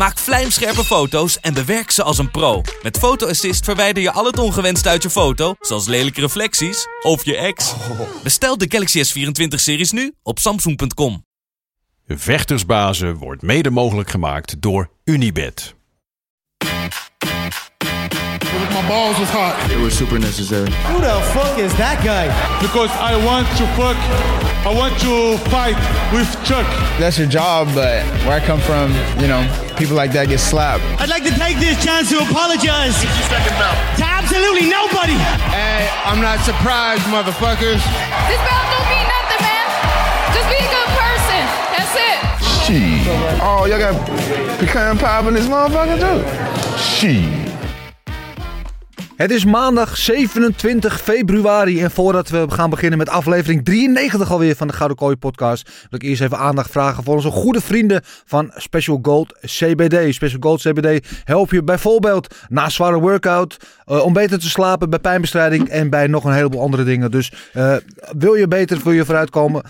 Maak vlijmscherpe foto's en bewerk ze als een pro. Met Photo Assist verwijder je al het ongewenst uit je foto, zoals lelijke reflecties of je ex. Bestel de Galaxy S24-series nu op samsung.com. Vechtersbazen wordt mede mogelijk gemaakt door Unibed. My balls was hot It was super necessary. Who the fuck is that guy? because I want to fuck. I want to fight with Chuck. That's your job, but where I come from, you know, people like that get slapped. I'd like to take this chance to apologize to absolutely nobody. Hey, I'm not surprised, motherfuckers. This belt don't mean nothing, man. Just be a good person. That's it. Shit. Oh, y'all got pecan pie in this motherfucker too? Shit. Het is maandag 27 februari en voordat we gaan beginnen met aflevering 93 alweer van de Gouden Kooi podcast, wil ik eerst even aandacht vragen voor onze goede vrienden van Special Gold CBD. Special Gold CBD help je bijvoorbeeld na zware workout, eh, om beter te slapen, bij pijnbestrijding en bij nog een heleboel andere dingen. Dus eh, wil je beter voor je vooruitkomen,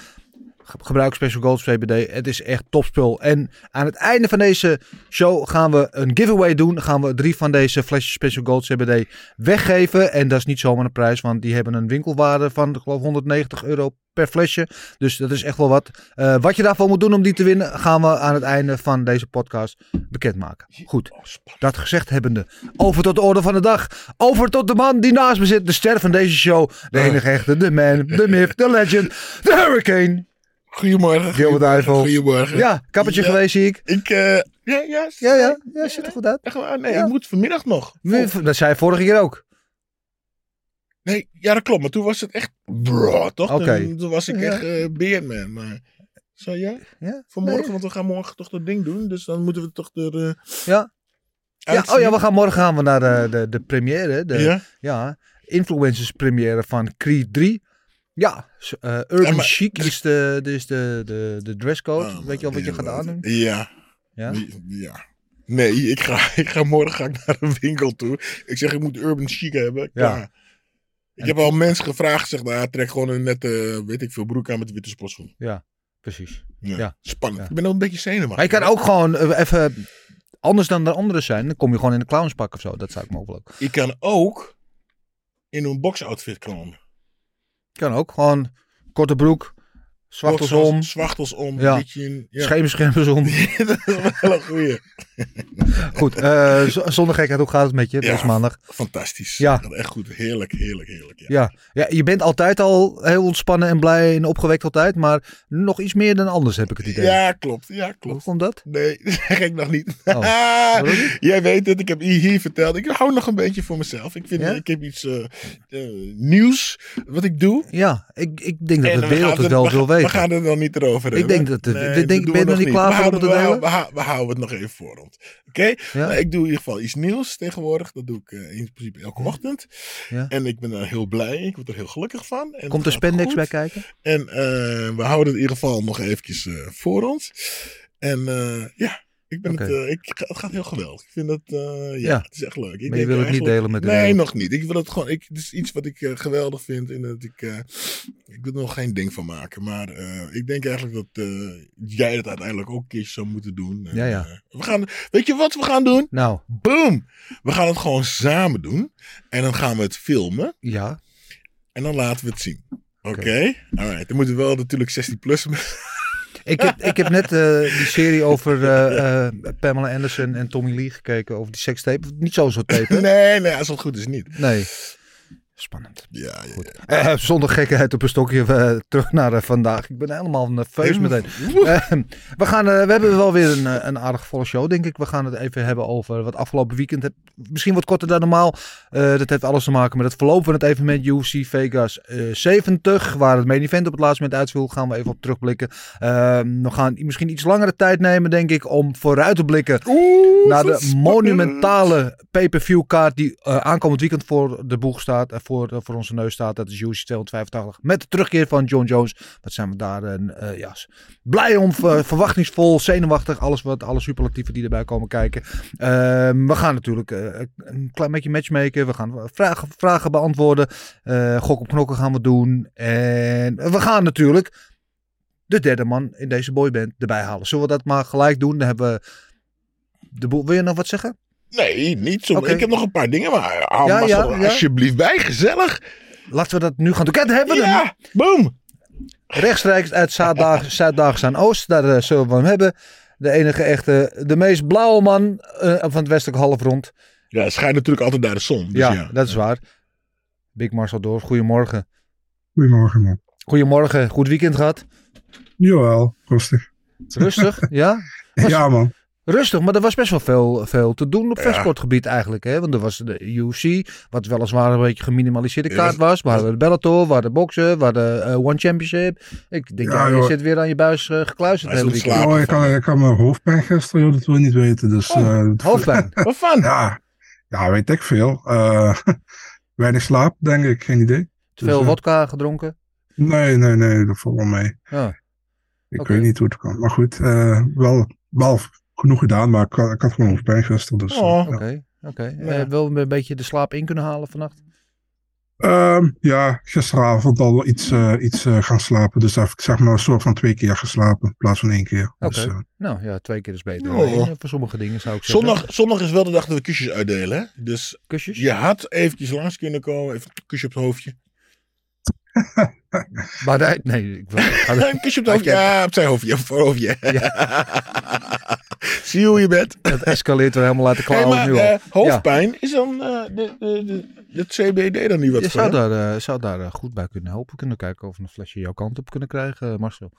Gebruik Special Gold CBD. Het is echt topspul. En aan het einde van deze show gaan we een giveaway doen. Gaan we drie van deze flesjes Special Gold CBD weggeven. En dat is niet zomaar een prijs, want die hebben een winkelwaarde van ik geloof 190 euro per flesje. Dus dat is echt wel wat. Eh, wat je daarvoor moet doen om die te winnen, gaan we aan het einde van deze podcast bekendmaken. Goed, dat gezegd hebbende. Over tot de orde van de dag. Over tot de man die naast me zit. De ster van deze show. De enige echte, de man, de myth, de legend, de hurricane. Goedemorgen. Gilbert Eiffel. Goedemorgen. Ja, kappertje Ja. geweest zie ik. Ik, eh, ja, ja. Ja, ja, ja, ziet er goed uit. Echt waar? Nee, Ja. ik moet vanmiddag nog. Dat zei je vorige keer ook. Nee, ja, dat klopt. Maar toen was het echt bro, toch? Oké. Toen, toen was ik echt eh beerman. Maar zo ja? Ja, Vanmorgen, nee. want we gaan morgen toch dat ding doen. Dus dan moeten we toch er eh Ja. Ja, oh ja, we gaan morgen gaan we naar de, de, de première. De, Ja? ja, influencers première van Creed 3. Ja, eh, Urban Ja, maar- Chic is de, is de, de, de dresscode. Oh, Weet je al wat je gaat aandoen? Ja. Ja? Ja. Nee, ik ga, ik ga morgen ga ik naar een winkel toe. Ik zeg, ik moet urban chic hebben. Klaar. Ik heb al mensen gevraagd, zeg, nou, trek gewoon een nette, weet ik veel, broek aan met witte sportschoen. Ja, precies. Ja. Ja. Spannend. Ja. Ik ben ook een beetje zenuwachtig. Maar je kan ook gewoon eh, even anders dan de anderen zijn. Dan kom je gewoon in een clownspak of zo. Dat zou ik mogelijk. Ik kan ook in een boxoutfit komen. Kan ook. Gewoon korte broek, zwachtels om, Zwachtels om, Ja. beetje ja. dat is wel een goeie. Goed, eh, zonder gekheid, hoe gaat het met je Ja. deze maandag? Fantastisch. Ja. Echt goed. Heerlijk, heerlijk, heerlijk. Ja. Ja. ja, je bent altijd al heel ontspannen en blij en opgewekt altijd, maar nog iets meer dan anders heb ik het idee. Ja, klopt. Ja, Hoe klopt. komt dat? Nee, dat zeg ik nog niet. Oh, niet? Jij weet het, ik heb hier, verteld. Ik hou nog een beetje voor mezelf. Ik, vind, ik heb iets eh, eh, nieuws wat ik doe. Ja, ik, ik denk dat de we wereld het wel we, wil We weten. gaan er nog niet erover Ik hebben. denk dat Nee, ik denk- ben je we nog niet klaar we voor om houden, te we, delen? we, hou- we houden het nog even voor ons. Oké? Ja? Nou, ik doe in ieder geval iets nieuws tegenwoordig. Dat doe ik eh, in principe elke ochtend. Ja. En ik ben er heel blij. Ik word er heel gelukkig van. En Komt er het spandex goed. bij kijken? En eh, we houden het in ieder geval nog eventjes eh, voor ons. En ja, ik ben het, eh, ik, het gaat heel geweldig. Ik vind het, eh, ja, Ja. het is echt leuk. Ik Maar je wil het niet delen met de Nee, nog niet. Ik wil het gewoon, ik, het is iets wat ik eh, geweldig vind. En dat ik, ik wil er nog geen ding van maken. Maar ik denk eigenlijk dat jij het uiteindelijk ook een keertje zou moeten doen. En, Ja, ja. we gaan, weet je wat we gaan doen? Nou, Boom! We gaan het gewoon samen doen. En dan gaan we het filmen. ja. En dan laten we het zien. Oké? Alright. Dan moeten we wel natuurlijk 16 plus. Ik heb, ik heb net eh, die serie over eh, eh, Pamela Anderson en Tommy Lee gekeken. Over die sekstape. Niet zo zo tape, hè? nee, nee, als het goed is niet. Nee. Spannend. Ja, ja, ja. Eh, zonder gekheid op een stokje eh, terug naar eh, vandaag. Ik ben helemaal nerveus meteen. We, gaan, we hebben wel weer een, een aardig volle show, denk ik. We gaan het even hebben over wat afgelopen weekend. Heb, misschien wat korter dan normaal. Dat heeft alles te maken met het verloop van het evenement UFC Vegas eh, 70. Waar het main event op het laatste moment uitviel. Gaan we even op terugblikken. Eh, we gaan misschien iets langere tijd nemen, denk ik. Om vooruit te blikken naar de monumentale pay-per-view kaart. Die aankomend weekend voor de boeg staat. Voor, eh, voor onze neus staat. Dat is UFC 285. Met de terugkeer van John Jones. Wat zijn we daar eh, ja, blij om, verwachtingsvol, zenuwachtig. Alles wat, alle superlatieven die erbij komen kijken. Ehm, we gaan natuurlijk eh, een klein beetje matchmaken. We gaan vragen, vragen beantwoorden. Gok op knokken gaan we doen. En we gaan natuurlijk de derde man in deze boyband erbij halen. Zullen we dat maar gelijk doen? Dan hebben we de boel. Wil je nog wat zeggen? Nee, niet zo. Ik heb nog een paar dingen, maar haal Ja, alsjeblieft bij. Gezellig. Laten we dat nu gaan doen. Kijk, hebben we hem. Ja, boom. Rechtstreeks uit Zuid-Daagse aan Oost. Daar eh, zullen we hem hebben. De enige echte, de meest blauwe man eh, van het westelijke halfrond. Ja, het schijnt natuurlijk altijd naar de zon. Dus ja, ja, dat is waar. Big Marcel Door, goedemorgen. Goedemorgen, man. Goedemorgen, goed weekend gehad. Jawel, rustig. Rustig, ja? Was- Ja, man. Rustig, maar er was best wel veel, veel te doen op vechtsportgebied eigenlijk. Hè? Want er was de UFC, wat weliswaar een beetje geminimaliseerde Ja, kaart was. We hadden de Bellator, we hadden boksen, we hadden eh, One Championship. Ik denk, Ja, ja, je zit weer aan je buis eh, gekluisterd het hele het weekend. slapen. Oh, ik, had, ik had mijn hoofdpijn gisteren, joh, dat wil je niet weten. Dus, Oh, eh, Hoofdpijn. Wat van? Ja, ja, weet ik veel. Eh, weinig slaap, denk ik. Geen idee. Te veel Dus, wodka gedronken. Nee, nee, nee. Dat valt wel mee. Ja. Ik weet niet hoe het kan. Maar goed, eh, wel, wel genoeg gedaan. Maar ik, had- ik had gewoon hoofdpijn gisteren. Dus, eh, Oh. ja. Oké, oké. Ja. Eh, een beetje de slaap in kunnen halen vannacht? Ehm, ja, gisteravond al iets, eh, iets eh, gaan slapen. Dus ik zeg maar een soort van twee keer geslapen. In plaats van één keer. Dus, Oké. eh, Nou ja, twee keer is beter. dan Oh. één, eh, voor sommige dingen zou ik zeggen. Zondag, zondag is wel de dag dat we kusjes uitdelen. Hè? Dus Kusjes? je had eventjes langs kunnen komen. Even een kusje op het hoofdje. Maar nee, nee ik wil- een kusje op het hoofdje. Ja, op zijn hoofdje. Op het hoofdje. Zie je hoe je bent? het escaleert weer helemaal uit de Hey, klauwen maar nu al. eh, hoofdpijn, is dan eh, de, de, de, het CBD dan niet wat Je voor? zou daar, eh, zou daar eh, goed bij kunnen helpen. Kunnen kijken of we een flesje jouw kant op kunnen krijgen, eh, Marcel.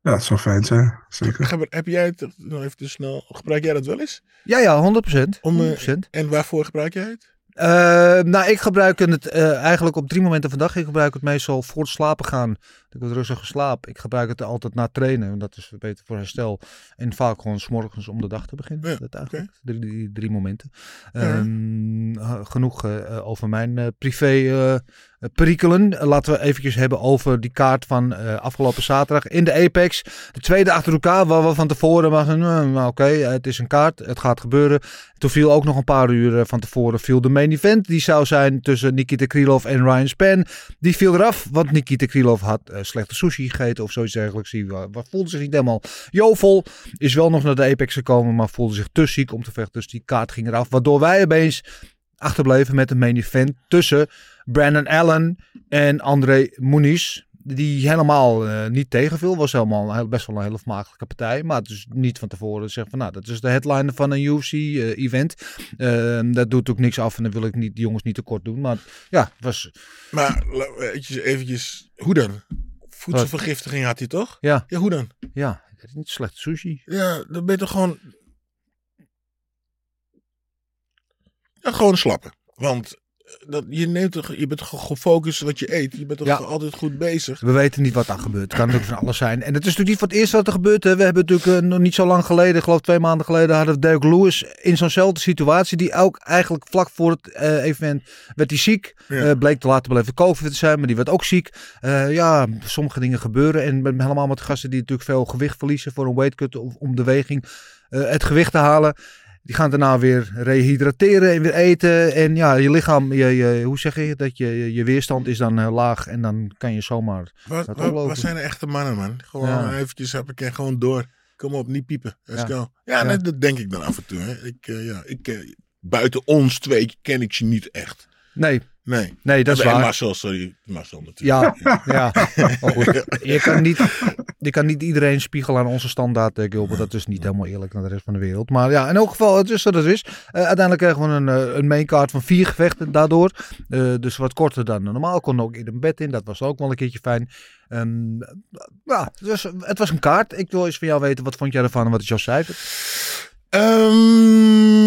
ja, het zou fijn zijn. Zeker. Heb, heb jij het, nog even te snel, gebruik jij dat wel eens? Ja, ja, 100%. Om, eh, 100%. En waarvoor gebruik jij het? Eh, nou, ik gebruik het eh, eigenlijk op drie momenten van de dag. Ik gebruik het meestal voor het slapen gaan. Ik wat rustiger slaap. Ik gebruik het altijd na trainen. want Dat is beter voor herstel. En vaak gewoon 's morgens om de dag te beginnen. Ja, dat eigenlijk. Drie, drie, drie momenten. Ehm, eh, genoeg eh, over mijn eh, privé perikelen. Eh, laten we eventjes hebben over die kaart van eh, afgelopen zaterdag in de Apex. De tweede achter elkaar, waar we van tevoren waren. Nou, nou, oké, eh, het is een kaart. Het gaat gebeuren. Toen viel ook nog een paar uur van tevoren viel de main event. Die zou zijn tussen Nikita Krylov en Ryan Span. Die viel eraf, want Nikita Krylov had slechte sushi gegeten of zoiets dergelijks. Die wa- voelde zich niet helemaal jovel. Is wel nog naar de Apex gekomen, maar voelde zich te ziek om te vechten. Dus die kaart ging eraf. Waardoor wij opeens achterbleven met een main event tussen Brandon Allen en André Muniz. Die helemaal eh, niet tegenviel. Was helemaal heel- best wel een hele vermakelijke partij. Maar het is niet van tevoren zeggen van nou, dat is de headliner van een UFC-event. dat doet ook niks af en dan wil ik niet, die jongens niet tekort doen. Maar ja, het was. Maar eventjes, eventjes hoe dan? Voedselvergiftiging had hij toch? Ja, Ja, hoe dan? ja, niet slecht sushi. Ja, dan ben je toch gewoon... Ja, gewoon slappen. Want eh, dat, je, neemt toch, je bent gefocust wat je eet. Je bent toch Ja. altijd goed bezig. We weten niet wat daar gebeurt. Het kan natuurlijk van alles zijn. En het is natuurlijk niet voor het eerst wat er gebeurt. Hè. We hebben natuurlijk eh, nog niet zo lang geleden, ik geloof twee maanden geleden, hadden we Derek Lewis in zo'nzelfde situatie. Die ook eigenlijk vlak voor het eh, evenement werd hij ziek. Ja. Bleek te laten blijven COVID te zijn, maar die werd ook ziek. Ja, sommige dingen gebeuren. En met, helemaal met gasten die natuurlijk veel gewicht verliezen voor een weightcut of om de weging het gewicht te halen. Die gaan daarna weer rehydrateren en weer eten. En ja, je lichaam, je, je, hoe zeg je dat? Je, je weerstand is dan eh, laag en dan kan je zomaar Wat, wat, zijn er echte mannen, man? Gewoon Ja. eventjes heb ik er gewoon door. Kom op, niet piepen. Let's Ja. go. Ja, Ja. nee, dat denk ik dan af en toe. Hè. Ik, eh, ja, ik, eh, buiten ons twee ken ik je niet echt. Nee, Nee. nee, dat is en waar. Marcel, sorry. Marcel natuurlijk. Ja, ja. Goed, je, kan niet, je kan niet iedereen spiegelen aan onze standaard, eh, Gilbert. Dat is niet helemaal eerlijk naar de rest van de wereld. Maar ja, in elk geval, het is wat het is. Eh, uiteindelijk kregen we een, eh, een maincard van vier gevechten daardoor. Dus wat korter dan normaal. Kon ook in een bed in. Dat was ook wel een keertje fijn. Ehm, ja, was, het was een kaart. Ik wil eens van jou weten, wat vond jij ervan en wat is jouw cijfer? Ehm,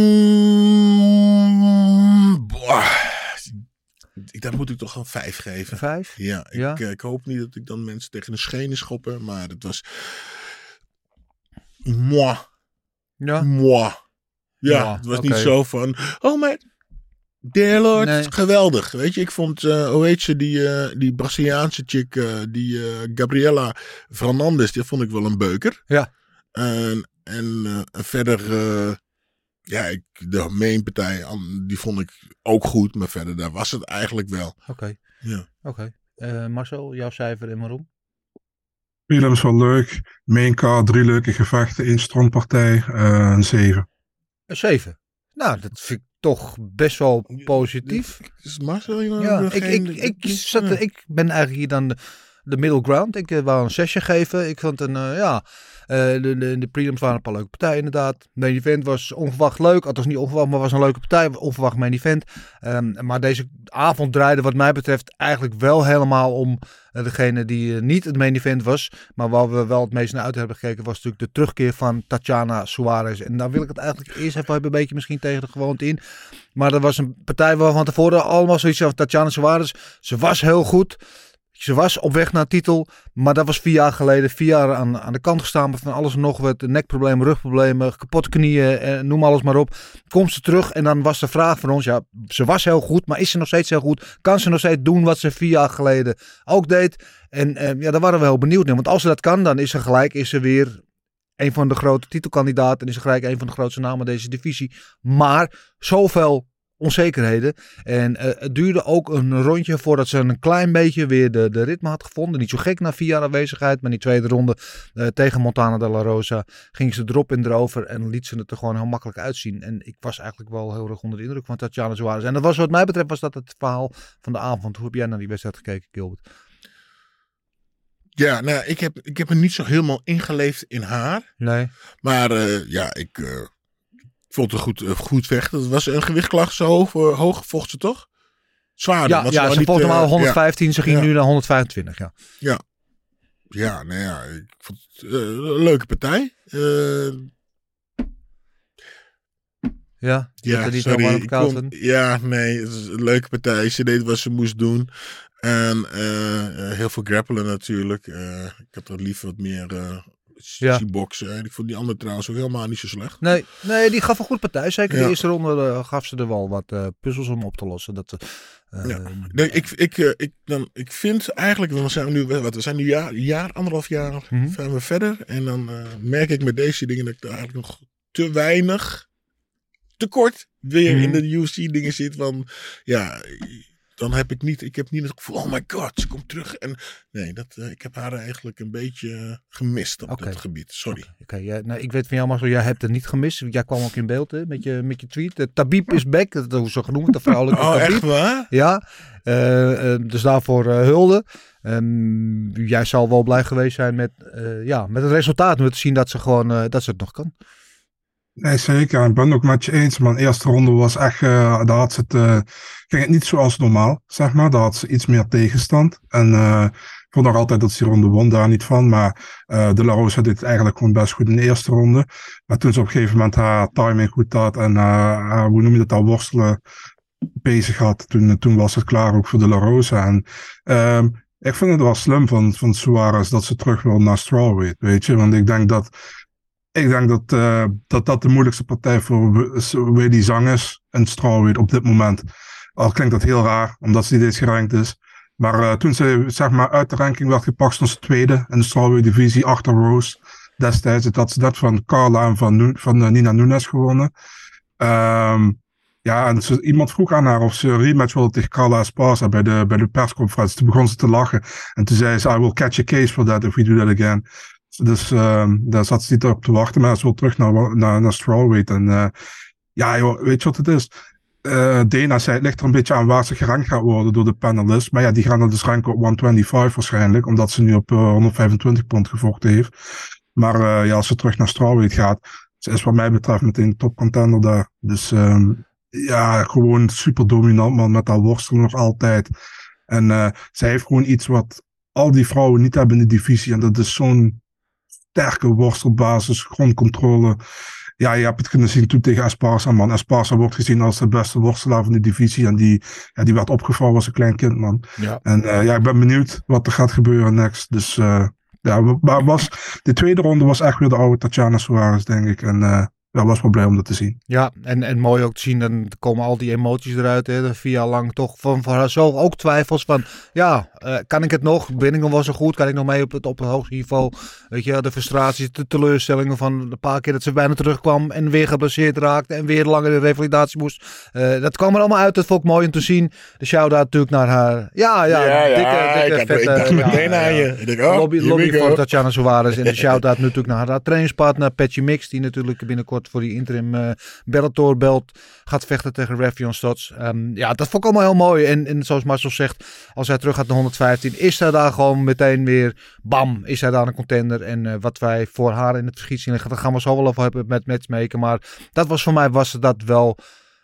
Ik- Dat moet ik toch een vijf geven. Vijf? Ja, ik, Ja? eh, ik hoop niet dat ik dan mensen tegen de schenen schoppen, maar het was. Moi. Ja. Moi. Ja, Ja, het was niet zo van. Oh, maar. Dear Lord, Nee. geweldig. Weet je, ik vond, eh hoe heet ze, die, eh, die Braziliaanse chick, eh, die Gabriela Fernandes, die vond ik wel een beuker. Ja. En, en verder, ja, ik, de mainpartij, die vond ik ook goed, maar verder, daar was het eigenlijk wel. Oké. Ja. Oké. Eh, Marcel, jouw cijfer en waarom? Prelim is wel leuk. Main card, drie leuke gevechten, één strandpartij, eh, een 7. Een 7. Nou, dat vind ik toch best wel positief. Is Marcel hier Ja, ik, ik, ik, zat, Ja. ik ben eigenlijk hier dan de, de middle ground. Ik eh, wou een zesje geven. Ik vond een, eh, ja, de, de, de prelims waren een paar leuke partijen inderdaad. Main event was onverwacht leuk. Althans niet onverwacht, maar was een leuke partij. Onverwacht main event. Ehm, maar deze avond draaide wat mij betreft eigenlijk wel helemaal om eh, degene die eh, niet het main event was. Maar waar we wel het meest naar uit hebben gekeken was natuurlijk de terugkeer van Tatjana Suarez. En daar wil ik het eigenlijk eerst even een beetje misschien tegen de gewoonte in. Maar er was een partij waar van tevoren allemaal zoiets van Tatjana Suarez. Ze was heel goed. Ze was op weg naar titel. Maar dat was vier jaar geleden. Vier jaar aan, aan de kant gestaan van alles en nog wat. Nekproblemen, rugproblemen, kapotte knieën. Eh, noem alles maar op. Komt ze terug en dan was de vraag van ons. Ja, ze was heel goed. Maar is ze nog steeds heel goed? Kan ze nog steeds doen wat ze vier jaar geleden ook deed? En eh, ja, daar waren we heel benieuwd naar. Want als ze dat kan, dan is ze gelijk. Is ze weer een van de grote titelkandidaten. En is gelijk een van de grootste namen deze divisie. Maar zoveel onzekerheden. En eh, het duurde ook een rondje voordat ze een klein beetje weer de, de ritme had gevonden. Niet zo gek na vier jaar aanwezigheid. Maar in die tweede ronde eh, tegen Montana de la Rosa ging ze erop en erover. En liet ze het er gewoon heel makkelijk uitzien. En ik was eigenlijk wel heel erg onder de indruk van Tatjana Suarez. En dat was wat mij betreft was dat het verhaal van de avond. Hoe heb jij naar die wedstrijd gekeken, Gilbert? Ja, nou, ik heb, ik heb me niet zo helemaal ingeleefd in haar. Nee. Maar eh, ja, ik vond het goed, eh, goed vechten. Het was een gewichtklacht zo hoog, eh, hoog vocht ze toch? Zwaarder. Ja, ja ze niet, vocht eh, normaal ja. 115. Ze ging Ja. nu naar 125. Ja. Ja. Ja, nou ja, ik vond het eh, een leuke partij. Eh, Ja, ja, er niet sorry. kon- ja, nee, het is een leuke partij. Ze deed wat ze moest doen. En eh, eh, heel veel grappelen natuurlijk. Eh, ik had er liever wat meer eh Ja. boksen. En ik vond die andere trouwens ook helemaal niet zo slecht. Nee, nee, die gaf een goed partij. Zeker Ja. de eerste ronde eh, gaf ze er wel wat eh, puzzels om op te lossen. Dat, eh, Ja. Nee, ik, ik, ik, dan, ik vind eigenlijk, we zijn nu, wat, we zijn nu jaar, jaar anderhalf jaar Mhm. zijn we verder. En dan merk ik met deze dingen dat ik er eigenlijk nog te weinig, te kort weer Mhm. in de UFC dingen zit. Van, ja, dan heb ik niet, ik heb niet het gevoel, oh my god, ze komt terug. En nee, dat, eh, ik heb haar eigenlijk een beetje eh, gemist op Oké. dat gebied. Sorry. Oké, ja, nou, ik weet van jou, Marcel, jij hebt het niet gemist. Jij kwam ook in beeld hè, met, je, met je tweet. Uh, Tabib is back, dat is zo genoemd, de vrouwelijke Oh, Tabib. echt waar? Ja, dus daarvoor hulde. Ehm, jij zal wel blij geweest zijn met, ja, met het resultaat. Met te zien dat ze gewoon dat ze het nog kan. Nee, zeker. Ik ben het ook met je eens. De eerste ronde was echt, eh, daar had ze het, eh, ging het niet zoals normaal, zeg maar. Daar had ze iets meer tegenstand. En eh, ik vond nog altijd dat ze die ronde won, daar niet van. Maar De La Rosa deed het eigenlijk gewoon best goed in de eerste ronde. Maar toen ze op een gegeven moment haar timing goed had en haar, hoe noem je dat, haar worstelen bezig had, toen, toen was het klaar ook voor De La Rosa. En ehm, ik vind het wel slim van, van Suarez dat ze terug wil naar strawweight, weet je. Want ik denk dat ik denk dat, eh, dat dat de moeilijkste partij voor Willy Zang is. En strawweight op dit moment. Al klinkt dat heel raar, omdat ze eens gerankt is. Maar eh, toen ze zeg maar, uit de ranking werd gepakt, stond tweede in de strawweight divisie achter Rose. Destijds had ze dat van Carla en van, van eh, Nina Nunes gewonnen. Ehm, ja, en ze, iemand vroeg aan haar of ze rematch wilde tegen Carla Esparza bij de, bij de persconferentie. Toen begon ze te lachen. En toen zei ze, I will catch a case for that if we do that again. Dus ehm, daar zat ze niet op te wachten, maar wil terug naar, naar, naar strawweight. En eh, ja, joh, weet je wat het is? Eh Dana zei, het ligt er een beetje aan waar ze gerankt gaat worden door de panelists. Maar ja, die gaan er dus ranken op 125 waarschijnlijk, omdat ze nu op eh, 125 pond gevochten heeft. Maar eh, ja, als ze terug naar strawweight gaat, ze is wat mij betreft meteen top contender daar. Dus ehm, ja, gewoon super dominant man, met haar worstelen nog altijd. En eh, zij heeft gewoon iets wat al die vrouwen niet hebben in de divisie. En dat is zo'n sterke worstelbasis, grondcontrole. Ja, je hebt het kunnen zien toen tegen Esparza, man. Esparza wordt gezien als de beste worstelaar van de divisie. En die, ja, die werd opgevallen als een klein kind, man. Ja. En eh, ja, ik ben benieuwd wat er gaat gebeuren next. Dus eh, ja, maar was, de tweede ronde was echt weer de oude Tatjana Suarez, denk ik. En eh, ja, was wel blij om dat te zien. Ja, en, en mooi ook te zien, dan komen al die emoties eruit. Hè, vier jaar lang toch van, van haarzelf ook twijfels van, ja, eh, kan ik het nog? Nog wel zo goed? Kan ik nog mee op het, op het hoogste niveau? Weet je, de frustraties, de teleurstellingen van een paar keer dat ze bijna terugkwam en weer geblesseerd raakte en weer langer in revalidatie moest. Eh, dat kwam er allemaal uit, dat vond ik mooi om te zien. De shout-out natuurlijk naar haar. Ja, ja, Ja, ja, dikke, dikke, ik, vette, ik dacht ja, meteen aan je. Ik denk, oh, lobby lobby voor Tatjana Suarez. En de shout-out natuurlijk naar haar trainingspartner Patchy Mix. Die natuurlijk binnenkort voor die interim eh Bellator belt gaat vechten tegen Rafion Stots. Ehm, ja, dat vond ik allemaal heel mooi. En, en zoals Marcel zegt, als hij terug gaat naar 115, is hij daar gewoon meteen weer, bam, is hij daar een contender. En eh, wat wij voor haar in het verschiet zien liggen, daar gaan we zo wel over hebben met matchmaker. Maar dat was voor mij, was dat wel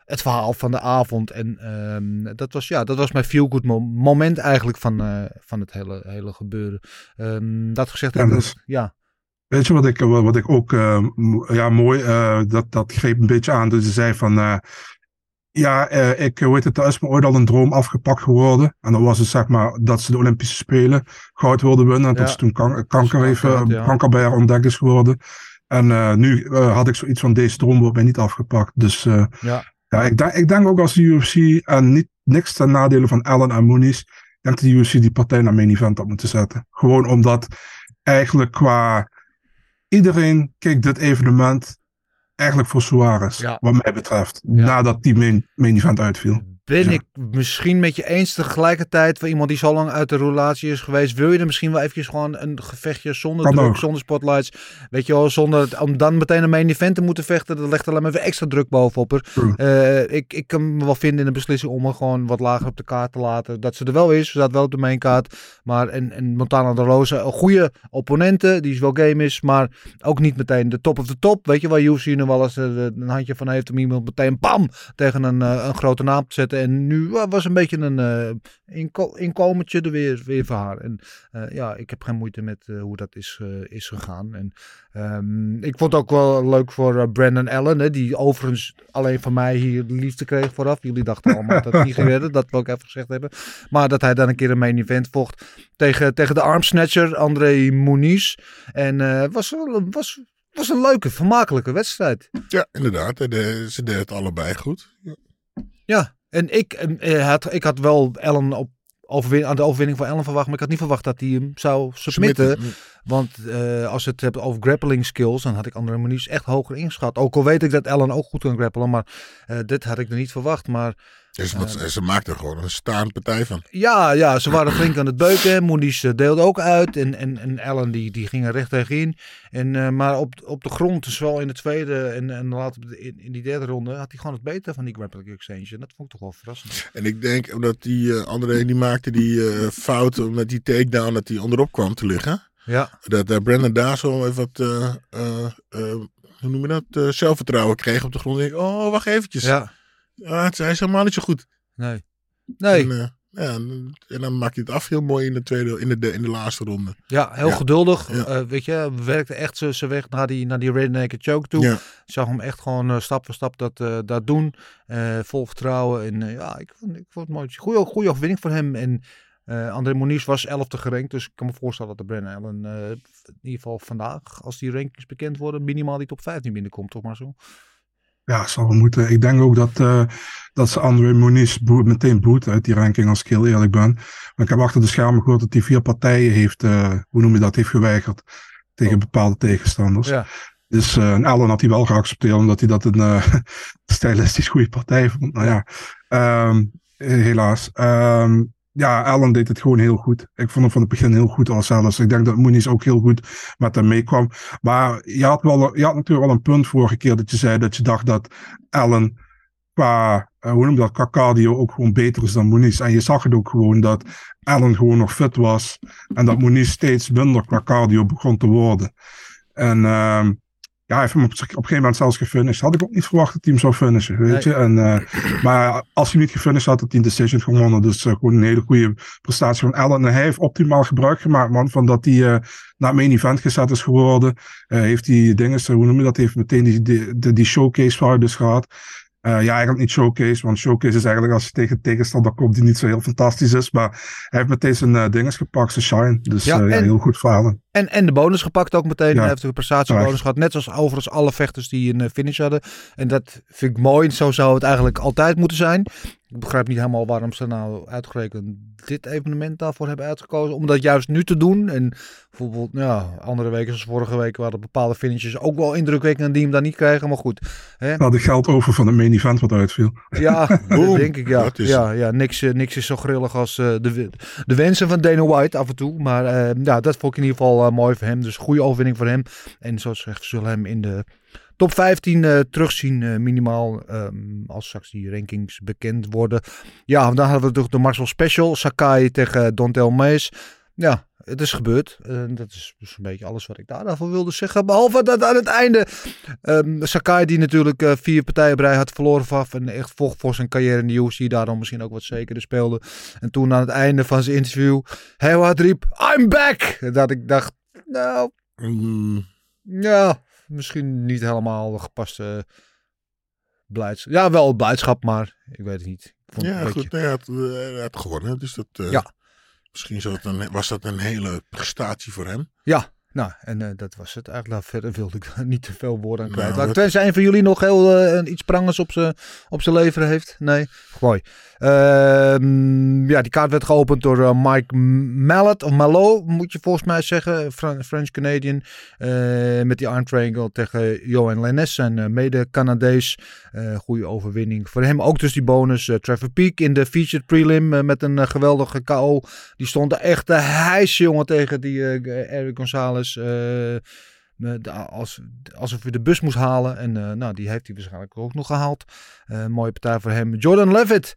het verhaal van de avond. En ehm, dat, was, ja, dat was mijn feel-good mo- moment eigenlijk van, eh, van het hele, hele gebeuren. Ehm, dat gezegd Ja, dus- ja. Weet je wat ik, wat wat ik ook, eh, ja, mooi, eh, dat, dat greep een beetje aan. Dus ze zei van, eh, ja, eh, ik weet het, er is me ooit al een droom afgepakt geworden. En dat was het, zeg maar, dat ze de Olympische Spelen goud wilden winnen. En Ja. dat ze toen kan- kanker, even, kanker had, ja. kanker bij haar ontdekt is geworden. En eh, nu eh, had ik zoiets van, deze droom wordt mij niet afgepakt. Dus Ja. ja, ik, denk, ik denk ook als de UFC, en niet, niks ten nadele van Allen en ik denk dat de UFC die partij naar main event had moeten zetten. Gewoon omdat eigenlijk qua iedereen keek dit evenement eigenlijk voor Suarez, Ja. wat mij betreft, nadat die main, main event uitviel. Ben ik misschien met je eens tegelijkertijd voor iemand die zo lang uit de relatie is geweest, wil je er misschien wel eventjes gewoon een gevechtje zonder Kan druk, ook. zonder spotlights, weet je wel, zonder om dan meteen een main event te moeten vechten, dat legt alleen maar weer extra druk bovenop er. Eh, ik, ik kan me wel vinden in de beslissing om er gewoon wat lager op de kaart te laten, dat ze er wel is, ze staat wel op de main kaart, maar en, en Montana de Rosa, een goede opponenten, die is wel game is, maar ook niet meteen de top of de top, weet je waar UFC nu wel eens eh, een handje van heeft om iemand meteen bam tegen een, eh, een grote naam te zetten. En nu wa- was een beetje een eh inko inkomertje er weer, weer voor haar. En eh, ja, ik heb geen moeite met eh, hoe dat is, is gegaan. En ehm, ik vond het ook wel leuk voor Brandon Allen, hè, die overigens alleen van mij hier de liefde kreeg vooraf. Jullie dachten allemaal dat het niet ging redden, dat wil ik even gezegd hebben. Maar dat hij dan een keer een main event vocht tegen, tegen de armsnatcher André Muniz. En eh was, was, was een leuke, vermakelijke wedstrijd. Ja, inderdaad. De, de- ze deden het allebei goed. Ja. Ja, en ik, eh, had, ik had wel Ellen op overwin aan de overwinning van Ellen verwacht, maar ik had niet verwacht dat hij hem zou submitten. Smitten. Want eh, als het hebt over grappling skills, dan had ik andere maniers echt hoger ingeschat. Ook al weet ik dat Ellen ook goed kan grappelen, maar eh, dit had ik er niet verwacht. Maar Dus wat, ze- maakten er gewoon een staande partij van. ja, ja, ze waren flink aan het beuken. Moody's eh, deelde ook uit. En, en, en Allen die, die ging er recht tegenin. En, eh, maar op, op de grond, zowel in de tweede en, en later in, in die derde ronde, had hij gewoon het beter van die grappling exchange. En dat vond ik toch wel verrassend. En ik denk omdat die eh André die maakte die fout met die takedown dat hij onderop kwam te liggen. Ja, Dat eh, Brandon daar zo even wat, hoe noem je dat, zelfvertrouwen kreeg op de grond. En ik, oh, wacht eventjes. ja, Ah, het hij is helemaal niet zo goed. nee. Nee, En, eh, ja, en, en dan maakt hij het af heel mooi in de, tweede, in de, de- in de laatste ronde. ja, heel Ja. geduldig. Ja. Eh, weet je, werkte echt zijn weg naar die, naar die naked choke toe. Ja. Zag hem echt gewoon eh, stap voor stap dat, dat doen. Vol vertrouwen. En ja, ik vond, ik vond het mooi. Goeie, goeie overwinning voor hem. En André Moniz was 11e gerankt. Dus ik kan me voorstellen dat de Brennan Allen in ieder geval vandaag, als die rankings bekend worden, minimaal die top 15 binnenkomt. Toch maar zo. Ja, zal wel moeten. Ik denk ook dat, eh, dat ze André Moniz meteen boet uit die ranking, als ik heel eerlijk ben. Maar ik heb achter de schermen gehoord dat hij vier partijen heeft, eh, hoe noem je dat, heeft geweigerd tegen bepaalde tegenstanders. Ja. Dus en Allen had hij wel geaccepteerd, omdat hij dat een stylistisch goede partij vond. Nou ja, ehm, helaas. Ehm, ja, Allen deed het gewoon heel goed. Ik vond hem van het begin heel goed al zelfs. Ik denk dat Muniz ook heel goed met hem meekwam. Maar je had, wel, je had natuurlijk wel een punt vorige keer dat je zei dat je dacht dat Allen qua, eh, hoe noem dat, cardio ook gewoon beter is dan Muniz. En je zag het ook gewoon dat Allen gewoon nog fit was. En dat Muniz steeds minder qua cardio begon te worden. En ehm, ja, heeft hem op, op een gegeven moment zelfs gefinished. Had ik ook niet verwacht dat hij hem zou finishen, weet je. En, eh, maar als hij niet gefinished had, had hij een decision gewonnen. Dus eh, gewoon een hele goede prestatie van Allen. En hij heeft optimaal gebruik gemaakt, man. Van dat hij eh, naar main event gezet is geworden. Heeft die dingen, hoe noem je dat, heeft meteen die, die, die, showcase fight dus gehad. Eh, ja, eigenlijk niet showcase, want showcase is eigenlijk als je tegen tegenstander komt die niet zo heel fantastisch is. Maar hij heeft meteen zijn uh, dinges gepakt, zijn shine. Dus Ja, ja, heel goed verhalen. En, en de bonus gepakt ook meteen. Ja. Hij heeft een prestatiebonus gehad. Net zoals overigens alle vechters die een eh, finish hadden. En dat vind ik mooi. Zo zou het eigenlijk altijd moeten zijn. Ik begrijp niet helemaal waarom ze nou uitgerekend dit evenement daarvoor hebben uitgekozen. Om dat juist nu te doen. En bijvoorbeeld, ja, andere weken zoals vorige week waren bepaalde finishes ook wel indrukwekkend die hem dan niet kregen. Maar goed, hè? We hadden geld over van het main event wat uitviel. Ja, dat denk ik ja. Dat is ja, ja niks, eh, niks is zo grillig als eh, de, de wensen van Dana White af en toe. Maar eh, ja, dat vond ik in ieder geval eh, mooi voor hem. Dus goede overwinning voor hem. En zoals gezegd, we zullen hem in de top 15 eh, terugzien eh, minimaal. ehm, als straks die rankings bekend worden. Ja, dan hadden we toch de Marcel Special. Sakai tegen Dontel Mees. Ja, het is gebeurd. Eh, dat is dus een beetje alles wat ik daarvoor wilde zeggen. Behalve dat aan het einde ehm, Sakai die natuurlijk eh, vier partijen rij had verloren van en echt vocht voor zijn carrière in de UFC. Daarom misschien ook wat zekerder speelde. En toen aan het einde van zijn interview heel hard riep, I'm back! Dat ik dacht, nou, Mm, ja, misschien niet helemaal gepaste blijdschap. Ja, wel blijdschap, maar ik weet het niet. Ik vond het ja, een goed. beetje- Hij had, eh, hij had gewonnen. Dus dat, eh, Ja. Misschien zou het een, was dat een hele prestatie voor hem. Ja, nou, en eh, dat was het eigenlijk. Nou, verder wilde ik daar niet te veel woorden aan kwijt. Nou, Tenzij een van jullie nog heel eh, iets prangers op zijn op leveren heeft. Nee, mooi. Ehm, ja, die kaart werd geopend door eh, Mike Mallet, of Malot moet je volgens mij zeggen. Fran- French-Canadian. met die arm triangle tegen Johan Lennes, zijn mede-Canadees. Goede overwinning voor hem. Ook dus die bonus. Trevor Peak in de featured prelim met een geweldige KO. Die stond er echt te hijsen, jongen, tegen die Eric Gonzalez. Eh, eh, als, alsof hij de bus moest halen. En eh, nou, die heeft hij waarschijnlijk ook nog gehaald. Eh, mooie partij voor hem. Jordan Levitt.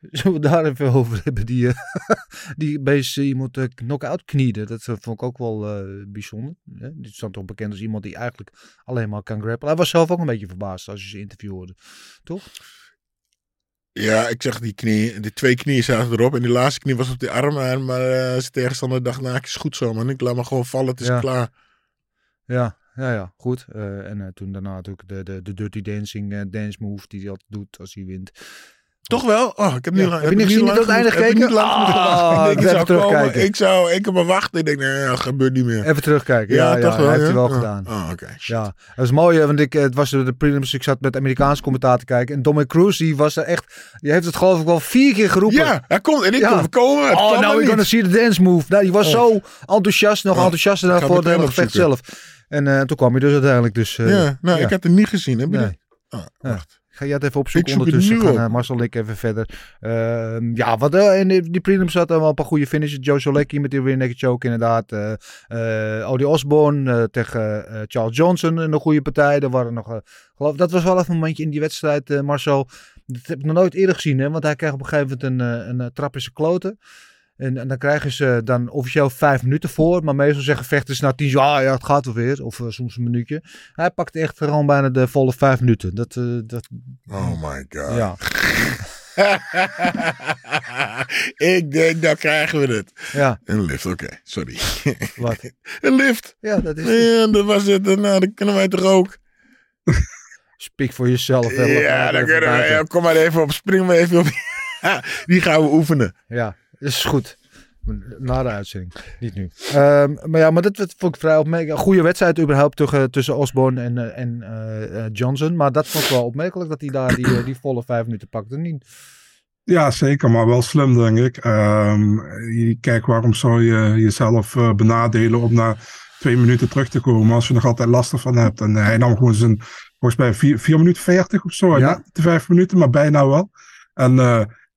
Zullen we daar even over hebben? Die, die bezig iemand uh, knock-out kniede. Dat vond ik ook wel bijzonder. Hè? Die stond toch bekend als iemand die eigenlijk alleen maar kan grappelen. Hij was zelf ook een beetje verbaasd als je zijn interview hoorde. Toch? Ja, ik zag die knie. De twee knieën zaten erop. En die laatste knie was op die arm. Maar zijn tegenstander dacht, nou, is goed zo, man. Ik laat me gewoon vallen. Het is Ja. klaar. Ja, ja, ja, goed. Eh, en eh, toen daarna natuurlijk de, de, de Dirty Dancing dance move die hij altijd doet als hij wint. Toch wel? Oh, ik heb niet Ja. lang. Heb je niet ik gezien heb ik gekeken? Ik even het zou terugkijken. Ik zou, ik heb maar wachten. Ik denk, nee, dat gebeurt niet meer. Even terugkijken. Ja, ja, toch wel. heeft hij wel Oh, gedaan. Oh, oké. Ja, dat is mooi, want ik, eh, het was de, prelims, ik zat met Amerikaanse commentaar te kijken. En Dominic Cruz, die was er echt, die heeft het geloof ik wel vier keer geroepen. Ja, hij komt. En ik Ja. komen. Oh, nou, we're gonna see the dance move. Nou, die was Oh. zo enthousiast, nog Oh, enthousiaster ik dan voor het gevecht zelf. En eh, toen kwam hij dus uiteindelijk. Dus, eh, Ja, nou, ik had het niet gezien. Heb je dat? Oh, Ja. wacht. Ga jij het even opzoeken ondertussen? Gaan Marcel en ik even verder. Ehm, ja, wat, eh, in die, die zaten wel een paar goede finishes. Joe Solecki met die rear naked choke inderdaad. Odie Osborne tegen Charles Johnson een goede partij. Er waren nog, geloof, dat was wel even een momentje in die wedstrijd, Marcel. Dat heb ik nog nooit eerder gezien, hè? want hij kreeg op een gegeven moment een, een, trap in zijn kloten. En, en dan krijgen ze dan officieel vijf minuten voor. Maar meestal zeggen vechters na tien jaar, ah, ja, het gaat wel weer. Of eh, soms een minuutje. Hij pakt echt gewoon bijna de volle vijf minuten. Dat, eh, dat, Oh my god. ja. ik denk, dan krijgen we het. Ja, Een lift, oké. Sorry. wat? een lift. Ja, dat is Ja, dat was het. Nou, dat kunnen wij toch ook. Speak voor jezelf. hè. Ja, dan kunnen we. kom maar even op. Spring maar even op. Die gaan we oefenen. Ja, is goed. Na de uitzending, niet nu. Ehm, maar ja, maar dat dat vond ik vrij opmerkelijk. Een goede wedstrijd überhaupt tussen, tussen Osborne en, eh, en eh, eh, Johnson. Maar dat vond ik wel opmerkelijk dat hij daar die, die volle vijf minuten pakte. Niet. Ja, zeker, maar wel slim, denk ik. Ehm, kijk, waarom zou je jezelf benadelen om na twee minuten terug te komen als je nog altijd last ervan hebt? En hij nam gewoon zijn, volgens mij, 4 minuten 40 of zo. Ja. De vijf minuten, maar bijna wel. En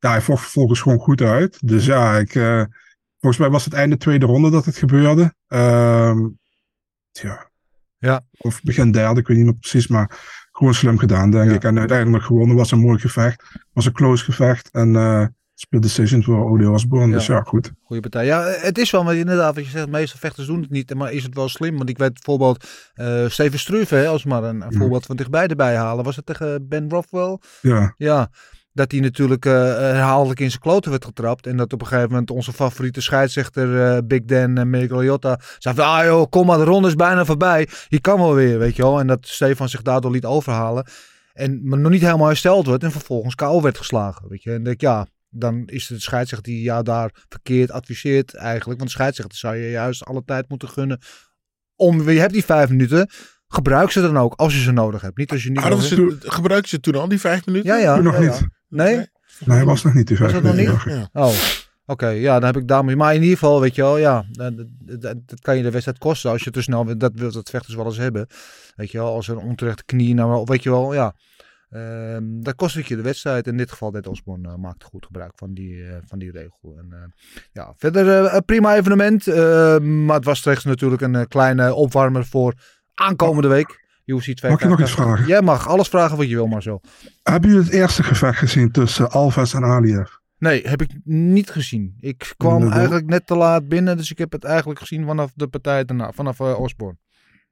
ja, hij vocht vervolgens gewoon goed uit. Dus ja, ik, eh, volgens mij was het einde tweede ronde dat het gebeurde. Ehm ja. Ja. Of begin derde, ik weet niet meer precies, maar gewoon slim gedaan, denk Ja. ik. En uiteindelijk gewonnen was een mooi gevecht. Was een close gevecht. En eh split decision voor Odie Osborne. Ja. Dus ja, goed. Goede partij. Ja, het is wel, maar inderdaad, wat je zegt, meeste vechters doen het niet. Maar is het wel slim? Want ik weet bijvoorbeeld eh Steven Struve, hè, als maar een, een voorbeeld van dichtbij erbij halen. Was het tegen Ben Rothwell? Ja, Ja, dat hij natuurlijk eh, herhaaldelijk in zijn kloten werd getrapt. En dat op een gegeven moment onze favoriete scheidsrechter eh, Big Dan en Miguel Jota zei van, ah joh, kom maar, de ronde is bijna voorbij. Je kan wel weer, weet je wel. En dat Stefan zich daardoor liet overhalen. En maar nog niet helemaal hersteld werd en vervolgens KO werd geslagen, weet je. En denk ja, dan is het de scheidsrechter die jou daar verkeerd adviseert eigenlijk. Want de scheidsrechter zou je juist alle tijd moeten gunnen. Om, je hebt die vijf minuten, gebruik ze dan ook als je ze nodig hebt. Niet als je niet Hadden nodig ze, gebruikte ze toen al die vijf minuten? Ja, ja. Toen nog ja, niet. Nee? Nee. Nee, hij was nog niet die Was vijf dat nog minuten. niet? Ja. Oh, oké. Ja, dan heb ik daarmee. Maar in ieder geval, weet je wel, ja, dat, dat, dat- dat kan je de wedstrijd kosten als je te snel, dat wil dat vechters wel eens hebben. Weet je wel, als er een onterechte knie, nou, wel- weet je wel, ja. Ehm, dat kost het je de wedstrijd. In dit geval, Dead Osborne eh, maakte goed gebruik van die, eh, van die regel. En, eh, ja, verder een prima evenement. eh, maar het was slechts natuurlijk een kleine opwarmer voor aankomende week. UFC 2. Mag ik nog iets vragen? Jij mag alles vragen wat je wil, maar zo. Hebben jullie het eerste gevecht gezien tussen Alves en Aliev? Nee, heb ik niet gezien. Ik kwam Nee, eigenlijk net te laat binnen, dus ik heb het eigenlijk gezien vanaf de partij daarna, vanaf eh, Osborne.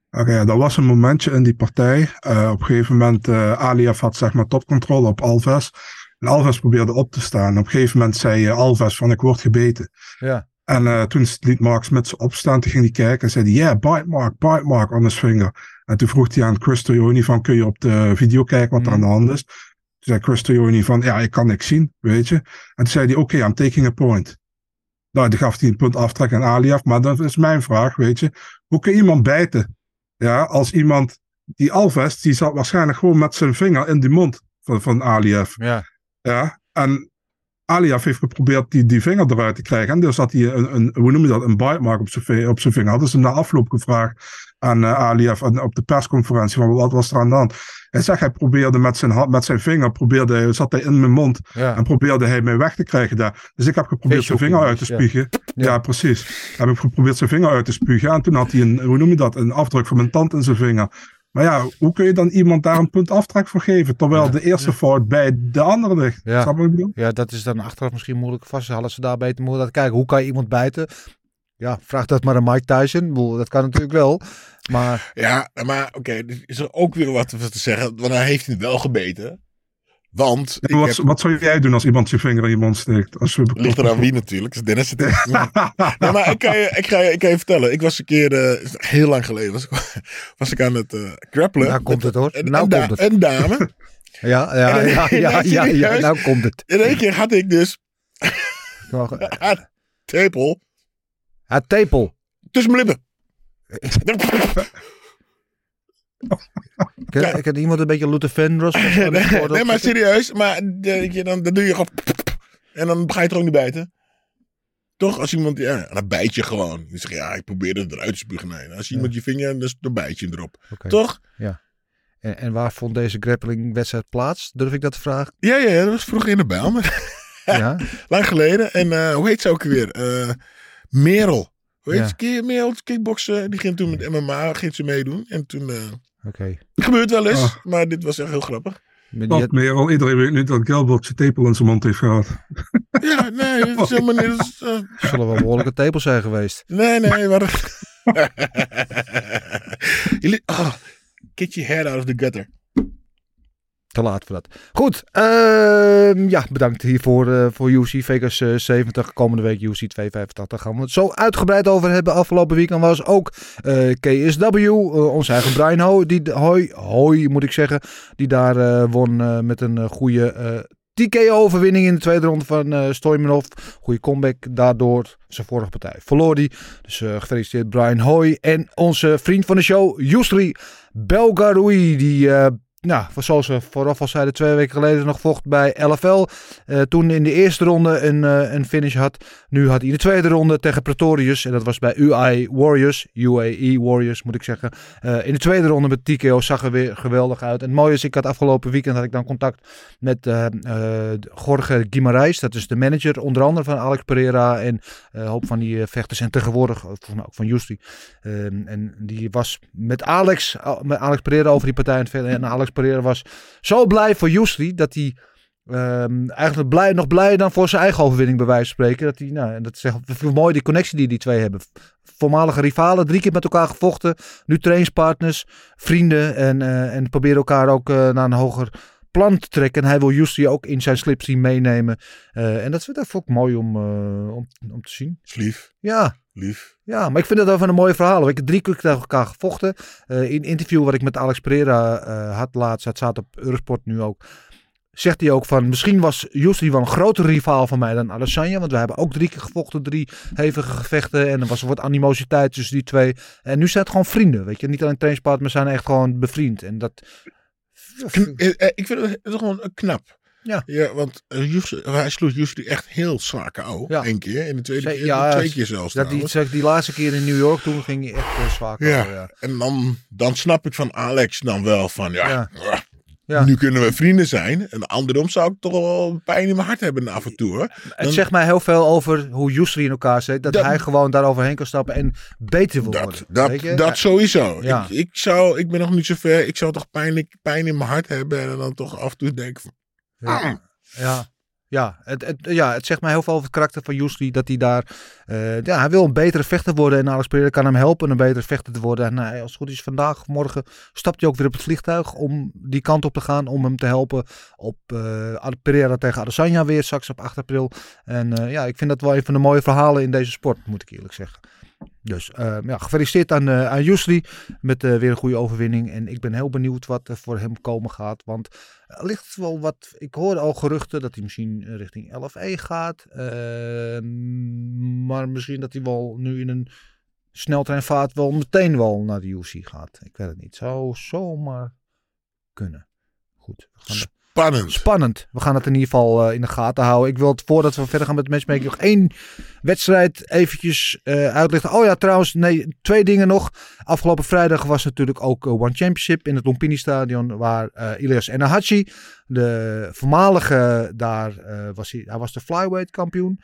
Oké, ja, dat was een momentje in die partij. Eh, op een gegeven moment, Aliev had zeg maar topcontrole op Alves. En Alves probeerde op te staan. Op een gegeven moment zei Alves van ik word gebeten. Ja. En eh, toen liet Mark Smits opstaan. Toen ging hij kijken en zei hij, yeah, bite mark, bite mark on his finger. En toen vroeg hij aan Chris Toyoni van, kun je op de video kijken wat er aan de hand is? Toen zei Chris Toyoni van, ja, ik kan niks zien, weet je. En toen zei hij, oké, I'm taking a point. Nou, toen gaf hij een punt aftrek aan Aliev. Maar dat is mijn vraag, weet je. Hoe kun je iemand bijten? Ja, als iemand, die Alves, die zat waarschijnlijk gewoon met zijn vinger in de mond van, van Aliev. Ja. Ja, en Aliev heeft geprobeerd die, die vinger eruit te krijgen. En dus had hij een, een hoe noem je dat, een bite mark op zijn, op zijn vinger. Hadden ze na afloop gevraagd aan uh, Aliev aan- op de persconferentie van wat was er aan de hand. Hij zegt, hij probeerde met zijn, met zijn vinger, probeerde, zat hij in mijn mond Ja. en probeerde hij mij weg te krijgen daar. Dus ik heb geprobeerd zijn vinger uit te spugen. Ja. Ja, precies. Heb ik geprobeerd zijn vinger uit te spugen. En toen had hij een, hoe noem je dat, een afdruk van mijn tand in zijn vinger. Maar ja, hoe kun je dan iemand daar een punt aftrek voor geven? Terwijl de eerste fout bij de andere ligt. Ja. Snap je wat ik bedoel? ja, dat is dan achteraf misschien moeilijk vast. Hadden ze daar beter moeten laten kijken. Hoe kan je iemand bijten? Ja, vraag dat maar aan Mike Tyson. Dat kan natuurlijk wel. Maar Ja, maar oké, er is er ook weer wat te zeggen. Want hij heeft hem wel gebeten. Want, En ik wat, heb, wat zou jij doen als iemand je vinger in je mond steekt? Als we ligt eraan wie natuurlijk, dus Dennis het is. nee, maar ik kan, je, ik, ga je, ik kan je vertellen. Ik was een keer, eh, heel lang geleden, was, ik- was ik aan het eh grappelen. Nou komt het, hoor. Een, Nou een, da- komt het. een dame. ja, ja, En- ja, ja, ja, nou komt het. In één keer had ik dus Het tepel tepel. tussen mijn lippen. Ken, ken iemand een beetje Luther Vandross? nee, nee, maar serieus. Maar je, dan, dan doe je gewoon... En dan ga je het ook niet bijten. Toch? Als iemand... Ja, dan bijt je gewoon. Je zegt, ja, ik probeerde het eruit te spugen. Nee, als iemand je vinger... Dus, dan bijt je erop. Toch? En, en waar vond deze grappling-wedstrijd plaats? Durf ik dat te vragen? Ja, ja, ja, dat was vroeger in de Bijlmer. Ja. Lang geleden. En eh, hoe heet ze ook weer? Eh Merel. Hoe heet Ja. ze? Merel, kickboksen. Die ging toen met MMA ging ze meedoen. En toen... eh, Oké. het gebeurt wel eens. Ah. Maar dit was echt heel grappig. Dat had- meer al. Iedereen weet nu dat Gilbert zijn tepel in zijn mond heeft gehad. Ja, nee, dat is helemaal niet... dat is, eh, zullen wel behoorlijke tepels zijn geweest. Nee, nee, maar... Jullie... Oh, get your head out of the gutter. Te laat voor dat. Goed. ehm, ja, bedankt hiervoor eh, voor UC Vegas eh, 70. Komende week UC 285 gaan we het zo uitgebreid over hebben. Afgelopen weekend was ook eh, KSW, eh, onze eigen Brian Ho, die, hoi, hoi moet ik zeggen, die daar eh, won eh, met een eh, goede eh TKO-overwinning in de tweede ronde van eh Stoimanov. Goede comeback daardoor. Zijn vorige partij verloor die. Dus eh, gefeliciteerd Brian Hoy. En onze vriend van de show, Yusri Belgaroui. Die, eh, nou, zoals we vooraf al zeiden, twee weken geleden nog vocht bij LFL. Eh, toen in de eerste ronde een, eh, een finish had. Nu had hij de tweede ronde tegen Pretorius. En dat was bij UI Warriors. UAE Warriors moet ik zeggen. Eh, in de tweede ronde met TKO zag er weer geweldig uit. En het mooie is, ik had afgelopen weekend had ik dan contact met Jorge Guimarães. Dat is de manager onder andere van Alex Pereira. En een hoop van die vechters. En tegenwoordig ook van Justy. Ehm, en die was met Alex, met Alex Pereira over die partij verder. En Alex Pereira was zo blij voor Justy dat hij ehm, eigenlijk blij, nog blijer dan voor zijn eigen overwinning bij wijze van spreken. Dat hij, nou, en dat is echt mooi die connectie die die twee hebben. Voormalige rivalen, drie keer met elkaar gevochten. Nu trainingspartners, vrienden en, eh, en proberen elkaar ook eh, naar een hoger plan te trekken. En hij wil Justy ook in zijn slip zien meenemen. Eh, en dat, dat vond ik mooi om, eh, om, om te zien. Is lief, Ja, lief. ja, maar ik vind het wel van een mooie verhaal. Ik heb drie keer tegen elkaar gevochten. Eh, in een interview wat ik met Alex Pereira had laatst, het staat op Eurosport nu ook. zegt hij ook van, misschien was Jusri wel een grotere rivaal van mij dan Adesanya. Want we hebben ook drie keer gevochten, drie hevige gevechten. En er was wat animositeit tussen die twee. En nu zijn het gewoon vrienden, weet je. Niet alleen trainingspartners, maar zijn echt gewoon bevriend. En dat... Eh, eh, Ik vind het gewoon eh, knap. Ja. ja want Jusri- hij sloeg Jusri echt heel zwaar KO. Ja. Eén keer. En de tweede Zee- keer, ja, twee keer zelfs Dat die, zeg, die laatste keer in New York, toen ging hij echt uh, zwaar. Ja. ja. En dan, dan snap ik van Alex dan wel van ja, Ja. Ja. nu kunnen we vrienden zijn. En andersom zou ik toch wel pijn in mijn hart hebben af en toe. Hoor. Het zegt mij heel veel over hoe Jusri in elkaar zit. Dat, Dat- hij gewoon daar overheen kan stappen en beter wil Dat, worden. dat, weet je? dat sowieso. Ja. Ik, ik, zou, ik ben nog niet zo ver. Ik zou toch pijnlijk, pijn in mijn hart hebben. En dan toch af en toe denken van... "Ah, Ja, ja, het, het, ja, het zegt mij heel veel over het karakter van Jusri. Dat hij daar. eh, ja, hij wil een betere vechter worden. En Alex Pereira kan hem helpen een betere vechter te worden. En hij, als het goed is, vandaag morgen stapt hij ook weer op het vliegtuig. Om die kant op te gaan. Om hem te helpen op eh Pereira tegen Adesanya weer straks op 8 april. En eh, ja, ik vind dat wel een van de mooie verhalen in deze sport, moet ik eerlijk zeggen. Dus eh, ja, gefeliciteerd aan, eh aan Jusri met eh, weer een goede overwinning. En ik ben heel benieuwd wat er voor hem komen gaat. Want er ligt wel wat. Ik hoorde al geruchten dat hij misschien richting 11E gaat. Ehm, maar misschien dat hij wel nu in een sneltreinvaart wel meteen wel naar de UFC gaat. Ik weet het niet. Zou zomaar kunnen. Goed. We gaan Spannend. Spannend. We gaan het in ieder geval eh, in de gaten houden. Ik wil het voordat we verder gaan met matchmaking nog één wedstrijd eventjes eh, uitlichten. Oh ja, trouwens, nee, twee dingen nog. Afgelopen vrijdag was natuurlijk ook eh, One Championship in het Lumpini Stadion waar Ilias Enahachi, de voormalige daar, was hij, hij was de flyweight kampioen.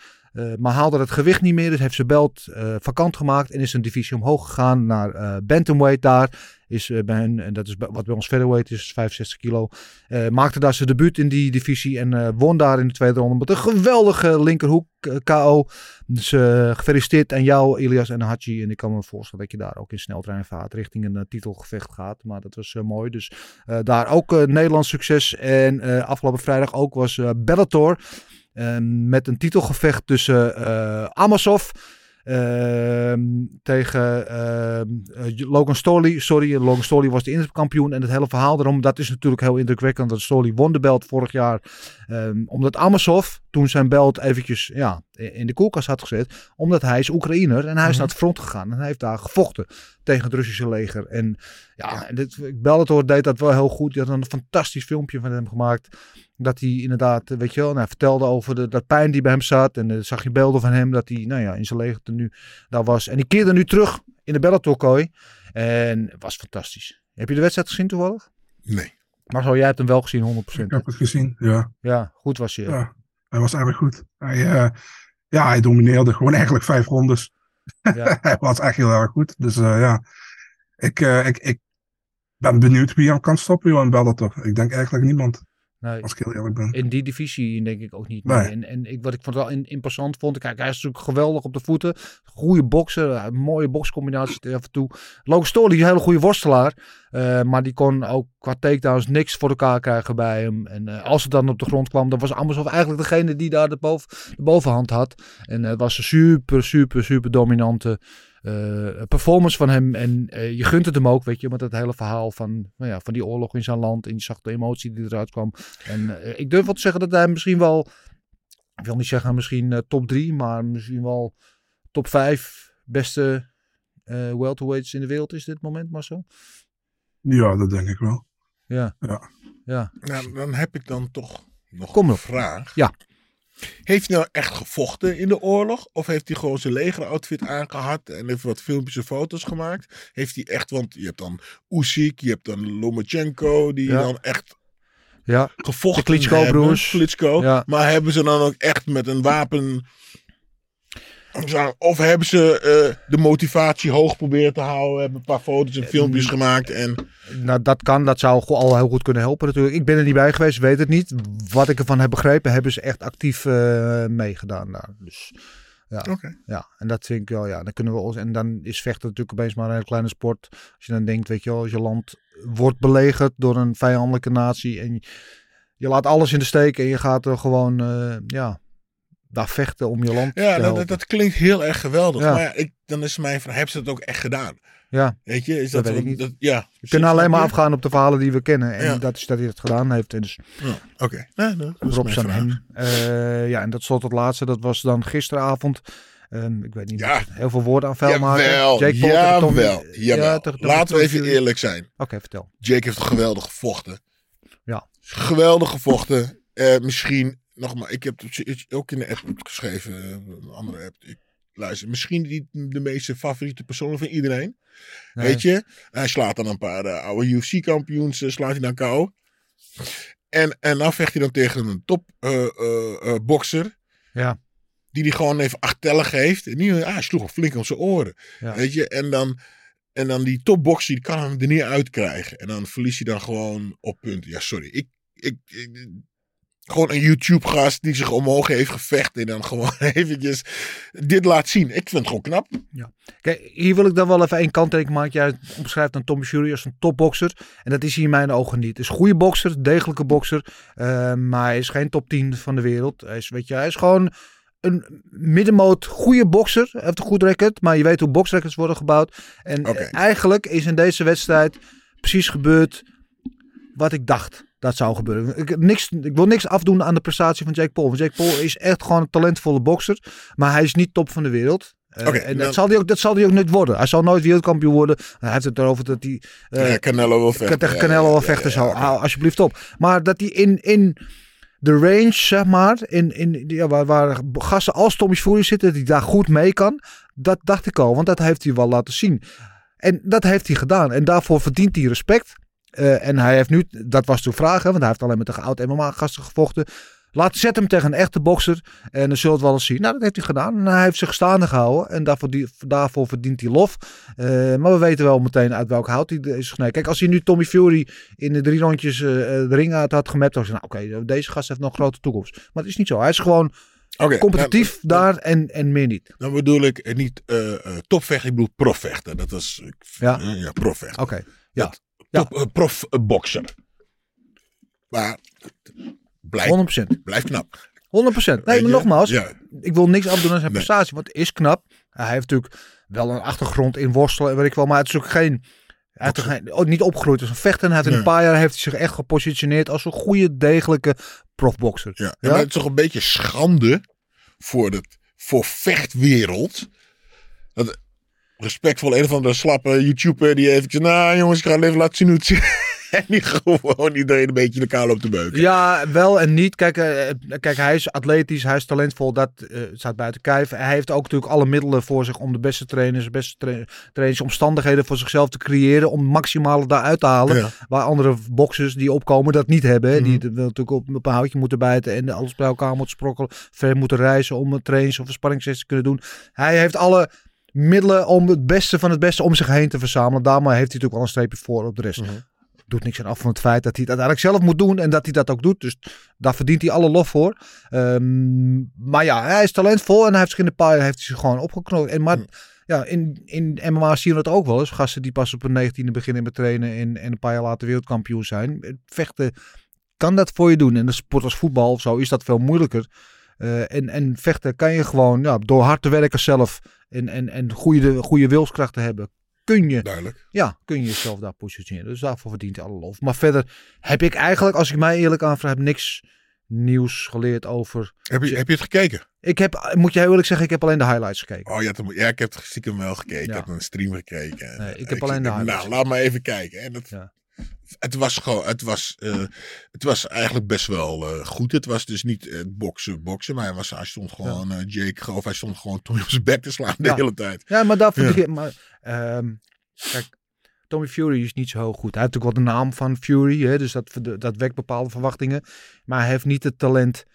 maar haalde het gewicht niet meer, dus heeft zijn belt vakant gemaakt en is een divisie omhoog gegaan naar bantamweight daar. Is eh, bij hen, en dat is wat bij ons featherweight is, 65 kilo. Eh, maakte daar zijn debuut in die divisie en eh, won daar in de tweede ronde met een geweldige linkerhoek KO. Dus gefeliciteerd aan jou, Ilias en Hachi. En ik kan me voorstellen dat je daar ook in sneltreinvaart richting een titelgevecht gaat. Maar dat was mooi. Dus daar ook Nederlands succes. En afgelopen vrijdag ook was Bellator. met een titelgevecht tussen eh Amosov. Ehm, tegen ehm, eh, Logan Stolly. Sorry, Logan Stolly was de interkampioen. En het hele verhaal erom, dat is natuurlijk heel indrukwekkend. Dat Stolly won de belt vorig jaar. ehm, omdat Amosov toen zijn belt eventjes ja, in de koelkast had gezet. Omdat hij is Oekraïner en hij is Mhm. naar het front gegaan. En hij heeft daar gevochten tegen het Russische leger. En ja, dit, Bellator deed dat wel heel goed. Die had een fantastisch filmpje van hem gemaakt. Dat hij inderdaad, weet je wel, nou, hij vertelde over de, dat pijn die bij hem zat. En dan zag je beelden van hem dat hij, nou ja, in zijn leger nu daar was. En die keerde nu terug in de Bellator-kooi. En het was fantastisch. Heb je de wedstrijd gezien toevallig? Nee. Maar zo, jij hebt hem wel gezien, 100%. Ik heb het gezien, ja. Ja, goed was je. ja. Hij was erg goed. Hij, eh, ja, hij domineerde gewoon eigenlijk vijf rondes. Ja. hij was echt heel erg goed. Dus eh, ja, ik, eh, ik, ik ben benieuwd wie hem kan stoppen, joh, in Bellator. Ik denk eigenlijk niemand, Nee. als ik heel eerlijk ben. In die divisie denk ik ook niet. Nee. Nee. En, en ik, wat ik wel in, imposant vond, kijk, hij is natuurlijk geweldig op de voeten. Goede bokser, eh, mooie bokscombinaties af en toe. Logan Stoll, die is een hele goede worstelaar. eh, maar die kon ook qua takedowns niks voor elkaar krijgen bij hem. En eh, als het dan op de grond kwam, dan was Amosov eigenlijk degene die daar de, boven, de bovenhand had. En het was een super, super, super dominante eh, performance van hem. En eh, je gunt het hem ook, weet je, met het hele verhaal van, nou ja, van die oorlog in zijn land. En je zag de emotie die eruit kwam. En eh, ik durf wel te zeggen dat hij misschien wel, ik wil niet zeggen misschien top 3, maar misschien wel top 5 beste eh welterweights in de wereld is dit moment, Marcel. Ja, dat denk ik wel. Ja. Ja. Ja. Nou, dan heb ik dan toch nog Kom een op. vraag. Ja. Heeft hij nou echt gevochten in de oorlog? Of heeft hij gewoon zijn legeroutfit aangehad en heeft wat filmpjes en foto's gemaakt? Heeft hij echt, want je hebt dan Usyk, je hebt dan Lomachenko, die Ja. dan echt Ja. gevochten De Klitschko hebben. broers. Klitschko. Ja. Maar hebben ze dan ook echt met een wapen... Of hebben ze eh, de motivatie hoog proberen te houden, hebben een paar foto's en filmpjes gemaakt en... Nou, dat kan. Dat zou al heel goed kunnen helpen natuurlijk. Ik ben er niet bij geweest, weet het niet. Wat ik ervan heb begrepen, hebben ze echt actief eh, meegedaan daar. Dus ja. Oké. ja, en dat vind ik wel, ja, dan kunnen we ons. En dan is vechten natuurlijk opeens maar een hele kleine sport. Als je dan denkt, weet je wel, als je land wordt belegerd door een vijandelijke natie en je, laat alles in de steek en je gaat er gewoon, eh, ja, daar vechten om je land Ja, te dat, dat, klinkt heel erg geweldig. Ja. Maar ja, ik, dan is mijn vraag, hebben ze dat ook echt gedaan? Ja, Weet je, is Dat niet. dat- ja. we kunnen alleen maar afgaan op de verhalen die we kennen. En Ja. dat is dat hij het gedaan heeft. En dus Ja, Oké, Nou, nou, dat is hem. Eh, ja, en dat slot het laatste. Dat was dan gisteravond. Ehm, ik weet niet, Ja. heel veel woorden aan vuil maken. Jake Paul Tommy- jawel, jawel. Ja, Tommy Laten we even eerlijk zijn. Oké, vertel. Jake heeft geweldig gevochten. Ja. Geweldig gevochten. Eh, misschien, nog maar, ik heb het ook in de app geschreven, eh, een andere app. Ik, luister, misschien niet de meest favoriete persoon van iedereen. Nee. Weet je? Hij slaat dan een paar eh, oude UFC-kampioens, eh, slaat hij dan kou. En, en dan vecht hij dan tegen een top eh, bokser. Ja. Die die gewoon even acht tellen geeft. En die, ah, hij sloeg hem flink om zijn oren. Ja. Weet je? En dan, en dan die topboxer, die kan hem er niet uitkrijgen. En dan verliest hij dan gewoon op punten. Ja, sorry. Ik, ik, ik- gewoon een YouTube-gast die zich omhoog heeft gevecht. En dan gewoon eventjes dit laat zien. Ik vind het gewoon knap. Kijk, hier wil ik dan wel even één kanttekening maken. Jij omschrijft dan Tommy Fury als een topbokser. En dat is hij in mijn ogen niet. Is een goede bokser, degelijke bokser. eh, maar hij is geen top 10 van de wereld. Hij is, weet je, hij is gewoon een middenmoot goede bokser. Hij heeft een goed record. Maar je weet hoe boksrecords worden gebouwd. En eigenlijk is in deze wedstrijd precies gebeurd wat ik dacht dat zou gebeuren. Ik, niks, ik wil niks afdoen aan de prestatie van Jake Paul. Want Jake Paul is echt gewoon een talentvolle bokser. Maar hij is niet top van de wereld. Oké, en dan- dat, zal hij ook, dat zal hij ook nooit worden. Hij zal nooit wereldkampioen worden. Hij heeft het erover dat hij eh, ja, Canelo wil vechten. tegen Canelo ja, wil ja, vechten. alsjeblieft op. Maar dat hij in, in de range, zeg maar, in, in, ja, waar, waar gasten als Tommy Fury zitten, die daar goed mee kan. Dat dacht ik al, want dat heeft hij wel laten zien. En dat heeft hij gedaan. En daarvoor verdient hij respect. Eh, en hij heeft nu, dat was toen vragen, want hij heeft alleen met de oud MMA-gasten gevochten. Laat zet hem tegen een echte bokser. En dan het wel eens zien. Nou, dat heeft hij gedaan. En hij heeft zich staande gehouden. En daarvoor, die, daarvoor verdient hij lof. Eh, maar we weten wel meteen uit welk hout hij is gesneden. Kijk, als hij nu Tommy Fury in de drie rondjes eh, de ring uit had gemapt. Dan zou je zeggen, nou, oké, deze gast heeft nog een grote toekomst. Maar het is niet zo. Hij is gewoon Oké, competitief nou, daar en, en meer niet. Dan bedoel ik niet eh, topvechten, ik bedoel profvechten. Dat is ik- Ja. ja profvechten. Oké. Ja. Dat- Top, eh, profbokser. Maar blijf, 100%. blijf knap. 100%. Nee, maar nogmaals, Ja. ik wil niks afdoen aan zijn Nee. prestatie, want het is knap. Hij heeft natuurlijk wel een achtergrond in worstelen en weet ik wel, maar het is ook geen... Hij heeft geen, ook niet opgegroeid als een vechter. Hij in een paar jaar heeft hij zich echt gepositioneerd als een goede, degelijke profbokser. Ja. Maar het is toch een beetje schande voor de voor vechtwereld. Respectvol een of andere slappe YouTuber die eventjes, nou jongens, ik ga even laten zien hoe het zit. En die gewoon iedereen een beetje lokaal op de beuken. Ja, wel en niet. Kijk, eh, kijk hij is atletisch, hij is talentvol, dat eh, staat buiten kijf. Hij heeft ook natuurlijk alle middelen voor zich om de beste trainers, de beste tra trainingsomstandigheden voor zichzelf te creëren. Om maximale daaruit te halen. Ja. Waar andere boxers die opkomen dat niet hebben. hè. Mhm. Die wel natuurlijk op, op een houtje moeten bijten en alles bij elkaar moeten sprokkelen. Ver moeten reizen om een trainings- of een sparringssessie te kunnen doen. Hij heeft alle middelen om het beste van het beste om zich heen te verzamelen. Daarmee heeft hij natuurlijk al een streepje voor op de rest. Mhm. Doet niks aan af van het feit dat hij het uiteindelijk zelf moet doen en dat hij dat ook doet. Dus daar verdient hij alle lof voor. Ehm, maar ja, hij is talentvol en hij heeft zich in de paar jaar heeft hij zich gewoon opgeknopt. En maar Mhm. ja, in, in MMA zien we dat ook wel eens. Gasten die pas op hun 19e beginnen met trainen en, en een paar jaar later wereldkampioen zijn. Vechten kan dat voor je doen. En de sport als voetbal of zo is dat veel moeilijker. Eh, en, en vechten kan je gewoon ja, door hard te werken zelf en, en, en goede, goede wilskrachten hebben. Kun je, Duidelijk. ja, kun je jezelf daar positioneren. Dus daarvoor verdient hij alle lof. Maar verder heb ik eigenlijk, als ik mij eerlijk aanvraag, heb niks nieuws geleerd over. Heb je, heb je het gekeken? Ik heb, moet heel eerlijk zeggen, ik heb alleen de highlights gekeken. Oh ja, toen- ja ik heb het stiekem wel gekeken. Ja. Ik heb een stream gekeken. Nee, ik heb alleen de zeg, highlights. Nou, laat maar even kijken. En dat, Ja. Het was gewoon, het was, eh, het was eigenlijk best wel eh, goed. Het was dus niet eh, boksen, boksen, maar hij, was, hij stond gewoon, eh, Jake, of hij stond gewoon Tommy op zijn bek te slaan de Ja. hele tijd. Ja, maar daarvoor. Ja. Maar, ehm, kijk, Tommy Fury is niet zo goed. Hij heeft natuurlijk wel de naam van Fury, hè, dus dat, dat wekt bepaalde verwachtingen. Maar hij heeft niet het talent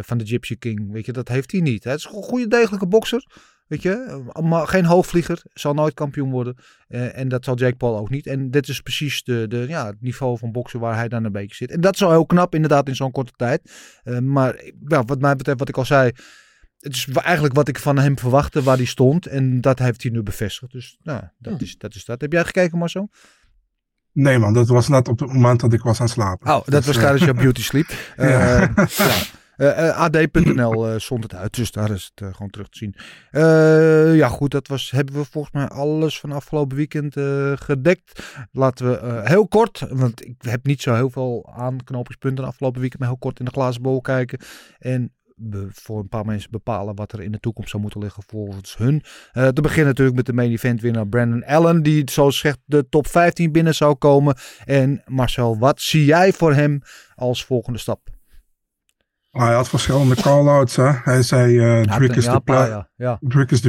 van de Gypsy King. Weet je, dat heeft hij niet. Hij is een goede, degelijke bokser. Weet je, maar geen hoogvlieger, zal nooit kampioen worden. Eh, en dat zal Jake Paul ook niet. En dit is precies de, de, ja, het niveau van boksen waar hij dan een beetje zit. En dat is heel knap, inderdaad, in zo'n korte tijd. Eh, maar ja, wat mij betreft, wat ik al zei, het is eigenlijk wat ik van hem verwachtte, waar hij stond. En dat heeft hij nu bevestigd. Dus nou, dat, is, dat is dat. Heb jij gekeken, Marcel? Nee man, dat was net op het moment dat ik was aan het slapen. Oh, dat was Dus, eh, tijdens jouw beauty sleep. Ja. ja. Eh, eh, AD.nl eh, zond het uit, dus daar is het eh, gewoon terug te zien. Eh, ja, goed, dat was, hebben we volgens mij alles van afgelopen weekend eh, gedekt. Laten we eh, heel kort, want ik heb niet zo heel veel aanknopingspunten afgelopen weekend, maar heel kort in de glazen bol kijken. En voor een paar mensen bepalen wat er in de toekomst zou moeten liggen volgens hun. Eh, te beginnen natuurlijk met de main event winnaar Brandon Allen, die zoals zegt de top 15 binnen zou komen. En Marcel, wat zie jij voor hem als volgende stap? Hij had verschillende call-outs. Hè. Hij zei Ja, Drake is de ja. is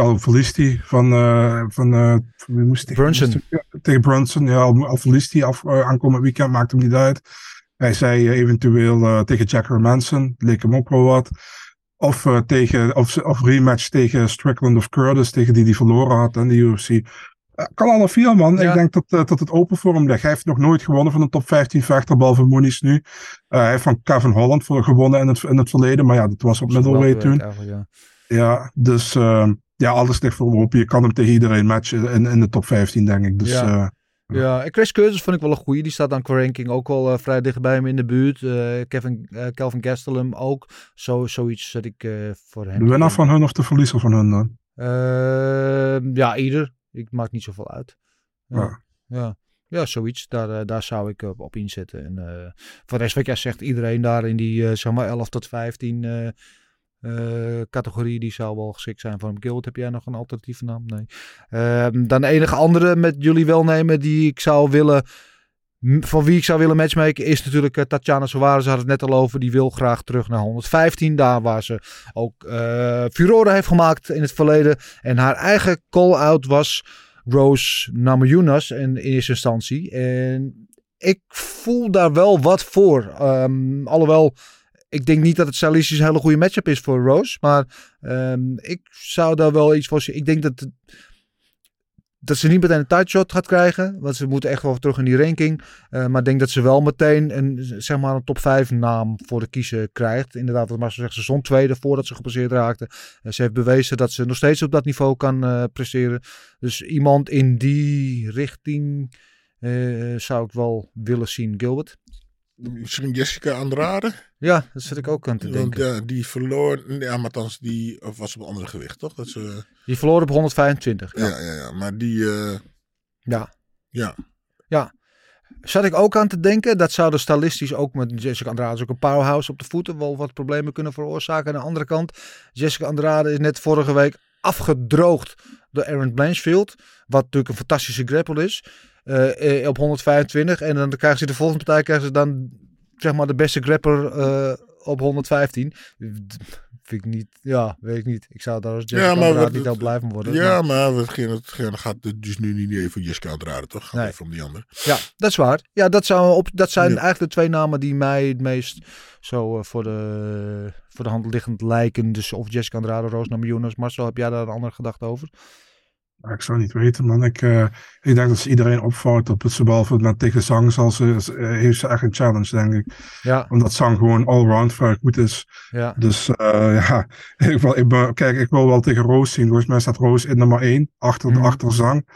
al verliest hij van, eh van, van wie moest hij? Brunson. moest hij- ja, tegen Brunson, ja, al, verliest hij af, aankomend weekend, maakt hem niet uit. Hij zei eventueel tegen Jack Hermanson, leek hem ook wel wat. Of, tegen, of, of rematch tegen Strickland of Curtis, tegen die die verloren had in de UFC. Kan alle vier, man. Ja. Ik denk dat, eh, dat het open voor hem ligt. Hij heeft nog nooit gewonnen van een top 15 vechter, behalve Moonies nu. Eh, hij heeft van Kevin Holland voor, gewonnen in het, in het verleden, maar ja, dat was op middleweight toen. Ja. Ja, dus eh, ja, alles ligt voor hem open. Je kan hem tegen iedereen matchen in, in de top 15, denk ik. Dus Ja. Ja, en Chris Curtis vond ik wel een goeie. Die staat dan qua ranking ook wel eh, vrij dicht bij hem in de buurt. Eh, Kevin, Kelvin Gastelum ook. Zo, zoiets zet ik voor hem. de winnaar van hun of de verliezer van hun dan? Ehm, ja, ieder. Ik maak niet zoveel uit. Ja, Ja. ja. zoiets. Daar, eh, daar zou ik op, op inzetten. En eh, voor de rest wat jij zegt, iedereen daar in die eh, zeg maar 11 tot 15 eh, eh, categorie, die zou wel geschikt zijn voor hem. Guild, heb jij nog een alternatieve naam? Nee. Ehm, dan de enige andere met jullie welnemen die ik zou willen van wie ik zou willen matchmaken is natuurlijk eh, Tatjana Suarez. Had het net al over. Die wil graag terug naar 115. Daar waar ze ook eh furore heeft gemaakt in het verleden. En haar eigen call-out was Rose Namajunas in, eerste instantie. En ik voel daar wel wat voor. Ehm, alhoewel, ik denk niet dat het stylistisch een hele goede matchup is voor Rose. Maar ehm, ik zou daar wel iets voor zien. Ik denk dat, dat ze niet meteen een tight shot gaat krijgen. Want ze moeten echt wel terug in die ranking. Eh, maar ik denk dat ze wel meteen een, zeg maar een top 5 naam voor de kiezen krijgt. Inderdaad, wat Marcel zegt, ze stond tweede voordat ze gepasseerd raakte. Eh, ze heeft bewezen dat ze nog steeds op dat niveau kan eh, presteren. Dus iemand in die richting zou ik wel willen zien. Gilbert? Misschien Jessica Andrade? Ja, dat zit ik ook aan te Want denken. ja, die verloor, ja, maar althans, die of was op een andere gewicht, toch? Dat ze, Die verloor op 125. ja, ja, ja, maar die, eh, Ja. ja. Ja. Zat ik ook aan te denken, dat zou de stylistisch ook met Jessica Andrade is ook een powerhouse op de voeten wel wat problemen kunnen veroorzaken. Aan de andere kant, Jessica Andrade is net vorige week afgedroogd door Aaron Blanchfield, wat natuurlijk een fantastische grapple is, eh, eh, op 125. En dan krijgen ze de volgende partij krijgen ze dan zeg maar de beste grappler eh, op 115. Vind ik niet, ja, weet ik niet. Ik zou daar als Jessica Ja, maar Andrade niet al blijven worden. Ja, maar- maar hetgeen, hetgeen gaat het dus nu niet even Jessica Andrade, toch? Gaat Nee. om die ander. Ja, dat is waar. Ja, dat, zou op, dat zijn Ja. eigenlijk de twee namen die mij het meest zo voor, de, voor de hand liggend lijken. Dus of Jessica Andrade, Roos Namajunas. Marcel, heb jij daar een andere gedachte over? Ja, ik zou niet weten, man. Ik, eh, ik denk dat ze iedereen opvouwt op het behalve met tegen Zang zal ze, eh, heeft ze echt een challenge, denk ik. Ja, Omdat Zang gewoon allround vrij goed is. ja. Dus eh, ja, ik wil, ik ben, kijk, ik wil wel tegen Roos zien. Volgens mij staat Roos in nummer 1, achter, Mhm. achter Zang.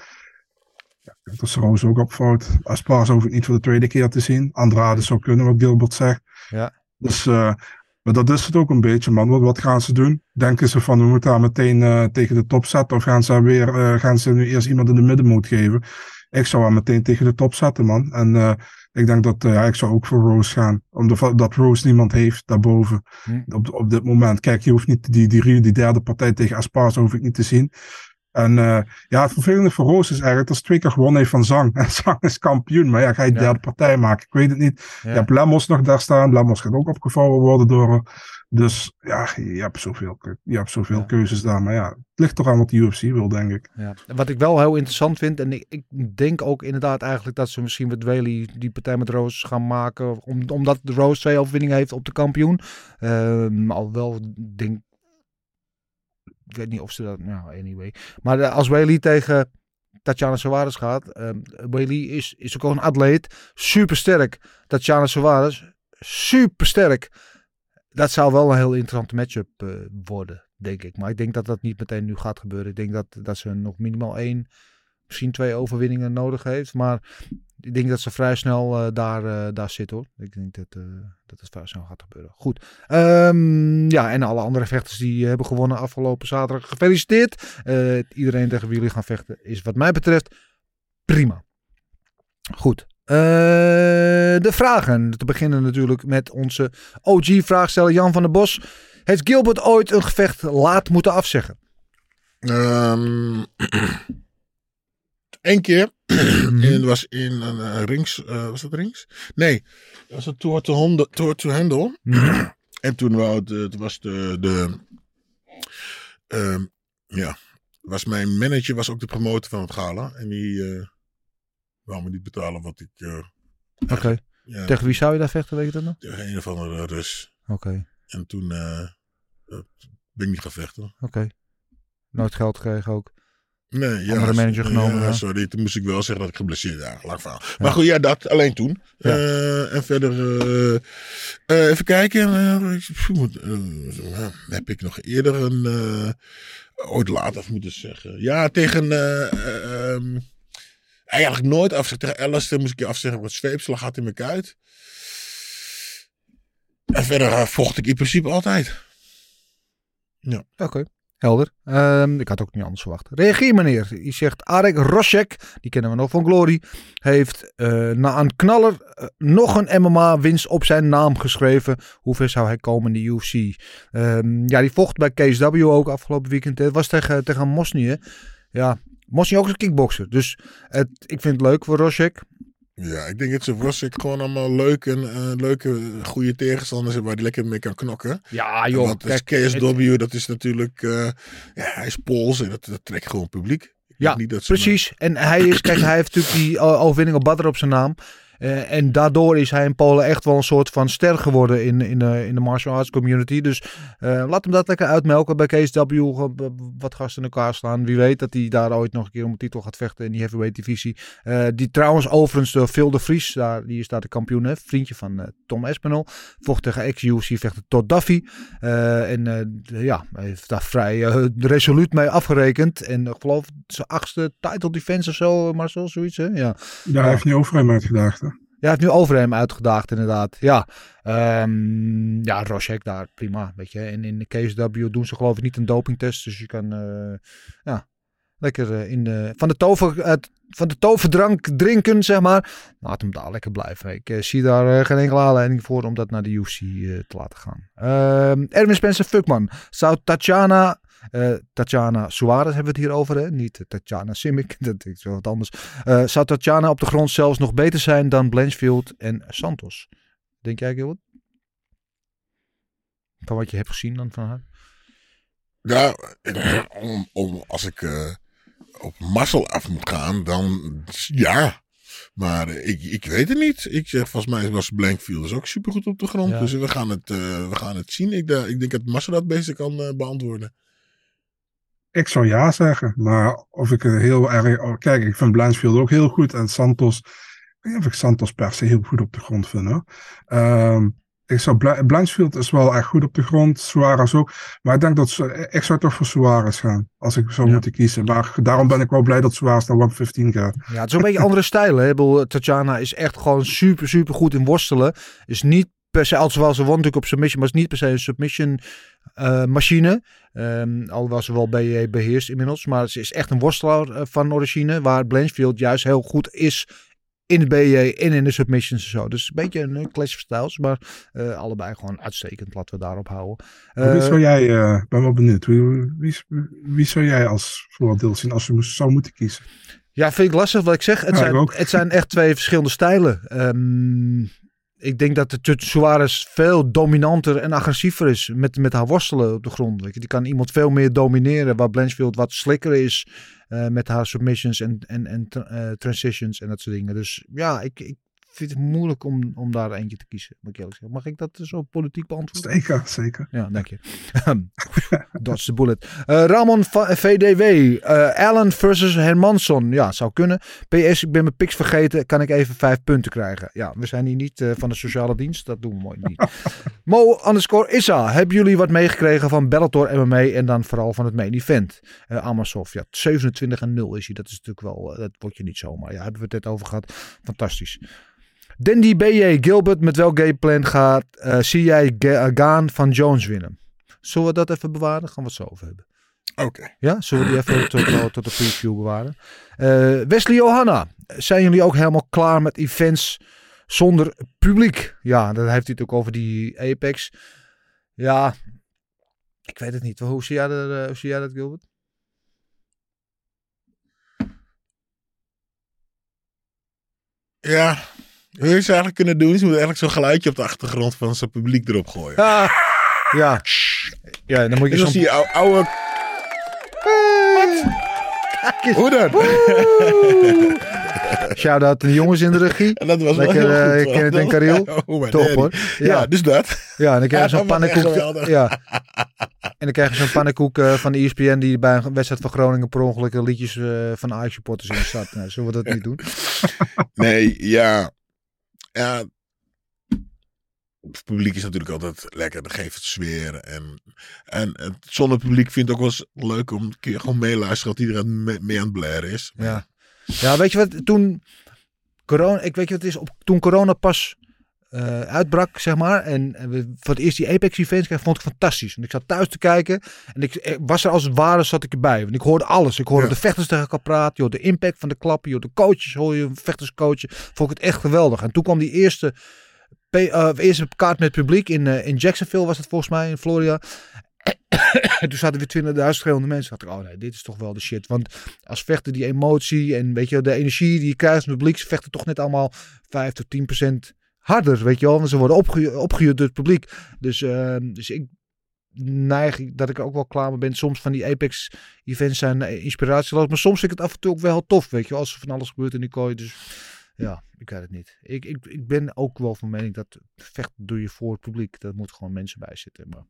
Ja, dat ze Roos ook opvouwt. Aspas hoef ik niet voor de tweede keer te zien. Andrade zou kunnen, wat Gilbert zegt. Ja. Dus, maar dat is het ook een beetje, man. Wat, wat gaan ze doen? Denken ze van, we moeten haar meteen eh, tegen de top zetten? Of gaan ze, weer, eh, gaan ze nu eerst iemand in de middenmoot geven? Ik zou haar meteen tegen de top zetten, man. En eh, ik denk dat, ja, ik zou ook voor Rose gaan. Omdat dat Rose niemand heeft daarboven. Hm. Op, op dit moment. Kijk, je hoeft niet die, die, die derde partij tegen Aspas hoef ik niet te zien. En eh, ja, het vervelende voor Roos is eigenlijk dat ze twee keer gewonnen heeft van Zang. En Zang is kampioen. Maar ja, ga je Ja. derde partij maken? Ik weet het niet. Ja. Je hebt Lemos nog daar staan. Lemos gaat ook opgevouwen worden door haar. Dus ja, je hebt zoveel, je hebt zoveel Ja. keuzes daar. Maar ja, het ligt toch aan wat de UFC wil, denk ik. Ja. Wat ik wel heel interessant vind, en ik, ik denk ook inderdaad eigenlijk dat ze misschien met Whaley die partij met Roos gaan maken, om, omdat de Roos twee overwinningen heeft op de kampioen. Ehm alhoewel, ik denk, ik weet niet of ze dat, nou anyway. Maar eh, als Whaley tegen Tatjana Suarez gaat, ehm Whaley is, is ook een atleet, super sterk. Tatjana Suarez, super sterk. Dat zou wel een heel interessante matchup eh, worden, denk ik. Maar ik denk dat dat niet meteen nu gaat gebeuren. Ik denk dat, dat ze nog minimaal één, misschien twee overwinningen nodig heeft. Maar ik denk dat ze vrij snel eh, daar, eh, daar zit hoor. Ik denk dat, eh, dat het vrij snel gaat gebeuren. Goed. Ehm, ja, en alle andere vechters die hebben gewonnen afgelopen zaterdag. Gefeliciteerd. Iedereen tegen wie jullie gaan vechten is wat mij betreft prima. Goed. De vragen. Te beginnen natuurlijk met onze OG-vraagsteller Jan van der Bos. Heeft Gilbert ooit een gevecht laat moeten afzeggen? Ehm Eén keer. en het was in een eh, rings. eh, was dat rings? Nee. Dat was een tour to, Honda, tour to handle. en toen wou het, eh, het was de. de ehm, ja. Was mijn manager was ook de promotor van het gala. En die eh wou me niet betalen wat ik. eh, Oké. ja, Tegen wie zou je daar vechten, weet je dat nog? tegen een of andere Rus. Oké. En toen eh, eh, ben ik niet gaan vechten. Oké. Nooit geld gekregen ook. Nee, ja, Andere manager ja, genomen, ja. Sorry, toen moest ik wel zeggen dat ik geblesseerd ja, lang verhaal. Maar goed, ja, dat alleen toen. Ja. Eh, en verder, eh, eh, even kijken. heb ik nog eerder een, ooit later moeten zeggen. Ja, tegen, ehm, eigenlijk nooit afzeggen. Tegen Alistair moest ik je afzeggen, wat zweepslag had in mijn kuit. En verder vocht ik in principe altijd. Oké. Helder. Ehm, ik had ook niet anders verwacht. Reageer meneer. Die zegt Arek Rosek, die kennen we nog van Glory, heeft eh, na een knaller eh, nog een MMA-winst op zijn naam geschreven. Hoe ver zou hij komen in de UFC? Ehm, ja, die vocht bij KSW ook afgelopen weekend. Het was tegen, tegen Mosnië. hè. Ja, Mosnië ook een kickboxer. Dus het, ik vind het leuk voor Rosek. Ja, ik denk dat ze Rossick gewoon allemaal leuk en eh, leuke, goede tegenstanders hebben waar hij lekker mee kan knokken. Ja, En Want KSW, dat is natuurlijk, eh, ja, hij is Pools en dat, dat trekt gewoon publiek. Ik Ja, niet dat Precies. En hij is, kijk, hij heeft natuurlijk die o- overwinning op Badr op zijn naam. Eh, en daardoor is hij in Polen echt wel een soort van ster geworden in, in, de, in de martial arts community. Dus eh, laat hem dat lekker uitmelken bij KSW. Wat gasten in elkaar slaan. Wie weet dat hij daar ooit nog een keer om een titel gaat vechten in die heavyweight divisie. Eh, die trouwens overigens de Phil de Vries, daar, die is daar de kampioen. Hè? Vriendje van Tom Espinel. Vocht tegen ex-UFC vechter Todd Duffy. En ja, heeft daar vrij resoluut mee afgerekend. En ik geloof zijn achtste title defense of zo, Marcel, zoiets. Hè? Ja. Ja, hij heeft niet over hem uitgedaagd. Ja, heeft nu over hem uitgedaagd, inderdaad. Ja, Ehm ja Rosek daar, prima. Weet je. En in de KSW doen ze geloof ik niet een dopingtest. Dus je kan eh, ja, lekker eh, in de, van, de tover, eh, van de toverdrank drinken, zeg maar. Laat hem daar lekker blijven. Ik zie daar geen enkele aanleiding voor om dat naar de UFC te laten gaan. Ehm Erwin Spencer Fuckman. Zou Tatjana... eh, Tatjana Suarez hebben we het hier over, hè? niet eh, Tatjana Simic. Dat is wel wat anders. Eh, zou Tatjana op de grond zelfs nog beter zijn dan Blanchfield en Santos? Denk jij, Gilbert? Van wat je hebt gezien dan van haar? Ja, om, om, als ik op Marcel af moet gaan, dan ja. Maar ik, ik weet het niet. Ik zeg, volgens mij was Blankfield dus ook supergoed op de grond. Ja. Dus we gaan het, we gaan het zien. Ik, ik denk dat Marcel dat beter kan beantwoorden. Ik zou ja zeggen, maar of ik heel erg. oh, Kijk, ik vind Blanchfield ook heel goed en Santos. Ik weet niet of ik Santos per se heel goed op de grond vind. Hoor. Ehm, ik zou Bla- Blanchfield is wel echt goed op de grond, Suarez ook. Maar ik denk dat ik zou toch voor Suarez gaan, als ik zou Ja. moeten kiezen. Maar daarom ben ik wel blij dat Suarez naar 115 gaat. Ja, het is een beetje andere stijlen. hè. Bedoel, Tatjana is echt gewoon super, super goed in worstelen. Is niet per se, alhoewel ze won natuurlijk op submission, maar is niet per se een submission eh, machine. Ehm alhoewel ze wel BJ beheerst inmiddels. Maar ze is echt een worstelaar eh, van origine. Waar Blanchfield juist heel goed is in het BJ en in de submissions en zo. Dus een beetje een eh, clash of styles. Maar eh, allebei gewoon uitstekend. Laten we daarop houden. Maar wie zou jij, ik ben wel benieuwd, wie, wie, wie zou jij als voordeel zien als je moest, zou moeten kiezen? Ja, vind ik lastig wat ik zeg. Het, Ja, zijn, het zijn echt twee verschillende stijlen. Ehm, ik denk dat de Suarez veel dominanter en agressiever is met, met haar worstelen op de grond. Weet je. Die kan iemand veel meer domineren, waar Blanchfield wat slikker is eh, met haar submissions en, en, en eh, transitions en dat soort dingen. Dus ja, ik, ik vind het moeilijk om, om daar eentje te kiezen, moet ik eerlijk zeggen. Mag ik dat zo politiek beantwoorden? Zeker, zeker. Ja, dank je. Dodge the bullet. Eh, Ramon VDW. eh, Allen versus Hermansson. Ja, zou kunnen. PS, ik ben mijn picks vergeten. Kan ik even vijf punten krijgen? Ja, we zijn hier niet eh, van de sociale dienst. Dat doen we mooi niet. Mo underscore Issa. Hebben jullie wat meegekregen van Bellator MMA en dan vooral van het main event? Eh Amasov. Ja, 27 en 0 is hij. Dat is natuurlijk wel, eh, dat wordt je niet zomaar. Ja, hebben we het net over gehad. Fantastisch. Dandy BJ, Gilbert, met welk gameplan gaat, eh, zie jij eh, Gaan van Jones winnen? Zullen we dat even bewaren? Gaan we het zo over hebben. Oké. Ja, zullen we die even tot, eh, tot de preview bewaren? Wesley Johanna, zijn jullie ook helemaal klaar met events zonder publiek? Ja, dan heeft hij het ook over die Apex. Ja, ik weet het niet. Hoe zie jij dat, hoe zie jij dat Gilbert? Ja. Hoe je ze eigenlijk kunnen doen, is je moet eigenlijk zo'n geluidje op de achtergrond van zijn publiek erop gooien. Ah, ja. Ja, dan moet je zo'n... die ou- oude... Hoe dan? Shout-out to de jongens in de regie. En dat was wel Lekker, heel eh, goed, Kenneth hoor. en Karel. Oh, Top hoor. Ja. dus dat. Ja, en dan krijg je Ja, zo'n pannenkoek. Ja. En dan krijg je zo'n pannenkoek eh, van de ESPN die bij een wedstrijd van Groningen per ongeluk liedjes eh, van Ajax supporters in staat. Nou, zullen we dat niet doen? Nee, ja. Ja. Het publiek is natuurlijk altijd lekker. Dat geeft het sfeer. En, en het zonder publiek vind ik ook wel eens leuk om een keer gewoon meeluisteren. Dat iedereen mee, aan het blaren is. Ja. Ja, weet je wat? Toen corona, ik weet je wat is, op, toen corona pas eh, uitbrak, zeg maar, en, en we voor het eerst die Apex events kregen, vond ik fantastisch. Want ik zat thuis te kijken en ik, ik was er als het ware, zat ik erbij. Want ik hoorde alles. Ik hoorde Ja. de vechters tegen elkaar praten, hoorde de impact van de klappen, hoorde de coaches, hoor je vechterscoachen. Vond ik het echt geweldig. En toen kwam die eerste, eh, eerste kaart met publiek in, eh, in Jacksonville, was het volgens mij, in Florida. En toen zaten weer 20.200 mensen. Dacht ik, oh nee, dit is toch wel de shit. Want als vechten die emotie en weet je, de energie die je krijgt van het publiek, ze vechten toch net allemaal 5 tot 10 procent harder, weet je wel. Want ze worden opge opgejuurd door het publiek. Dus, eh, dus ik neig dat ik ook wel klaar mee ben. Soms van die Apex events zijn eh, inspiratieloos. Maar soms vind ik het af en toe ook wel tof, weet je wel. Als er van alles gebeurt in die kooi. Dus ja, ik weet het niet. Ik, ik, ik ben ook wel van mening dat vechten doe je voor het publiek. Daar moet gewoon mensen bij zitten. Maar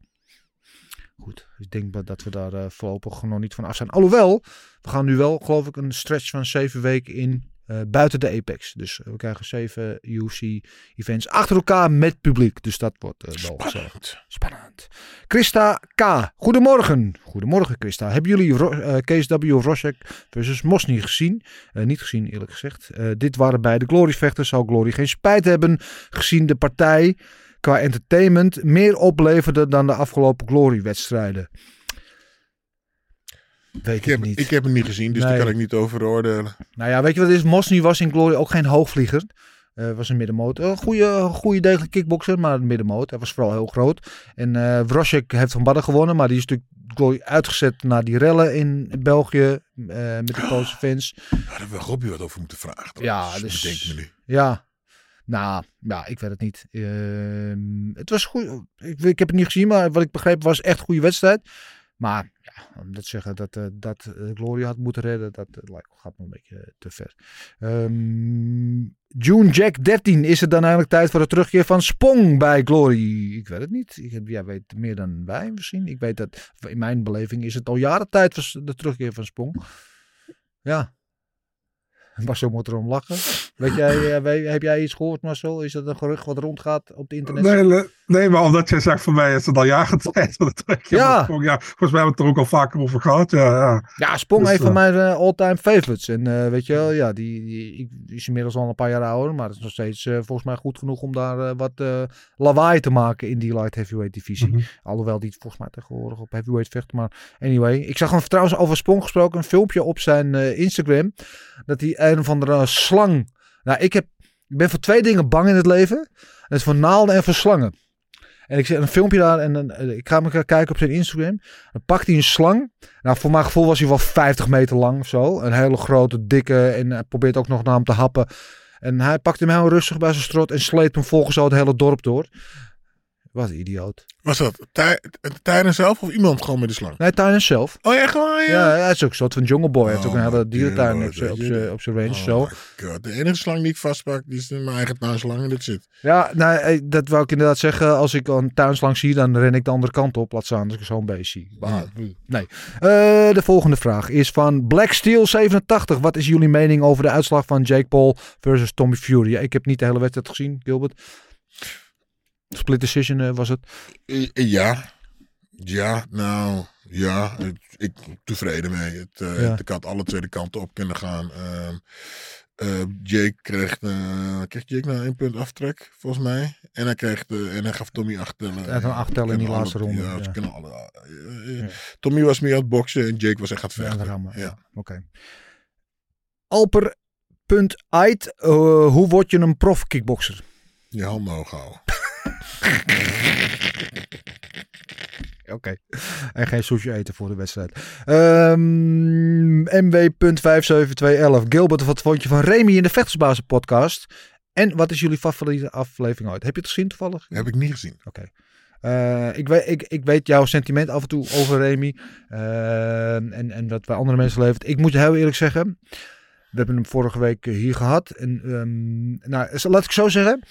goed, ik denk dat we daar eh, voorlopig nog niet van af zijn. Alhoewel, we gaan nu wel, geloof ik, een stretch van zeven weken in eh, buiten de Apex. Dus eh, we krijgen zeven UFC-events achter elkaar met publiek. Dus dat wordt eh, wel gezellig. Spannend. Christa K. Goedemorgen. Goedemorgen, Christa. Hebben jullie Ro eh, KSW Rosek versus Mosny gezien? Niet gezien, eerlijk gezegd. Dit waren beide Glory-vechters. Zou Glory geen spijt hebben, gezien de partij qua entertainment meer opleverde dan de afgelopen Glory-wedstrijden? Weet Ik heb, niet. ik heb hem niet gezien, dus Nee. daar kan ik niet over oordelen. Nou ja, weet je wat is? Mosny was in Glory ook geen hoogvlieger. Eh was een middenmoot. Een goede, goede degelijk kickboxer, maar een middenmoot. Hij was vooral heel groot. En Wrosek heeft van Badden gewonnen, maar die is natuurlijk Glory uitgezet naar die rellen in België. eh, met de Poolse fans. Daar hebben we Robbie wat over moeten vragen. Ja, dus- bedenk nu. Ja. Nou, ja, ik weet het niet. Ehm, het was goed. Ik, ik heb het niet gezien, maar wat ik begreep was echt een goede wedstrijd. Maar ja, om dat zeggen dat, eh, dat eh, Glory had moeten redden, dat eh, lijkt, gaat me een beetje te ver. Ehm, June Jack 13, is het dan eigenlijk tijd voor de terugkeer van Spong bij Glory? Ik weet het niet. Ik, jij weet meer dan wij misschien. Ik weet dat, in mijn beleving is het al jaren tijd voor de terugkeer van Spong. Ja. Marcel moet erom lachen. Weet jij, eh, heb jij iets gehoord, Marcel? Is dat een gerucht wat rondgaat op het internet? Nee, nee, maar omdat jij zegt van mij is het al jaren tijd de. Ja. van ja. Volgens mij hebben we het er ook al vaker over gehad. Ja, ja. Ja, Spong Dus, een van eh, mijn eh, all-time favorites. En weet je wel, ja, die, die, ik- die is inmiddels al een paar jaar ouder. Maar het is nog steeds volgens mij goed genoeg om daar wat lawaai te maken in die light heavyweight divisie. Mhm. Alhoewel die volgens mij tegenwoordig op heavyweight vecht. Maar anyway, ik zag hem trouwens over Spong gesproken een filmpje op zijn Instagram. Dat hij een of andere slang... Nou, ik, heb, ik ben voor twee dingen bang in het leven. Dat is voor naalden en voor slangen. En ik zet een filmpje daar en eh, ik ga hem kijken op zijn Instagram. Dan pakt hij een slang. Nou, voor mijn gevoel was hij wel 50 meter lang of zo. Een hele grote, dikke. En hij probeert ook nog naar hem te happen. En hij pakt hem heel rustig bij zijn strot en sleept hem volgens het hele dorp door. Wat een idioot. Was dat tij- tijdens zelf of iemand gewoon met de slang? Nee, tuin zelf. Oh ja, gewoon ja. Ja, hij is ook een soort van jungle boy. Hij heeft ook Oh een hele my dierentuin op zijn- range. Oh zo. my God. De enige slang die ik vastpak, die is mijn eigen tuinslang en dat zit. Ja, nou, eh, dat wou ik inderdaad zeggen. Als ik een tuinslang zie, dan ren ik de andere kant op. Laat staan als ik zo'n beest zie. Maar, Nee. Eh, de volgende vraag is van Black Steel 87. Wat is jullie mening over de uitslag van Jake Paul versus Tommy Fury? Ja, ik heb niet de hele wedstrijd gezien, Gilbert. Split decision eh, was het. Eh, Ja. Ja, nou, ja, ik, ik tevreden mee. Het, eh, Ja. het- ik had alle twee kanten op kunnen gaan. Ehm, eh, Jake kreeg, eh, kreeg Jake nou één punt aftrek, volgens mij. En hij, kreeg de, en hij gaf Tommy acht tellen. Hij had een acht tellen in die laatste ronde, Ja, ja. kunnen alle, eh, eh, Tommy was meer aan het boksen en Jake was echt aan het vechten. Ja. Oké. Alper.ait. eh, hoe word je een prof kickboxer? Je handen omhoog houden. Oké. En geen sushi eten voor de wedstrijd. Ehm MW.57211. Gilbert, wat vond je van Remy in de Vechtersbazen podcast? En wat is jullie favoriete aflevering ooit? Heb je het gezien toevallig? Heb ik niet gezien. Oké. Eh, ik, weet, ik, ik weet jouw sentiment af en toe over Remy. eh, en, en wat bij andere mensen levert. Ik moet heel eerlijk zeggen. We hebben hem vorige week eh, hier gehad. En, ehm, nou, laat ik zo zeggen.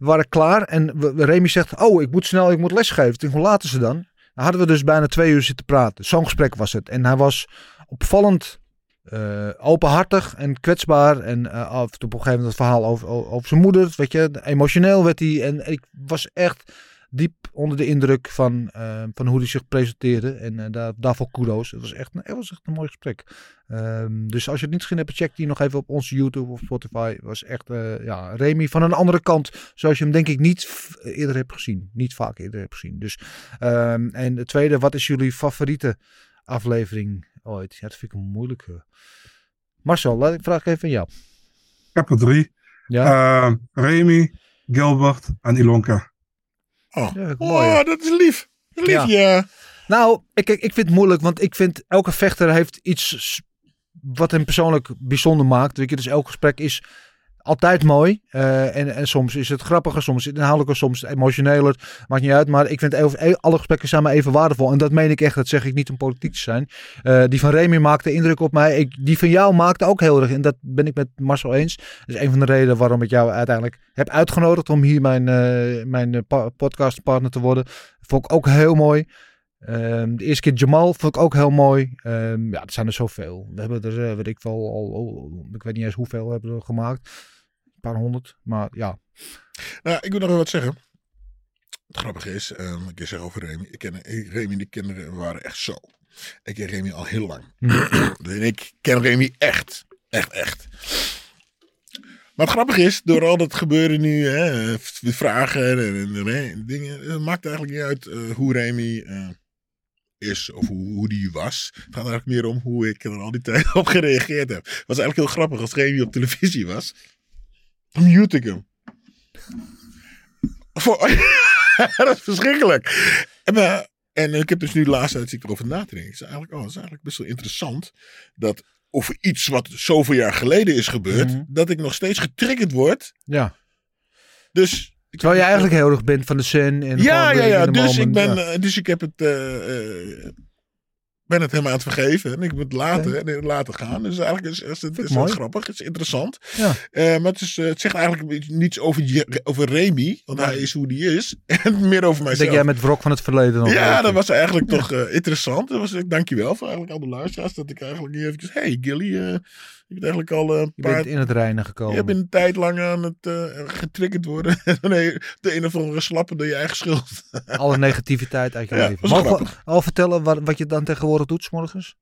Waren klaar. En Remy zegt: Oh, ik moet snel, ik moet lesgeven. Denk, hoe is het dan? Dan hadden we dus bijna twee uur zitten praten. Zo'n gesprek was het. En hij was opvallend eh, openhartig en kwetsbaar. En toe op een gegeven moment het verhaal over, o- over zijn moeder. Weet je, emotioneel werd hij. En ik was echt diep onder de indruk van, eh, van hoe hij zich presenteerde. En eh, daar, daarvoor kudos. Het was echt, een- het was echt een mooi gesprek. Ehm, dus als je het niet gezien hebt, check die nog even op onze YouTube of Spotify. Het was echt, eh, ja, Remy van een andere kant. Zoals je hem denk ik niet eerder hebt gezien. Niet vaak eerder hebt gezien. Dus, ehm, en het tweede, wat is jullie favoriete aflevering ooit? Ja, dat vind ik een moeilijke. Marcel, laat ik vraag even aan jou. Ik heb er drie. Ja, Remy, Gilbert en Ilonka. Oh, Ja, mooi, oh dat is lief. Lief, Ja. Nou, ik, ik, vind het moeilijk, want ik vind elke vechter heeft iets wat hem persoonlijk bijzonder maakt. Weet je, dus elk gesprek is altijd mooi. Eh, en, en soms is het grappiger, soms inhoudelijker, soms emotioneler. Maakt niet uit, maar ik vind even, e- alle gesprekken me even waardevol. En dat meen ik echt, dat zeg ik niet om politiek te zijn. Eh, die van Remy maakte indruk op mij. Ik, die van jou maakte ook heel erg. En dat ben ik met Marcel eens. Dat is een van de redenen waarom ik jou uiteindelijk heb uitgenodigd om hier mijn, eh, mijn pa- podcastpartner te worden. Vond ik ook heel mooi. Ehm, de eerste keer Jamal vond ik ook heel mooi. Ehm, ja, er zijn er zoveel. We hebben er, eh, weet ik wel, al, al- ik weet niet eens hoeveel hebben we gemaakt. Een paar honderd. Maar ja, Nou, ik wil nog wat zeggen. Het grappige is, ehm, ik zeggen over Remy. Ik ken, Remy en de kinderen waren echt zo. Ik ken Remy al heel lang. en ik ken Remy echt. Echt, echt. Maar het grappige is, door al dat gebeuren nu, hè, vragen en, en- en dingen, het maakt eigenlijk niet uit eh, hoe Remy eh, is of hoe, hoe die was. Het gaat eigenlijk meer om hoe ik er al die tijd op gereageerd heb. Het was eigenlijk heel grappig als Remy op televisie was. Mute ik hem. Dat is verschrikkelijk. En, eh, en ik heb dus nu de laatste tijd erover na te denken. Ik zei eigenlijk, oh, dat is eigenlijk best wel interessant. Dat over iets wat zoveel jaar geleden is gebeurd, Mhm. dat ik nog steeds getriggerd word. ja. Dus. Terwijl je eigenlijk heel erg bent van de zen. En ja, ja, ja. Dus ik, ben, ja. eh, dus ik heb het. eh, eh, ben het helemaal aan het vergeven. En ik moet het laten, en laten gaan. Dus eigenlijk is, is het is mooi. grappig. Het is interessant. Ja. Maar het, is, het zegt eigenlijk niets over, je- over Remy. Want hij is hoe die is. En meer over mijzelf. Denk jij met wrok van het verleden nog? Ja, dat was eigenlijk toch interessant. Dat was, dankjewel voor eigenlijk al de luisteraars. Dat ik eigenlijk niet eventjes... Hey Gilly, je bent eigenlijk al een Je paar... bent in het reinen gekomen. Je bent een tijd lang aan het eh, getriggerd worden. nee, de een of andere slappen door je eigen schuld. Alle negativiteit uit je Ja, leven. was Mogen we grappig. al vertellen wat, wat je dan tegenwoordig doet, 's morgens?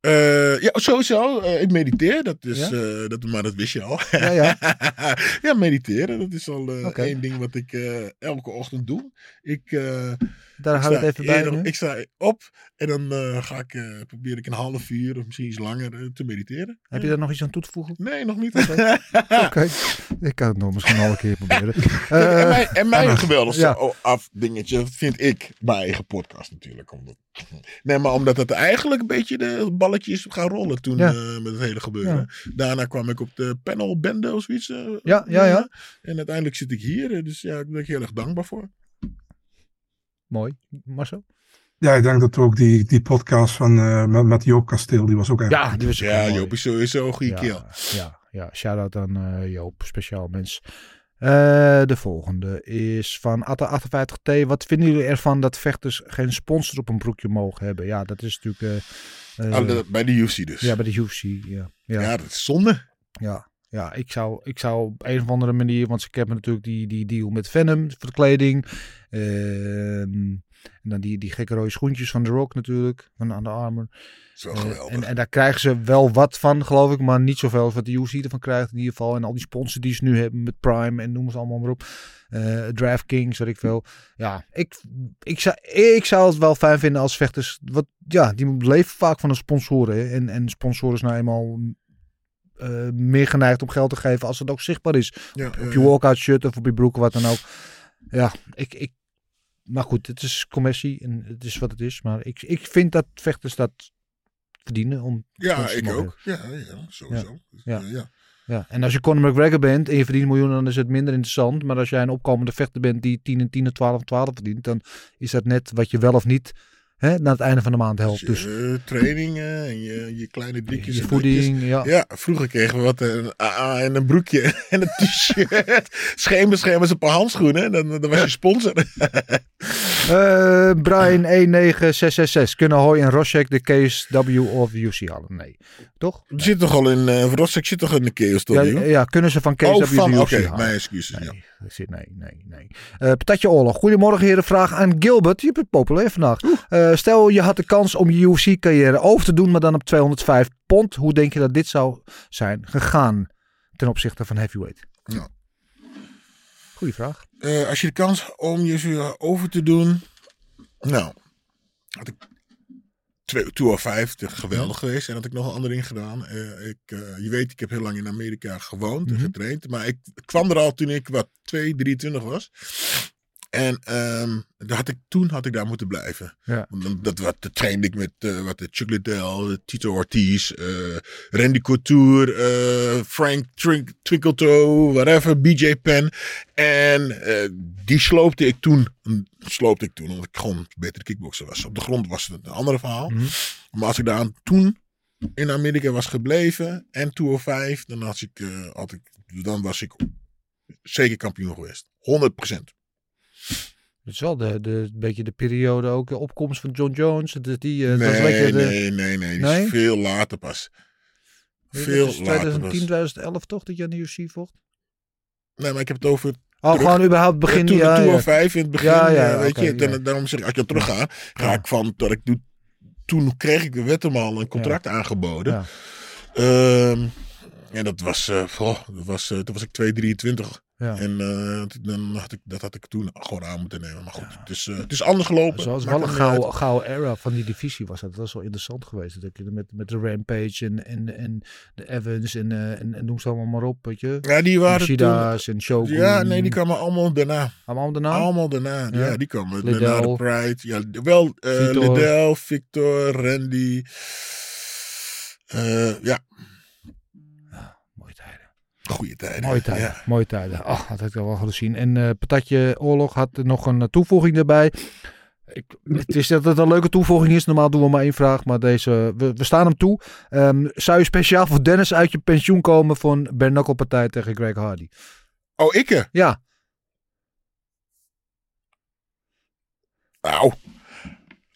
Eh, ja, sowieso. eh, ik mediteer. Dat is, Ja? eh, dat, maar dat wist je al. Ja, ja. ja, mediteren. Dat is al eh, Oké. één ding wat ik eh, elke ochtend doe. Ik, eh, Daar ik hou sta het even bij nu. Ik sta op en dan eh, ga ik, eh, probeer ik een half uur of misschien iets langer eh, te mediteren. Heb je daar nog iets aan toe te voegen? Nee, nog niet. Oké, ik kan het nog misschien al een keer proberen. En mijn, en mijn geweldigste ja. vind ik mijn eigen podcast natuurlijk. Omdat, nee, maar omdat het eigenlijk een beetje de balletje is gaan rollen toen Ja. met het hele gebeuren. Daarna kwam ik op de panel Bende of zoiets. Ja, ja, ja. En uiteindelijk zit ik hier. Dus ja, daar ben ik heel erg dankbaar voor. Mooi. Marcel? Ja, ik denk dat ook die, die podcast van, eh, met, met Joop Kasteel, die was ook echt Ja, die was ook Ja. Joop is sowieso een goede ja, keel. Ja, ja shout-out aan eh, Joop, speciaal mens. Eh, de volgende is van Atta58T. Wat vinden jullie ervan dat vechters geen sponsor op een broekje mogen hebben? Ja, dat is natuurlijk... eh, eh, Ah, de- bij de UFC dus. ja, bij de UFC. Ja, ja. Ja, dat is zonde. Ja, ja ik, zou, ik zou op een of andere manier, want ze hebben natuurlijk die, die deal met Venom voor de kleding. Ehm, en dan die, die gekke rode schoentjes van The Rock natuurlijk, van Under Armour. Dat is wel Eh, geweldig. en, en daar krijgen ze wel wat van, geloof ik, maar niet zoveel als wat de UFC ervan krijgt in ieder geval. En al die sponsors die ze nu hebben met Prime en noem ze allemaal maar op. Eh DraftKings, weet ik veel. Ja, ik, ik, zou, ik zou het wel fijn vinden als vechters, wat, ja, die leven vaak van de sponsoren. En, en sponsoren zijn nou eenmaal eh, meer geneigd om geld te geven als het ook zichtbaar is. Ja, Op je walkout shirt of op je broek, wat dan ook. Ja, ik, ik, maar goed, het is commercie en het is wat het is. Maar ik, ik vind dat vechters dat verdienen om ja, ik mogen ook. Ja, ja sowieso. Ja. Eh, ja. ja, en als je Conor McGregor bent en je verdient miljoenen, dan is het minder interessant. Maar als jij een opkomende vechter bent die 10 en 10 en 12 en 12 verdient, dan is dat net wat je wel of niet hè, na het einde van de maand helpt. Dus Je eh, trainingen en je, je kleine drukjes. je voeding, ja. Ja, vroeger kregen we wat eh, een AA en een broekje en een t-shirt. Schemerschermers, een paar handschoenen. Dan, dan was je sponsor. Eh, Brian 19666. Kunnen Hoy en Roshek de KSW of UC halen? Nee. Toch? Zit toch al in, uh, Rossek zit toch in de chaos, toch? Ja, ja, kunnen ze van KSW Oh, de van, UFC oké, halen? mijn excuses. Nee, Ja. nee, nee, nee. Patatje Oorlog. Goedemorgen heren. Vraag aan Gilbert. Je bent populair vandaag. Eh, stel je had de kans om je UFC carrière over te doen, maar dan op 205 pond. Hoe denk je dat dit zou zijn gegaan ten opzichte van heavyweight? Ja. Goeie vraag. Eh, als je de kans om je over te doen. Nou, had ik 205, geweldig geweest. En had ik nog een ander ding gedaan. Eh, ik, je weet, ik heb heel lang in Amerika gewoond en Mhm. getraind. Maar ik kwam er al toen ik wat 2, 23 was. En ehm, daar had ik, toen had ik daar moeten blijven. Ja. Want dan- Dat, wat, dat trainde ik met eh, wat, de Chuck Liddell, Tito Ortiz, eh, Randy Couture, eh, Frank Twink, Twinkletoe, whatever, BJ Penn. En eh, die sloopte ik toen. Sloopte ik toen, omdat ik gewoon een betere kickboxer was. Op de grond was het een ander verhaal. Mhm. Maar als ik daar toen in Amerika was gebleven en 205, dan, had ik, eh, had ik, dan was ik zeker kampioen geweest. 100%. Het is wel de, de, een beetje de periode ook, de opkomst van John Jones. Die, eh, dat nee, beetje de, nee, nee, nee. Nee? is veel later pas. dat Veel later 2010, pas. 2011 toch, dat je aan de UFC vocht? Nee, maar ik heb het over Oh, Terug. gewoon überhaupt begin. ja, toen, ja, in het begin. Ja, ja, eh, weet je, dan, daarom zeg ik, als ik dan terug ga, ik van dat ik. Toen kreeg ik de Wetterman een contract aangeboden. Ja. En dat was, goh, dat was, eh, toen was ik 2,23. Ja. En eh, dan had ik, dat had ik toen gewoon aan moeten nemen. Maar goed, het, is, het is anders gelopen. Zoals wel een gouden, gouden era van die divisie was dat. Dat was wel interessant geweest. Dat je met, met de Rampage en, en, en de Evans en, en, en noem ze allemaal maar op. Weet je. Ja, die waren toen... Shida's en Shogun. Ja, nee, die kwamen allemaal daarna. Allemaal daarna? Allemaal daarna. Ja, Ja. die kwamen daarna de Pride. Ja, wel Victor. Liddell, Victor, Randy. Ja, goede tijden. Mooie tijden. Ja. Mooie tijden. Ach, dat had ik al wel gezien. En eh Patatje Oorlog had er nog een eh, toevoeging erbij. Ik, het is dat het een leuke toevoeging is. Normaal doen we maar één vraag, maar deze, we, we staan hem toe. Ehm, zou je speciaal voor Dennis uit je pensioen komen een bare partij tegen Greg Hardy? Oh, ikke? Ja, Nou,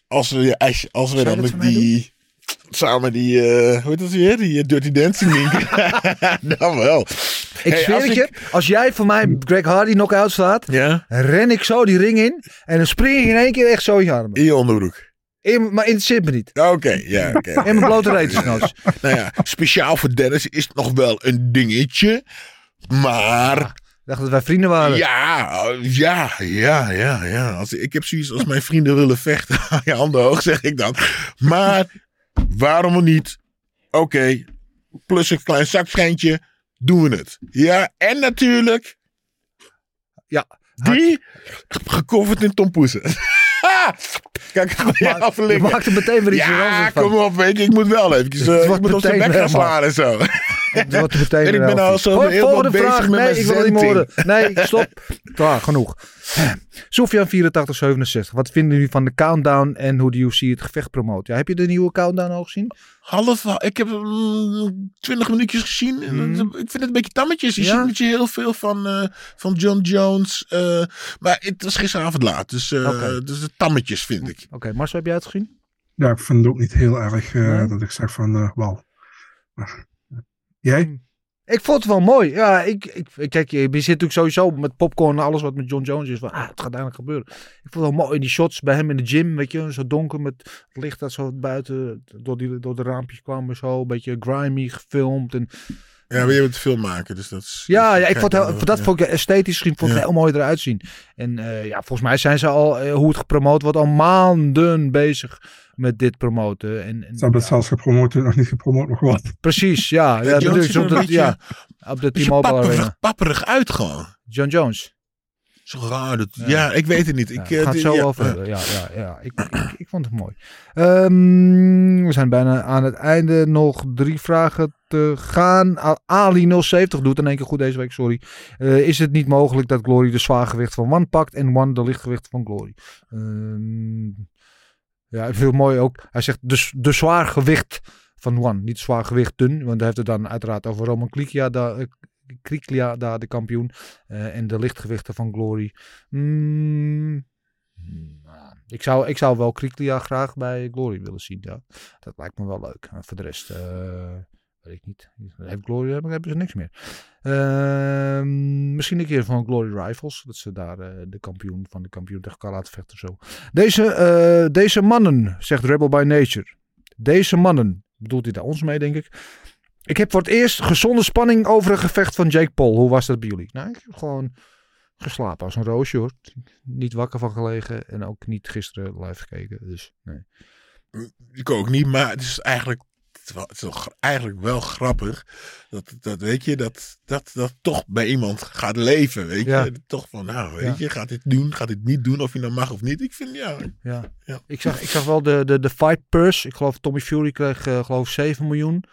als we, als, als we dan met die... Samen die, eh, hoe heet dat weer? Die eh, Dirty Dancing link. dan wel. ik Hey, zweer als het ik- je. Als jij voor mij Greg Hardy knock-out slaat, Ja? ren ik zo die ring in. En dan spring ik in één keer echt zo in je armen. In je onderbroek. In, maar interesseert me niet. Oké, ja, oké. In mijn blote retensnoos. nou ja, speciaal voor Dennis is het nog wel een dingetje. Maar Ik dacht dat wij vrienden waren. ja, ja, ja, ja, ja. Als, ik heb zoiets als mijn vrienden willen vechten. Aan je handen hoog, zeg ik dan. Maar waarom niet? Oké, plus een klein zakschijntje, doen we het. Ja, en natuurlijk Ja. die gecoverd in tompoesen. Kijk, ik je liggen. maakt er meteen weer iets Ja, van. kom op, weet je, ik moet wel eventjes, Het ik moet op zijn bek gaan slaan en zo. En ik ben al zo heel volgende bezig vraag. met nee, ik wil het niet horen. Nee, stop. Klaar, genoeg. Sofian 8467. Wat vinden jullie van de countdown en hoe de UFC het gevecht promoot? Ja, heb je de nieuwe countdown al gezien? Half, ik heb mm, twintig minuutjes gezien. En Mhm. Ik vind het een beetje tammetjes. Je Ja? ziet je heel veel van, eh, van John Jones. eh, maar het was gisteravond laat. Dus, eh, dus de tammetjes vind ik. Oké, Marcel, heb jij het gezien? Ja, ik vind het ook niet heel erg eh, Nee? dat ik zeg van, eh wauw. Maar, eh, Jij? Ik vond het wel mooi. Ja, ik, ik, kijk, je, zit natuurlijk sowieso met popcorn en alles wat met John Jones is. Van, ah, het gaat eindelijk gebeuren. Ik vond het wel mooi. Die shots bij hem in de gym, weet je, zo donker met het licht dat zo buiten door, die, door de raampjes kwam en zo. Een beetje grimy gefilmd. En, Ja, maar je bent film maken. Dus dat is, ja, ja, ik vond, heel- dat ja. vond ik esthetisch gezien vond ik Ja. heel mooi eruit zien. En eh, ja, volgens mij zijn ze al, eh, hoe het gepromoot wordt, al maanden bezig met dit promoten. En, en, Ze hebben het zelfs gepromoot, nog niet gepromoot, nog wat. Precies, ja. ja, natuurlijk, op de, beetje- ja, op de Beetje T-Mobile papperig, Arena. papperig uit gewoon. John Jones. Zo raar. Dat, Ja. ja. ik weet het niet. Ik, Ja, eh, gaat die- zo ja, over ja. Ja. Ik, ik, ik vond het mooi. Ehm, we zijn bijna aan het einde. Nog drie vragen te gaan. A- Ali 070 doet in één keer goed deze week, sorry. Eh, is het niet mogelijk dat Glory de zwaargewicht van One pakt en One de lichtgewicht van Glory? Ehm, ja, ik mooi ook. Hij zegt de, de zwaargewicht van One. Niet zwaargewichten, want hij heeft het dan uiteraard over Roman Klikia, daar, eh, de kampioen. eh, en de lichtgewichten van Glory. Mm, nou, ik, zou, ik zou wel Kriklia graag bij Glory willen zien. Ja. Dat lijkt me wel leuk. Voor de rest eh, weet ik niet. Heeft Glory hebben, hebben ze niks meer. Ehm, misschien een keer van Glory Rivals. Dat ze daar eh, de kampioen van de kampioen tegen elkaar laten vechten. Zo. Deze, eh, deze mannen, zegt Rebel by Nature. Deze mannen, bedoelt hij daar ons mee denk ik. Ik heb voor het eerst gezonde spanning over een gevecht van Jake Paul. Hoe was dat bij jullie? Nou, ik heb gewoon geslapen als een roosje hoor. Niet wakker van gelegen en ook niet gisteren live gekeken. Dus nee. Ik ook niet, maar het is eigenlijk, is wel, het is gra- eigenlijk wel grappig. Dat, dat weet je, dat, dat dat toch bij iemand gaat leven. Weet Ja. je, toch van, nou, weet Ja. je, gaat dit doen, gaat dit niet doen, of je nou mag of niet. Ik vind, ja, Ja. Ja. Ik, zag, ik zag wel de, de, de fight purse. Ik geloof Tommy Fury kreeg eh, geloof 7 miljoen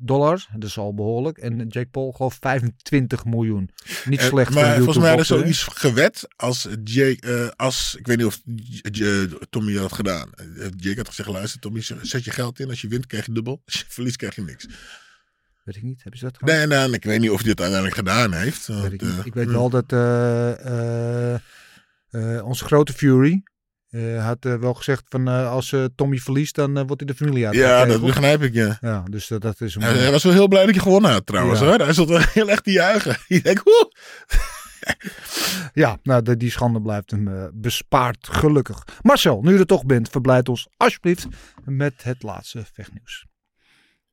dollar. Dat is al behoorlijk. En Jake Paul geloof 25 miljoen. Niet Eh, slecht voor maar volgens mij is er zoiets gewet als Jake, eh, als, ik weet niet of J- Tommy dat had gedaan. Eh, Jake had gezegd, luister Tommy, zet je geld in. Als je wint krijg je dubbel. Als je verliest krijg je niks. Weet ik niet. Hebben ze dat gedaan? Nee, nee, ik weet niet of hij het uiteindelijk gedaan heeft. Weet ik, eh, ik weet hm. wel dat eh, eh, eh, onze grote Fury eh, had eh, wel gezegd van eh, als eh, Tommy verliest dan eh, wordt hij de familie uit. Ja, dat begrijp ik, ja. Ja, dus dat, dat is een Hij, hij was wel heel blij dat je gewonnen had trouwens Ja. hoor. Hij zat wel heel echt te juichen. Je denkt, woe. Ja, nou, de- die schande blijft hem eh, bespaard, gelukkig. Marcel, nu je er toch bent, verblijd ons alsjeblieft met het laatste vechtnieuws.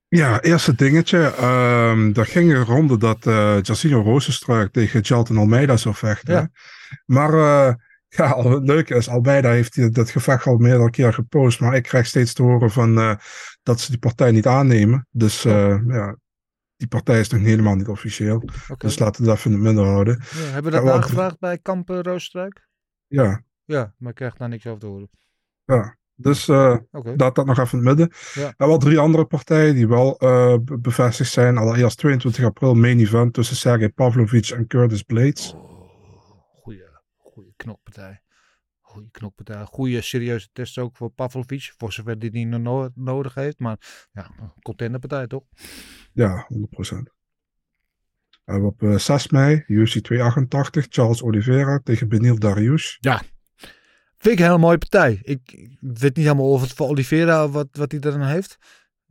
Ja, eerste dingetje. ehm er ging een ronde dat eh Jacinho Rozenstruik tegen Jalton Almeida zou vechten. Ja. Maar eh, ja, het leuke is, Almeida heeft dat gevecht al meerdere keer gepost. Maar ik krijg steeds te horen van, eh, dat ze die partij niet aannemen. Dus eh, ja, die partij is nog helemaal niet officieel. Dus laten we dat even in het midden houden. Ja, hebben we dat Ja, nagevraagd bij Kamp eh, Roosstruik? Ja, Ja, maar ik krijg daar niks over te horen. ja. Dus eh, Oké. dat, dat nog even in het midden. Ja. En wel drie andere partijen die wel be- bevestigd zijn. Allereerst 22 april main event tussen Sergej Pavlovich en Curtis Blades. Goeie knokpartij. Goeie knokpartij. Goeie serieuze test ook voor Pavlovic. Voor zover die die no- nodig heeft. Maar ja, contenderpartij toch? Ja, 100%. En op eh, 6 mei, UFC 288, Charles Oliveira tegen Benil Dariush. Vind ik een hele mooie partij. Ik, ik weet niet helemaal of het voor Oliveira wat, wat hij dan heeft.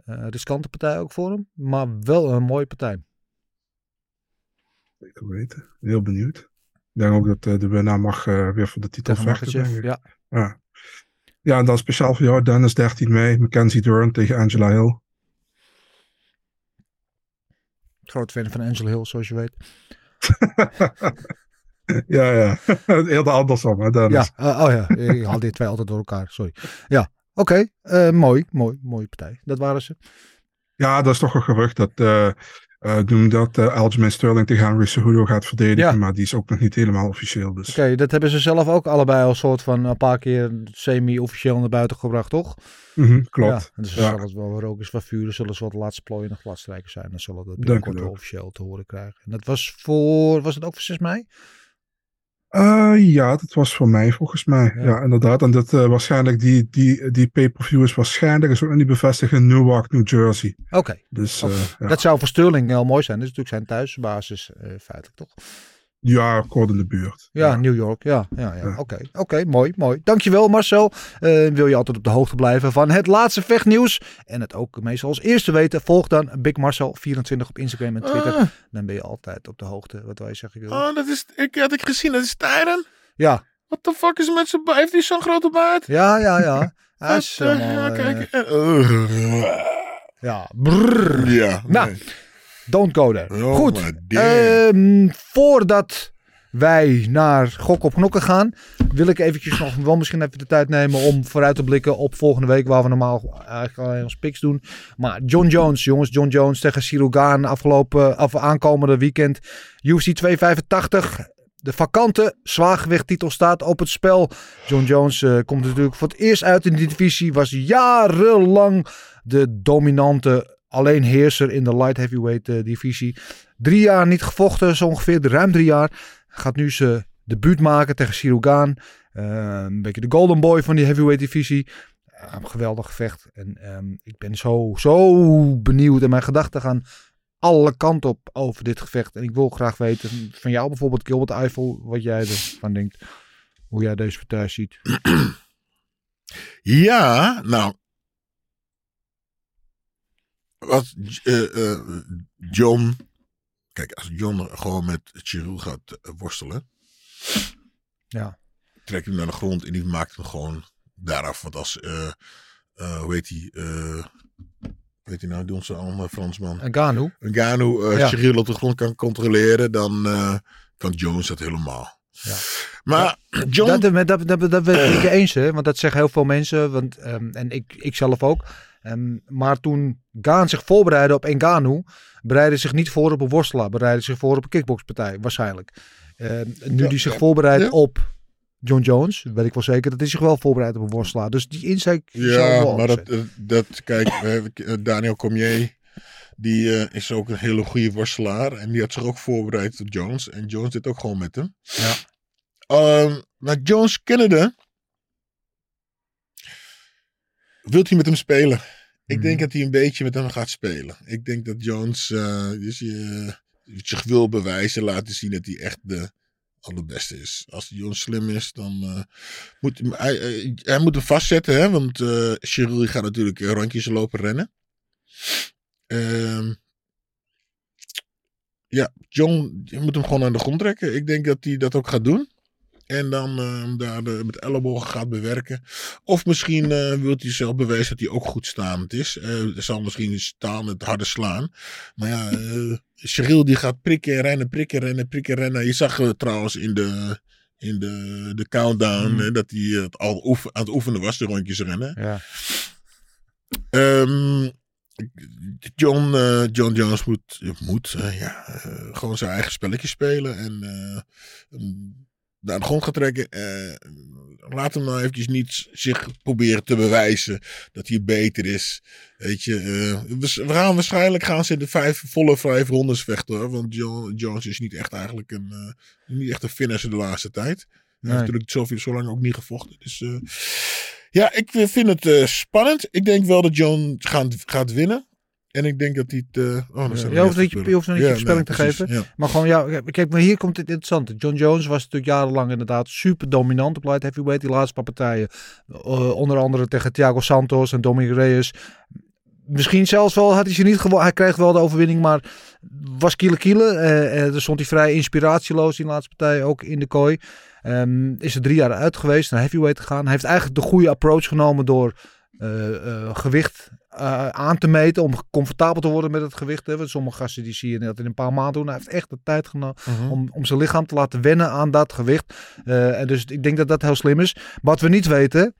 Eh riskante partij ook voor hem. Maar wel een mooie partij. Zeker weten. Heel benieuwd. Ik denk ook dat eh, de winnaar mag eh, weer voor de titel Tegen vechten. Makachev. denk ik. Ja. Ja. ja, en dan speciaal voor jou, Dennis, 13 mei. Mackenzie Dern tegen Angela Hill. Groot fan van Angel Hill, zoals je weet. ja, ja. Eerder andersom, hè, Dennis. Ja, eh, oh ja. Ik haal die twee altijd door elkaar. Sorry. Ja, oké. eh, mooi, mooi, mooie partij. Dat waren ze. Ja, dat is toch een gerucht dat ik noem dat eh Aljamain Sterling tegen Henry Cejudo gaat verdedigen, Ja. maar die is ook nog niet helemaal officieel. Dus Oké, dat hebben ze zelf ook allebei al soort van een paar keer semi-officieel naar buiten gebracht, toch? Mhm, klopt. Ja, dus Ja. zal het wel rook is van vuren, zullen ze wat nog gladstrijkers zijn. Dan zullen we dat binnenkort officieel te horen krijgen. En dat was voor, was het ook voor 6 mei? Ja, dat was voor mij volgens mij. Ja. Ja, inderdaad. En dat eh, waarschijnlijk, die, die, die pay-per-view is waarschijnlijk, is ook nog niet bevestigd, in Newark, New Jersey. Oké, Dus eh, ja. dat zou voor Sterling heel mooi zijn. Dat is natuurlijk zijn thuisbasis eh, feitelijk, toch? Ja, kort in de buurt. Ja, New York. Ja, ja, ja. Ja. Oké, oké, mooi, mooi. Dankjewel Marcel. Eh, wil je altijd op de hoogte blijven van het laatste vechtnieuws en het ook meestal als eerste weten, volg dan Big Marcel 24 op Instagram en Twitter. Ah, Dan ben je altijd op de hoogte. Wat wij zeggen. Oh, dat is, ik had ik gezien, dat is Tyron. Ja, What the fuck is met zijn baard? Heeft hij zo'n grote baard? ja, ja, ja. Hij is eh, helemaal, ja, eh, kijk. eh, ja, brrr. ja. Nou, nee. Don't go there. Oh Goed. Ehm, voordat wij naar Gok op Knokken gaan, wil ik eventjes nog wel misschien even de tijd nemen om vooruit te blikken op volgende week, waar we normaal eigenlijk alleen ons picks doen. Maar John Jones, jongens, John Jones tegen Cyril Gane afgelopen, af, aankomende weekend. UFC 285. De vakante zwaargewichttitel staat op het spel. John Jones eh, komt natuurlijk voor het eerst uit in die divisie. Was jarenlang de dominante alleenheerser in de light heavyweight eh, divisie. Drie jaar niet gevochten, zo ongeveer, ruim drie jaar. Gaat nu zijn debuut maken tegen Gane. Eh, een beetje de golden boy van die heavyweight divisie. Eh, geweldig gevecht. En ehm, ik ben zo, zo benieuwd. En mijn gedachten gaan alle kanten op over dit gevecht. En ik wil graag weten van jou bijvoorbeeld, Gilbert Eiffel, wat jij ervan denkt. Hoe jij deze partij ziet. Ja, nou. Wat eh, eh, John. Kijk, als John gewoon met Chirou gaat eh, worstelen. Ja. Trekt hem naar de grond en die maakt hem gewoon daaraf. Want als. eh eh, hoe heet hij? weet hij nou, die onze andere Fransman. En Ganu. Ngannou uh, Ja. Cyril op de grond kan controleren, dan kan Jones dat helemaal. Ja. Maar John... Dat, dat, dat, dat, dat ben ik eens, hè? want dat zeggen heel veel mensen. Want, ehm, en ik, ik zelf ook. Ehm, maar toen Gaan zich voorbereidde op Ngannou, bereidde zich niet voor op een worstelaar. Bereidde zich voor op een kickboxpartij, waarschijnlijk. Ehm, nu Ja, die zich ja. voorbereidt Ja. op John Jones, weet ik wel zeker dat hij zich wel voorbereidt op een worstelaar. Dus die ik Ja, maar dat, opzetten. dat, dat kijk, eh, Daniel Cormier, die eh, is ook een hele goede worstelaar. En die had zich ook voorbereid op Jones. En Jones dit ook gewoon met hem. Ja. Ehm, maar Jones kennende, wilt hij met hem spelen? Ik Mhm. denk dat hij een beetje met hem gaat spelen. Ik denk dat Jones eh, dus je, zich wil bewijzen, laten zien dat hij echt de allerbeste is. Als Jones slim is, dan eh, moet hij, hij, hij moet hem vastzetten. Hè? Want eh Cyril gaat natuurlijk eh, rondjes lopen rennen. Ehm, ja, John je moet hem gewoon aan de grond trekken. Ik denk dat hij dat ook gaat doen. En dan eh, daar de, met ellebogen gaat bewerken. Of misschien eh wil hij zelf bewijzen dat hij ook goed staand is. Hij zal misschien staan het harde slaan. Maar ja, eh Cyril die gaat prikken, rennen, prikken, rennen, prikken, rennen. Je zag trouwens in de, in de, de countdown Hmm. dat hij het al oefen, aan het oefenen was, de rondjes rennen. Ja. Ehm, John, John Jones moet, moet ja, gewoon zijn eigen spelletje spelen. En naar de grond gaan trekken. Eh, laat hem nou eventjes niet zich proberen te bewijzen dat hij beter is. Weet je, eh, we, gaan waarschijnlijk gaan ze in de vijf, volle vijf rondes vechten. Hoor, want John, Jones is niet echt eigenlijk een, eh, niet echt een finisher de laatste tijd. Hij heeft natuurlijk zoveel, zo lang ook niet gevochten. Dus eh, ja, ik vind het spannend. Ik denk wel dat John gaat, gaat winnen. En ik denk dat hij het... eh, oh, Je hoeft niet je, je hoeft nog niet Ja, je voorspelling nee, te precies, geven. ja. Maar gewoon, ja, kijk, maar hier komt het interessante. John Jones was natuurlijk jarenlang inderdaad super dominant op light heavyweight. Die laatste paar partijen. eh, onder andere tegen Thiago Santos en Dominic Reyes. Misschien zelfs wel had hij ze niet gewonnen. Hij kreeg wel de overwinning, maar was kiele kiele. Eh, eh, er stond hij vrij inspiratieloos in de laatste partij, ook in de kooi. Ehm, is er drie jaar uit geweest, naar heavyweight gegaan. Hij heeft eigenlijk de goede approach genomen door eh, gewicht eh, aan te meten. Om comfortabel te worden met het gewicht. Hè. Want sommige gasten die zie je dat in een paar maanden doen. Hij heeft echt de tijd genomen Mhm. om, om zijn lichaam te laten wennen aan dat gewicht. Eh, en dus ik denk dat dat heel slim is. Wat we niet weten,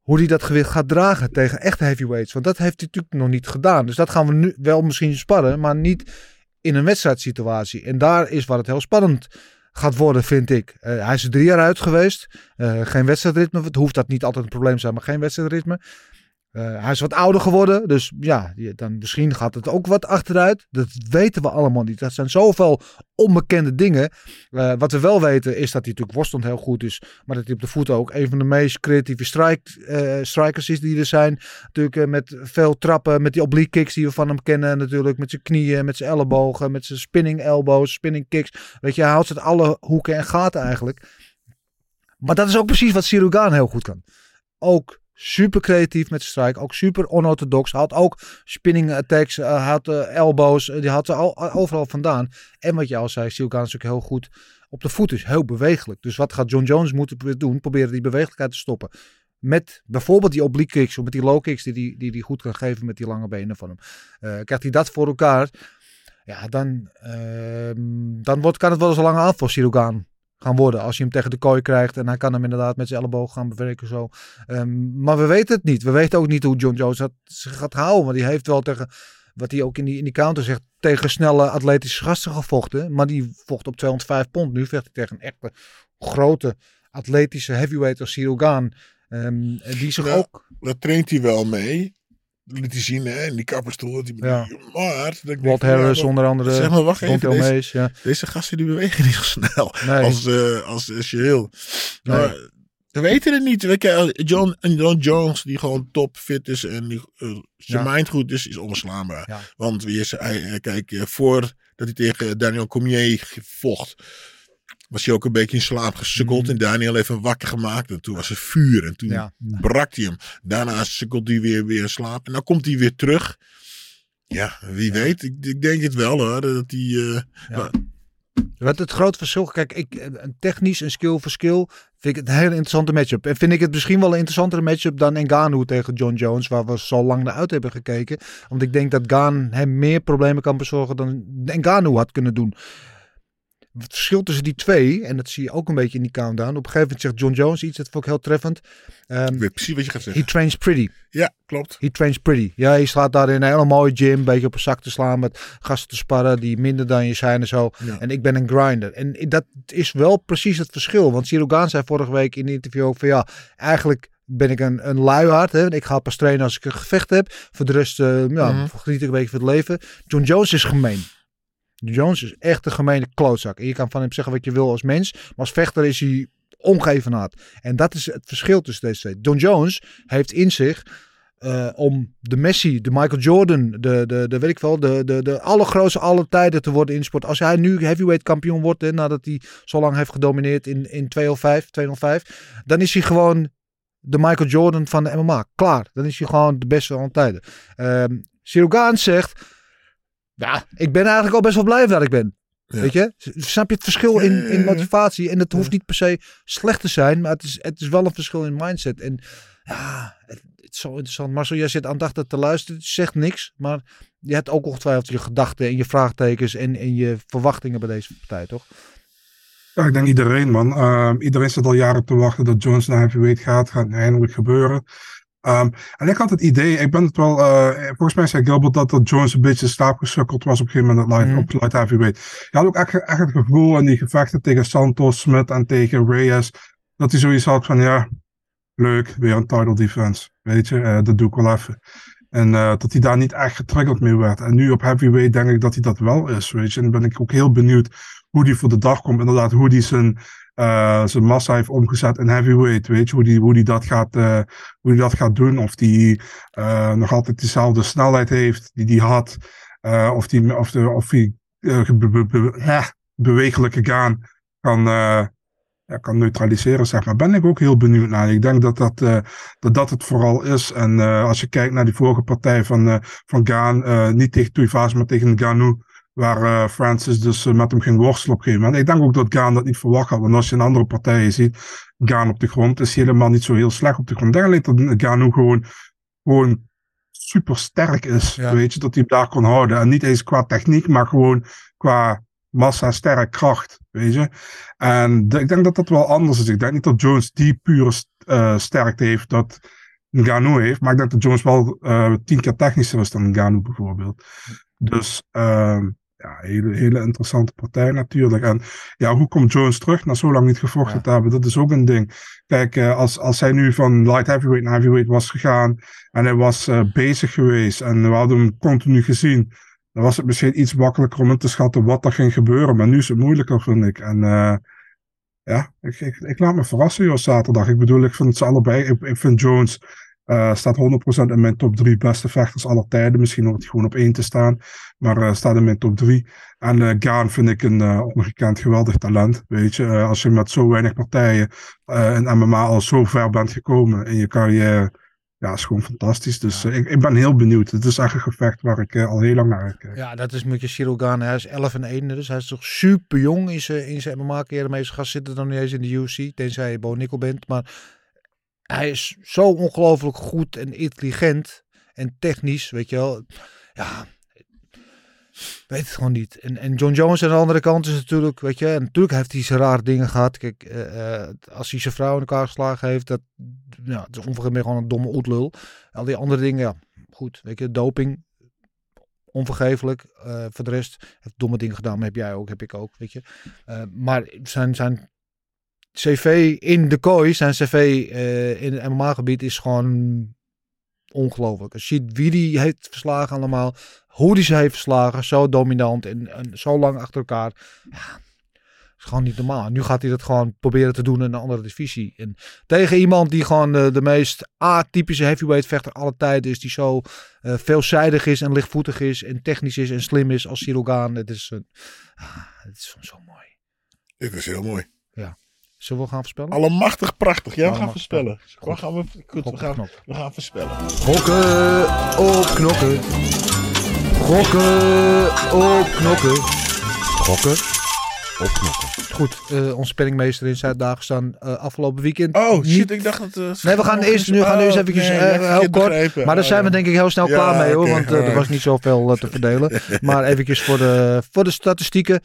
hoe hij dat gewicht gaat dragen tegen echte heavyweights. Want dat heeft hij natuurlijk nog niet gedaan. Dus dat gaan we nu wel misschien sparren, maar niet in een wedstrijdsituatie. En daar is waar het heel spannend gaat worden, vind ik. Eh, hij is er drie jaar uit geweest. Geen wedstrijdritme. Het hoeft dat niet altijd een probleem te zijn, maar geen wedstrijdritme. Eh, hij is wat ouder geworden, dus ja, dan misschien gaat het ook wat achteruit. Dat weten we allemaal niet. Dat zijn zoveel onbekende dingen. Eh, wat we wel weten is dat hij natuurlijk worsteld heel goed is, maar dat hij op de voeten ook een van de meest creatieve strike, eh, strikers is die er zijn. Natuurlijk met veel trappen, met die oblique kicks die we van hem kennen natuurlijk, met zijn knieën, met zijn ellebogen, met zijn spinning elbows, spinning kicks. Weet je, hij houdt ze alle hoeken en gaten eigenlijk. Maar dat is ook precies wat Sirugan heel goed kan. Ook super creatief met strike. Ook super onorthodox. Had ook spinning attacks. eh, had eh, elbows. eh, die had ze al, overal vandaan. En wat je al zei, Sirugan is ook heel goed op de voet. Dus heel bewegelijk. Dus wat gaat John Jones moeten doen? Proberen die bewegelijkheid te stoppen. Met bijvoorbeeld die oblique kicks of met die low kicks die hij die, die goed kan geven met die lange benen van hem. Krijgt hij dat voor elkaar? Ja, dan, ehm, dan wordt, kan het wel eens een lange aanval Sirugan gaan worden. Als je hem tegen de kooi krijgt en hij kan hem inderdaad met zijn elleboog gaan bewerken zo. Ehm, maar we weten het niet. We weten ook niet hoe John Jones dat gaat houden. Want die heeft wel tegen, wat hij ook in die, in die counter zegt, tegen snelle atletische gasten gevochten. Maar die vocht op 205 pond. Nu vecht hij tegen een echte grote atletische heavyweight als Cyril Gane. Ehm, die zich Ja. ook... Daar traint hij wel mee. Liet hij zien hè, in die kapperstoel. Hij Ja. Maar, dat Walt ja, Harris onder andere. Zeg maar, wacht even. Deze, Mays, ja. deze gasten die bewegen niet zo snel. Nee. Als, eh als, als je. Nee. Maar we weten het niet. Je, John, en John Jones, die gewoon top fit is en die, eh, zijn Ja. mind goed is, is onbeslaanbaar. Ja. Want wie is, hij, kijk, eh, voordat hij tegen Daniel Cormier vocht, was hij ook een beetje in slaap gesukkeld. En Daniel heeft hem wakker gemaakt. En toen was er vuur. En toen. Ja. brak hij hem. Daarna sukkelt hij weer, weer in slaap. En dan komt hij weer terug. Ja, wie weet. Ik, ik denk het wel hoor. Dat hij... eh, Wat het grote verschil, kijk, ik, een technisch en skill voor skill vind ik het een hele interessante matchup. En vind ik het misschien wel een interessantere matchup dan Ngannou tegen John Jones, waar we zo lang naar uit hebben gekeken. Want ik denk dat Gaan hem meer problemen kan bezorgen dan Ngannou had kunnen doen. Het verschil tussen die twee, en dat zie je ook een beetje in die countdown. Op een gegeven moment zegt John Jones iets, dat vond ik heel treffend. Ehm, ik weet precies wat je gaat he zeggen. trains pretty. Ja, klopt. He trains pretty. Ja, je slaat daar in een hele mooie gym, een beetje op een zak te slaan met gasten te sparren die minder dan je zijn en zo. Ja. En ik ben een grinder. En dat is wel precies het verschil. Want Cyril Gaan zei vorige week in een interview ook van ja, eigenlijk ben ik een, een luiaard. Hè? Ik ga pas trainen als ik een gevecht heb. Voor de rest eh, ja, Mhm. geniet ik een beetje van het leven. John Jones is gemeen. Jones is echt een gemene klootzak. En je kan van hem zeggen wat je wil als mens. Maar als vechter is hij ongeëvenaard. En dat is het verschil tussen deze twee. John Jones heeft in zich eh, om de Messi, de Michael Jordan, de, de, de weet wel, de, de, de allergrootste aller tijden te worden in sport. Als hij nu heavyweight kampioen wordt, nadat hij zo lang heeft gedomineerd in, in 205, 205, dan is hij gewoon de Michael Jordan van de MMA. Klaar. Dan is hij gewoon de beste van alle tijden. Um, zegt, ja, ik ben eigenlijk al best wel blij dat ik ben. Ja. Weet je? Snap je het verschil in, in motivatie? En het hoeft niet per se slecht te zijn, maar het is, het is wel een verschil in mindset. En ja, het, het is zo interessant. Marcel, jij zit aandachtig te luisteren. Je zegt niks, maar je hebt ook ongetwijfeld je gedachten en je vraagtekens en, en je verwachtingen bij deze partij, toch? Ja, ik denk iedereen, man. Ehm, iedereen zit al jaren te wachten dat Jones naar heavyweight gaat. Gaat eindelijk gebeuren. Ehm, en ik had het idee, ik ben het wel, eh, volgens mij zei Gilbert dat, dat Jones een beetje slaapgesukkeld was op een gegeven moment Mhm. op light heavyweight. Je had ook echt, echt het gevoel in die gevechten tegen Santos, Smith en tegen Reyes, dat hij zoiets had van, ja, leuk, weer een title defense, weet je, eh, dat doe ik wel even. En eh, dat hij daar niet echt getriggerd mee werd. En nu op heavyweight denk ik dat hij dat wel is, weet je. En dan ben ik ook heel benieuwd hoe die voor de dag komt. Inderdaad, hoe die zijn, eh, zijn massa heeft omgezet in heavyweight, weet je. Hoe die, hoe die, dat, gaat, eh, die dat gaat doen. Of die eh, nog altijd dezelfde snelheid heeft die die had. Of die, of de, of die be- be- be- bewegelijke gaan kan, ja, kan neutraliseren, zeg maar. Ben ik ook heel benieuwd naar. Ik denk dat dat, dat, dat het vooral is. En als je kijkt naar die vorige partij van, van Gaan, niet tegen Tuivasa, maar tegen Ganou, waar eh, Francis dus eh, met hem ging worstelen op een gegeven moment. Ik denk ook dat Gaan dat niet verwacht had, want als je in andere partijen ziet, Gaan op de grond is helemaal niet zo heel slecht op de grond. Ik denk alleen dat Ganou gewoon, gewoon super sterk is, Ja. weet je, dat hij hem daar kon houden. En niet eens qua techniek, maar gewoon qua massa, sterk, kracht, weet je. En de- ik denk dat dat wel anders is. Ik denk niet dat Jones die pure eh, sterkte heeft dat Ngannou heeft. Maar ik denk dat Jones wel tien keer technischer is dan Ngannou bijvoorbeeld. Dus ehm, ja, hele, hele interessante partij natuurlijk. En ja, hoe komt Jones terug na zo lang niet gevochten te hebben? Dat is ook een ding. Kijk, eh, als, als hij nu van light heavyweight naar heavyweight was gegaan en hij was eh, bezig geweest en we hadden hem continu gezien, dan was het misschien iets makkelijker om in te schatten wat er ging gebeuren. Maar nu is het moeilijker, vind ik. En eh, ja, ik, ik, ik laat me verrassen, joh, zaterdag. Ik bedoel, ik vind ze allebei. Ik, ik vind Jones eh, staat 100% in mijn top 3 beste vechters aller tijden. Misschien hoort hij gewoon op 1 te staan. Maar eh, staat in mijn top 3. En eh Gaan vind ik een ongekend geweldig talent. Weet je, als je met zo weinig partijen in MMA al zo ver bent gekomen in je carrière. Ja, is gewoon fantastisch. Dus ik, ik ben heel benieuwd. Het is echt een gevecht waar ik al heel lang naar uitkijk. Ja, dat is met je Cyril Gane. Hij is 11 en 1, dus hij is toch super jong in zijn, in zijn MMA-carrière. De meeste gasten zitten dan niet eens in de UFC, tenzij je Bo Nickel bent. Maar hij is zo ongelooflijk goed en intelligent en technisch, weet je wel. Ja, weet het gewoon niet. En, en John Jones aan de andere kant is natuurlijk, weet je, en natuurlijk heeft hij zijn rare dingen gehad. Kijk, eh, eh, als hij zijn vrouw in elkaar geslagen heeft, dat ja, het is ongeveer gewoon een domme oetlul. Al die andere dingen, ja, goed, weet je, doping, onvergeeflijk. Eh, voor de rest heeft domme dingen gedaan, heb jij ook, heb ik ook, weet je. Eh, maar zijn, zijn cv in de kooi, zijn cv eh, in het MMA-gebied is gewoon ongelooflijk. Als je ziet wie die heeft verslagen allemaal, hoe die ze heeft verslagen, zo dominant en, en zo lang achter elkaar. Ja, is gewoon niet normaal. Nu gaat hij dat gewoon proberen te doen in een andere divisie. En tegen iemand die gewoon de meest atypische heavyweight vechter aller tijden is. Die zo eh, veelzijdig is en lichtvoetig is en technisch is en slim is als Gane. Het is, een, ah, het is zo mooi. Dit is heel mooi. Zullen we gaan voorspellen? Allemachtig prachtig. Ja, we gaan voorspellen. Waar gaan we, goed, we, gaan, we gaan voorspellen. Gokken op knokken. Gokken op knokken. Gokken op knokken. Goed, eh onze penningmeester in Zuid-Dagestan eh afgelopen weekend. Oh, niet- shit, ik dacht dat... eh, Nee, we gaan eerst, nu gaan we eerst even nee, eh, ja, heel kort. begrepen. Maar daar Oh, zijn we denk ik heel snel Ja, klaar mee hoor. Want er was niet zoveel te verdelen. maar eventjes voor de, voor de statistieken.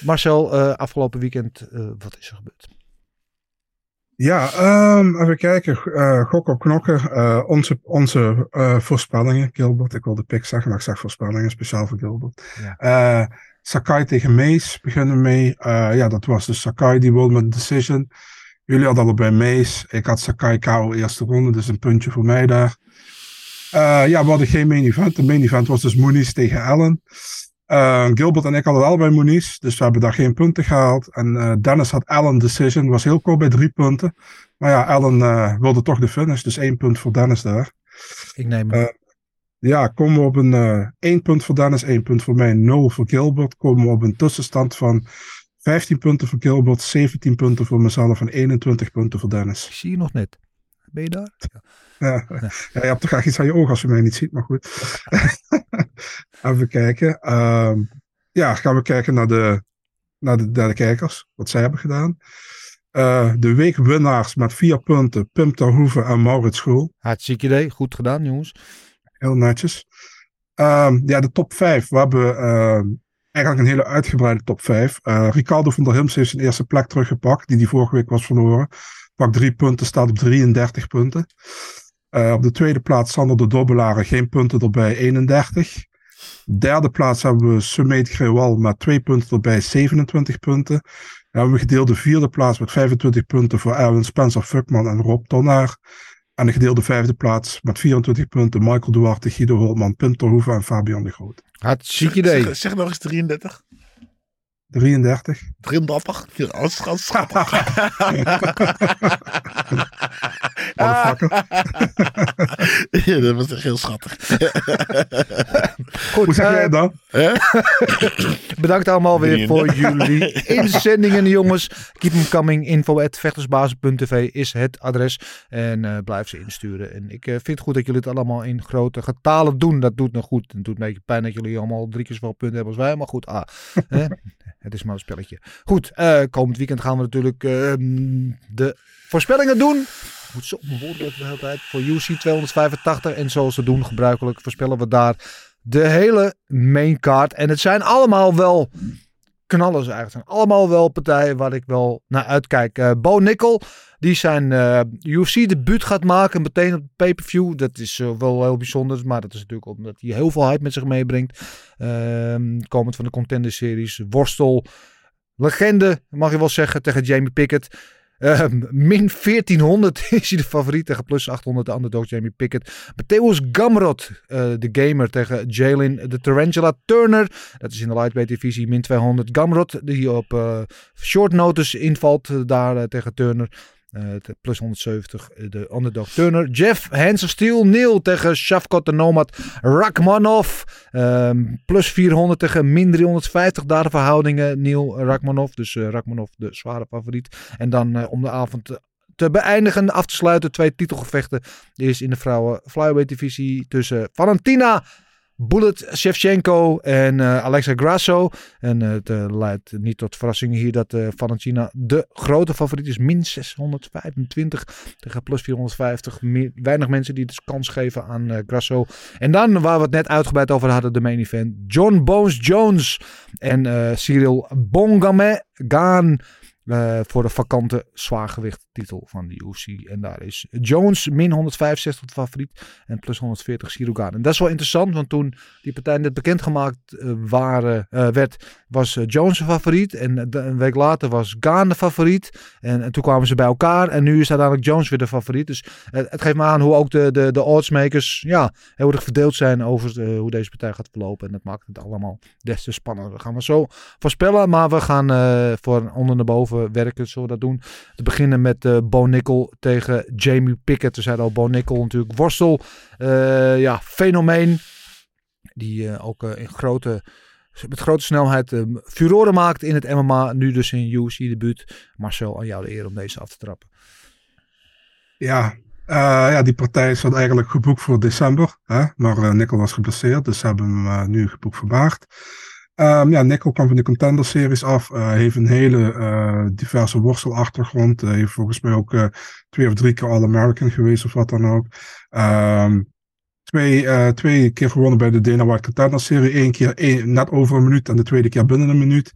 Marcel, eh, afgelopen weekend, eh, wat is er gebeurd? Ja, ehm, even kijken. Eh gok op knokken. Eh, onze onze eh, voorspellingen, Gilbert. Ik wilde pick zeggen, maar ik zeg voorspellingen speciaal voor Gilbert. Ja. Sakai tegen Mees beginnen mee. Ja, dat was dus Sakai die won met decision. Jullie hadden allebei Mees. Ik had Sakai KO eerste ronde, dus een puntje voor mij daar. Ja, we hadden geen main event. De main event was dus Moonies tegen Allen. Eh, Gilbert en ik hadden allebei Moonies, dus we hebben daar geen punten gehaald. En eh, Dennis had Allen decision, was heel kort bij drie punten. Maar ja, Allen eh, wilde toch de finish, dus één punt voor Dennis daar. Ik neem hem. Eh, Ja, komen we op een één punt voor Dennis, één punt voor mij, nul voor Gilbert. Komen we op een tussenstand van 15 punten voor Gilbert, 17 punten voor mezelf en 21 punten voor Dennis. ik zie je nog net. Ben je daar? Ja, ja, je hebt toch graag iets aan je ogen als je mij niet ziet, maar goed. Even kijken. Ehm, ja, gaan we kijken naar de, naar de, naar de kijkers, wat zij hebben gedaan. Eh, de weekwinnaars met vier punten, Pim Terhoeven en Maurits School. Hartstikke idee. Goed gedaan, jongens. Heel netjes. Ehm, ja, de top 5. We hebben ehm, eigenlijk een hele uitgebreide top 5. Eh, Ricardo van der Hims heeft zijn eerste plek teruggepakt, die die vorige week was verloren. Pak drie punten, staat op 33 punten. Eh, op de tweede plaats Sander de Dobbelaren, geen punten erbij, 31. Derde plaats hebben we Sumit Grewal met twee punten erbij, 27 punten. Dan hebben we gedeelde vierde plaats met 25 punten voor Erwin Spencer Fuckman en Rob Tonnaar. En de gedeelde vijfde plaats met 24 punten Michael Duarte, Guido Holtman, Pim Terhoeven en Fabian de Groot. Hartstikke idee. Zeg, zeg nog eens 33. 33. 33. Ja, schattig. Motherfucker. ja, dat was echt heel schattig. Goed, Hoe zeg eh, jij het dan? Bedankt allemaal weer voor jullie inzendingen, jongens. Keep them coming. Info is het adres. En eh, blijf ze insturen. En ik eh, vind het goed dat jullie het allemaal in grote getalen doen. Dat doet nog goed. Het doet een beetje pijn dat jullie allemaal drie keer zoveel punten hebben als wij. Maar goed, ah, hè? Het is maar een spelletje. Goed, eh, komend weekend gaan we natuurlijk eh, de voorspellingen doen. Moet zo mijn woorden de hele tijd. Voor UC 285. En zoals we doen gebruikelijk voorspellen we daar de hele main card. En het zijn allemaal wel knallers eigenlijk zijn. Allemaal wel partijen waar ik wel naar uitkijk. Eh Bo Nickel, die zijn eh UFC debuut gaat maken meteen op pay-per-view. Dat is eh, wel heel bijzonder, maar dat is natuurlijk omdat hij heel veel hype met zich meebrengt. Ehm, komend van de Contender Series. Worstel, legende, mag je wel zeggen, tegen Jamie Pickett. Ehm, min 1400 is hij de favoriet tegen plus 800 de underdog Jamie Pickett. Matthäus Gamrot, eh, de gamer tegen Jalen de Tarantula Turner. Dat is in de lightweight divisie min 200. Gamrot die op eh, short notice invalt eh, daar eh, tegen Turner. Te- plus 170 eh, de underdog Turner. Jeff Hands of Steel Neil tegen Shavkat de Nomad Rakmanov. Ehm, plus 400 tegen min 350 daar de verhoudingen Neil Rakmanov. Dus eh, Rakmanov de zware favoriet. En dan om de avond te, beëindigen, af te sluiten, twee titelgevechten. Eerst in de vrouwen flyweight divisie tussen Valentina Bullet Shevchenko en eh, Alexa Grasso. En eh, het eh, leidt niet tot verrassingen hier dat Valentina de grote favoriet is. Min 625 tegen plus 450. Me- weinig mensen die dus kans geven aan Grasso. En dan, waar we het net uitgebreid over hadden, de main event. John Bones Jones en Cyril Bongame gaan eh, voor de vakante zwaargewicht titel van de UFC. En daar is Jones min 165 de favoriet en plus 140 Cyril En dat is wel interessant, want toen die partij net bekendgemaakt eh, waren, eh, werd, was Jones de favoriet. En een week later was Gaan de favoriet. En, en toen kwamen ze bij elkaar en nu is uiteindelijk Jones weer de favoriet. Dus het geeft me aan hoe ook de, de, de oddsmakers ja, heel erg verdeeld zijn over hoe deze partij gaat verlopen. En dat maakt het allemaal des te spannender. Dat gaan we zo voorspellen, maar we gaan voor onder naar boven werken, zullen we dat doen. Te beginnen met eh Bo Nickel tegen Jamie Pickett. We zeiden al, Bo Nickel natuurlijk worstel. eh, ja, fenomeen. Die eh, ook in grote, met grote snelheid furoren maakt in het MMA. Nu dus in UFC debuut. Marcel, aan jou de eer om deze af te trappen. Ja, ja, die partij zat eigenlijk geboekt voor december. Hè? Maar eh Nickel was geblesseerd, dus ze hebben hem nu geboekt voor maart. Ehm, ja, Nickel kwam van de Contender Series af. eh, heeft een hele eh, diverse worstelachtergrond. Eh, heeft volgens mij ook eh, twee of drie keer All-American geweest of wat dan ook. Ehm, twee, twee keer gewonnen bij de Dana White Contender Serie. Eén keer één- net over een minuut en de tweede keer binnen een minuut.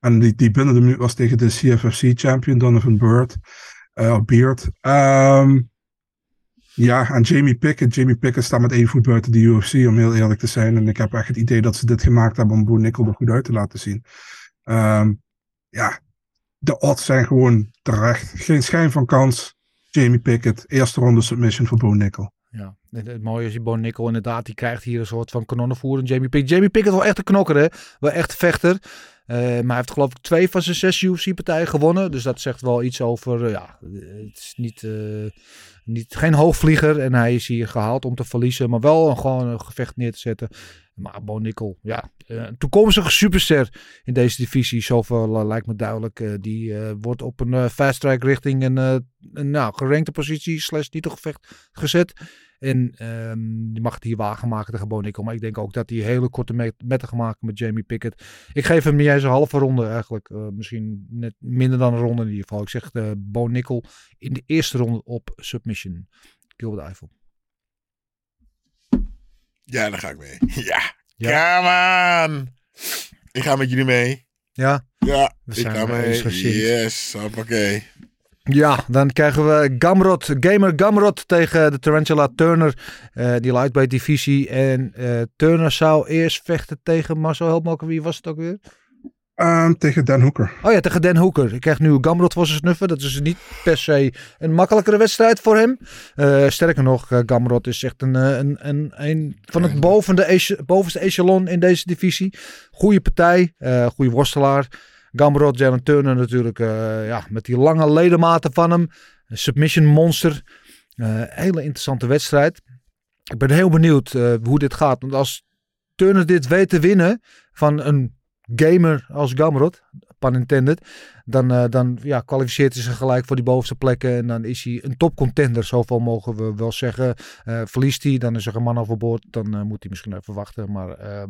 En die, die binnen de minuut was tegen de CFFC champion Donovan Bird. Beard. Ehm, ja, en Jamie Pickett. Jamie Pickett staat met één voet buiten de UFC, om heel eerlijk te zijn. En ik heb echt het idee dat ze dit gemaakt hebben om Bo Nickel er goed uit te laten zien. Ehm, ja, de odds zijn gewoon terecht. Geen schijn van kans. Jamie Pickett, eerste ronde submission voor Bo Nickel. Ja, het, mooie is die Bo Nickel inderdaad, die krijgt hier een soort van kanonnenvoer. En Jamie Pickett. Jamie Pickett wel echt een knokker hè, wel echt vechter. Eh, maar hij heeft geloof ik twee van zijn zes UFC-partijen gewonnen. Dus dat zegt wel iets over, eh, ja, het is niet, eh, niet, geen hoogvlieger. En hij is hier gehaald om te verliezen, maar wel een, gewoon een gevecht neer te zetten. Maar Bo ja, eh, een toekomstige superster in deze divisie. Zoveel eh, lijkt me duidelijk. Eh, die wordt op een fast track richting een, een nou, gerankte positie slash titelgevecht gezet. En ehm, die mag het hier wagen maken tegen Bo Nickel. Maar ik denk ook dat hij hele korte met metten gaat maken met Jamie Pickett. Ik geef hem niet eens een halve ronde eigenlijk. Eh, misschien net minder dan een ronde in ieder geval. Ik zeg uh, Bo Nickel in de eerste ronde op submission. Gilbert Eiffel. Ja, daar ga ik mee. Ja. ja. On. Ik ga met jullie mee. Ja? Ja, We ik ga mee. Yes, hoppakee. Ja, dan krijgen we Gamrot, Gamer Gamrot tegen de Tarantula Turner. Uh, die lightweight divisie. En uh, Turner zou eerst vechten tegen Marcel Helpmaker. Wie was het ook weer? Um, tegen Dan Hooker. Oh ja, tegen Dan Hooker. Ik krijg nu Gamrot voor zijn snuffen. Dat is niet per se een makkelijkere wedstrijd voor hem. Uh, sterker nog, Gamrot is echt een, een, een, een van het boven de, bovenste echelon in deze divisie. Goede partij, goede worstelaar. Gamrot, Jalen Turner natuurlijk, uh, ja, met die lange ledematen van hem. Een submission monster. Uh, hele interessante wedstrijd. Ik ben heel benieuwd uh, hoe dit gaat. Want als Turner dit weet te winnen van een gamer als Gamrot, pun intended, dan, uh, dan ja, kwalificeert hij zich gelijk voor die bovenste plekken. En dan is hij een topcontender, zoveel mogen we wel zeggen. Uh, verliest hij, dan is er een man overboord. Dan uh, moet hij misschien even wachten. Maar uh,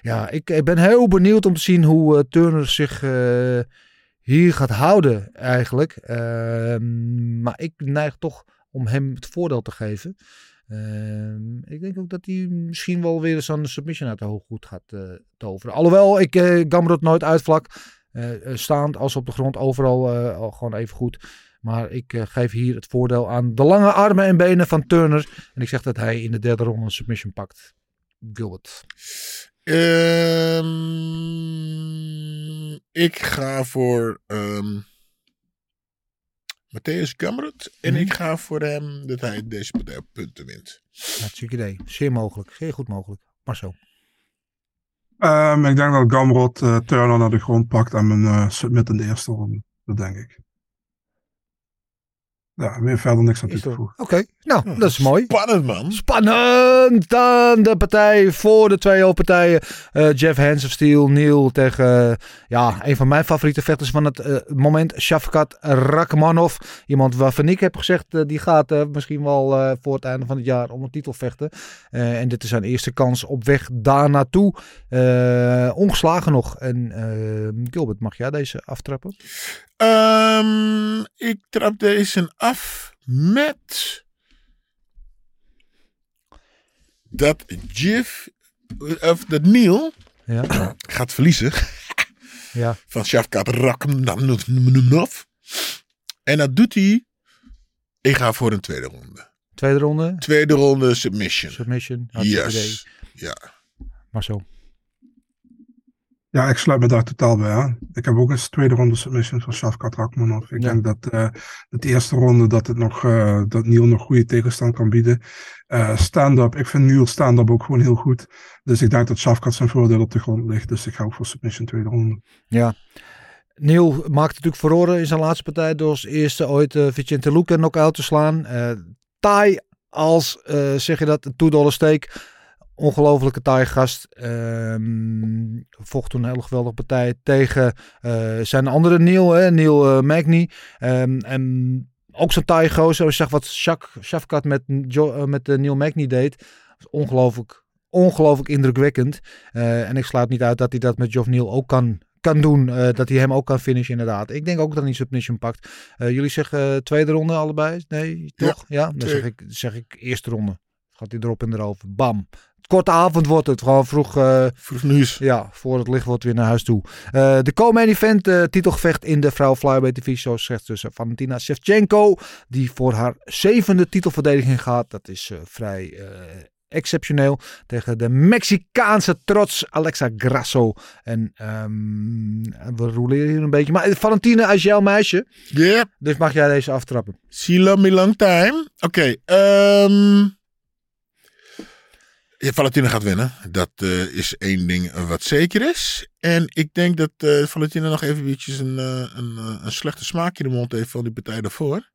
ja, ik, ik, ben heel benieuwd om te zien hoe Turner zich hier gaat houden eigenlijk. Uh, maar ik neig toch om hem het voordeel te geven. Ehm, ik denk ook dat hij misschien wel weer zo'n submission uit de hooggoed gaat eh, toveren. Alhoewel, ik uh, Gamrot nooit uitvlak. Eh, eh, staand als op de grond, overal eh, al gewoon even goed. Maar ik geef hier het voordeel aan de lange armen en benen van Turner. En ik zeg dat hij in de derde ronde een submission pakt. Gilbert. Ehm, ik ga voor ehm Matthäus Gamrot. En Mhm. ik ga voor hem dat hij deze punten wint. Hartstikke idee. Zeer mogelijk. Zeer goed mogelijk. Maar Ehm, ik denk dat Gamrot eh, Turner naar de grond pakt en mijn eh, submit in de eerste ronde. Dat denk ik. Ja, meer verder niks aan toe te voegen. Oké, nou, dat is mooi. Spannend, man. Spannend dan de partij voor de twee hoofdpartijen. Eh Jeff Hands of Steel, Neil tegen ja, een van mijn favoriete vechters van het eh, moment, Shafkat Rakhmanov. Iemand waarvan ik heb gezegd, eh, die gaat misschien wel eh, voor het einde van het jaar om een titel vechten. Eh, en dit is zijn eerste kans op weg daar naartoe. Eh, ongeslagen nog. En Gilbert, mag jij deze aftrappen? Ehm, ik trap deze af met dat Jeff of dat Neil Ja. gaat verliezen Ja. van Shafkat Rakhmanov. En dat doet hij. Ik ga voor een tweede ronde. Tweede ronde, Tweede ronde submission. submission. Yes. Ja. Maar zo. Ja, ik sluit me daar totaal bij aan. Ik heb ook eens tweede ronde submission van Shafkat Rakhmanov. Ik Ja. denk dat eh de eerste ronde dat, het nog, eh, dat Neil nog goede tegenstand kan bieden. Eh, stand-up, ik vind Neil stand-up ook gewoon heel goed. Dus ik denk dat Shafkat zijn voordeel op de grond ligt. Dus ik ga ook voor submission tweede ronde. Ja. Neil maakte natuurlijk verloren in zijn laatste partij door als eerste ooit uh, Vicente Luque knock-out te slaan. Uh, taai als, uh, zeg je dat, een two-dollar steak. Ongelofelijke taai gast. Um, vocht toen een hele geweldige partij tegen uh, zijn andere Neil, hè, Neil uh, Magny. Um, en ook zo'n taai gozer. Ik zag wat Shafkat met, uh, met Neil Magny deed. Ongelooflijk, ongelooflijk indrukwekkend. En ik sluit niet uit dat hij dat met Geoff Neal ook kan kan doen. Uh, dat hij hem ook kan finishen, inderdaad. Ik denk ook dat hij submission pakt. Uh, jullie zeggen uh, tweede ronde allebei? Nee, toch? Ja, ja? dan zeg ik, zeg ik eerste ronde. Gaat hij erop en erover. Bam. Korte avond wordt het. Gewoon vroeg. Uh, vroeg nieuws. Ja, voor het licht wordt weer naar huis toe. Uh, de co-main event uh, titelgevecht in de vrouw flyweight divisie. Zoals zegt tussen Valentina Shevchenko. Die voor haar zevende titelverdediging gaat. Dat is vrij exceptioneel tegen de Mexicaanse trots Alexa Grasso. En um, we roleren hier een beetje. Maar Valentina is jouw meisje. Ja. Yeah. Dus mag jij deze aftrappen. Love me long time. Oké. Okay, um... ja, Valentina gaat winnen. Dat uh, is één ding wat zeker is. En ik denk dat uh, Valentina nog even een, uh, een, een slechte smaak in de mond heeft van die partij daarvoor.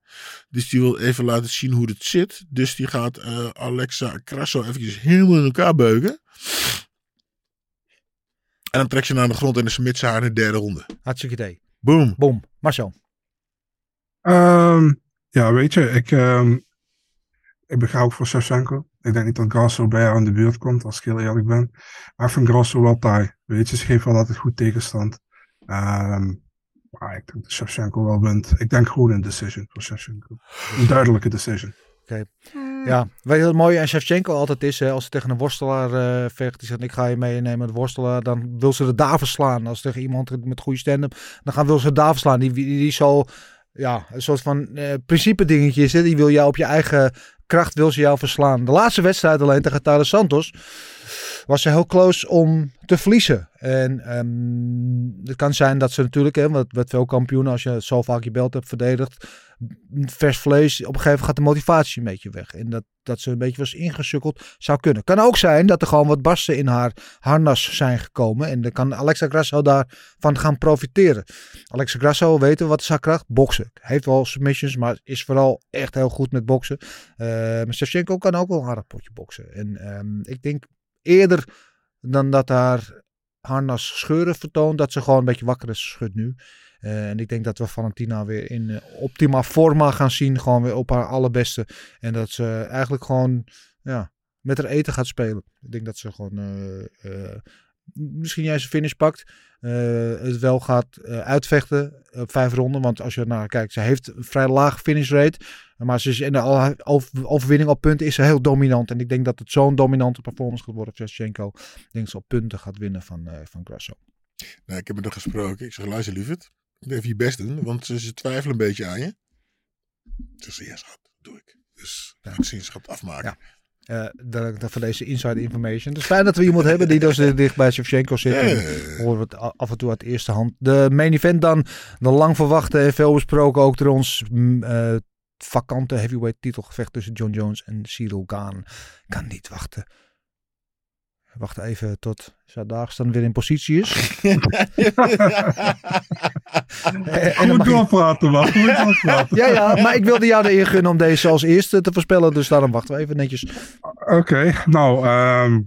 Dus die wil even laten zien hoe het zit. Dus die gaat uh, Alexa Grasso eventjes helemaal in elkaar beuken. En dan trekt ze naar de grond en dan smit ze haar in de derde ronde. Hartstikke idee. Boom. Boom. Marcel. Um, ja, weet je, ik, um, ik ga ook voor Shevchenko. Ik denk niet dat Grasso bij haar aan de buurt komt, als ik heel eerlijk ben. Maar ik vind Grasso wel taai. Weet je, ze geeft wel altijd goed tegenstand. Um, maar ik denk dat Shevchenko wel wint. Ik denk gewoon een decision voor Shevchenko. Een duidelijke decision. Oké. Ja, weet je wat mooi aan Shevchenko altijd is? Hè? Als ze tegen een worstelaar uh, vecht, die zegt ik ga je meenemen, de worstelaar, dan wil ze de daar verslaan. Als tegen iemand met goede stand-up, dan gaan wil ze daar verslaan. Die, die, die zo, ja, een soort van uh, principe dingetje. Hè? Die wil jou op je eigen kracht, wil ze jou verslaan. De laatste wedstrijd alleen tegen Tade Santos was ze heel close om te verliezen. En um, het kan zijn dat ze natuurlijk, hè, wat, wat veel kampioenen, als je zo vaak je belt hebt verdedigd, vers vlees, op een gegeven moment gaat de motivatie een beetje weg. En dat, dat ze een beetje was ingesukkeld, zou kunnen. Kan ook zijn dat er gewoon wat barsten in haar harnas zijn gekomen. En dan kan Alexa Grasso daarvan gaan profiteren. Alexa Grasso, weten we wat is haar kracht? Boksen. Heeft wel submissions, maar is vooral echt heel goed met boksen. Uh, maar kan ook wel een aardig potje boksen. En um, ik denk eerder dan dat haar harnas scheuren vertoont, dat ze gewoon een beetje wakker is geschud nu. Uh, en ik denk dat we Valentina weer in uh, optima forma gaan zien. Gewoon weer op haar allerbeste. En dat ze eigenlijk gewoon ja, met haar eten gaat spelen. Ik denk dat ze gewoon uh, misschien juist een finish pakt. eh, het wel gaat eh, uitvechten op vijf ronden. Want als je naar kijkt, ze heeft een vrij laag finish rate. Maar ze is in de overwinning op punten is ze heel dominant. En ik denk dat het zo'n dominante performance gaat worden. Ik denk ze op punten gaat winnen van, eh van Grasso. Nou, ik heb met haar gesproken. Ik zeg, luister lieverd. Even je best doen, want ze, ze twijfelen een beetje aan je. Ze zei, ja schat, doe ik. Dus vakcinschap afmaken. Eh, dat, dat voor deze inside information. Het is fijn dat we iemand hebben die dus dicht bij Shevchenko zit. En Eh. horen we het af en toe uit eerste hand. De main event dan. De lang verwachte en veel besproken ook door ons eh, vakante heavyweight titelgevecht tussen John Jones en Cyril Gaan. Kan niet wachten. Wacht even tot Zadaags dan weer in positie is. Eh, en dan je- doorpraten, man. Doorpraten. ja, ja, maar ik wilde jou de eer gunnen om deze als eerste te voorspellen. Dus daarom wachten we even netjes. Oké, nou, ehm,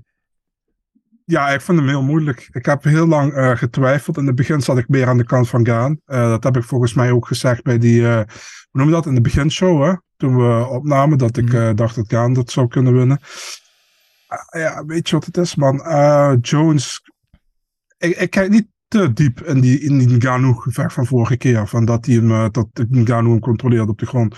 ja, ik vond hem heel moeilijk. Ik heb heel lang eh, getwijfeld. In het begin zat ik meer aan de kant van Gaan. Eh, dat heb ik volgens mij ook gezegd bij die, eh, hoe noem je dat, in de beginshow, hè? Toen we opnamen, dat ik eh, dacht dat Gaan dat zou kunnen winnen. Ah, ja, weet je wat het is, man? Jones, ik, ik kijk niet te diep in die, in die Ngannou-gevecht van vorige keer. Van dat hij hem, eh, dat Ngannou hem controleerde op de grond.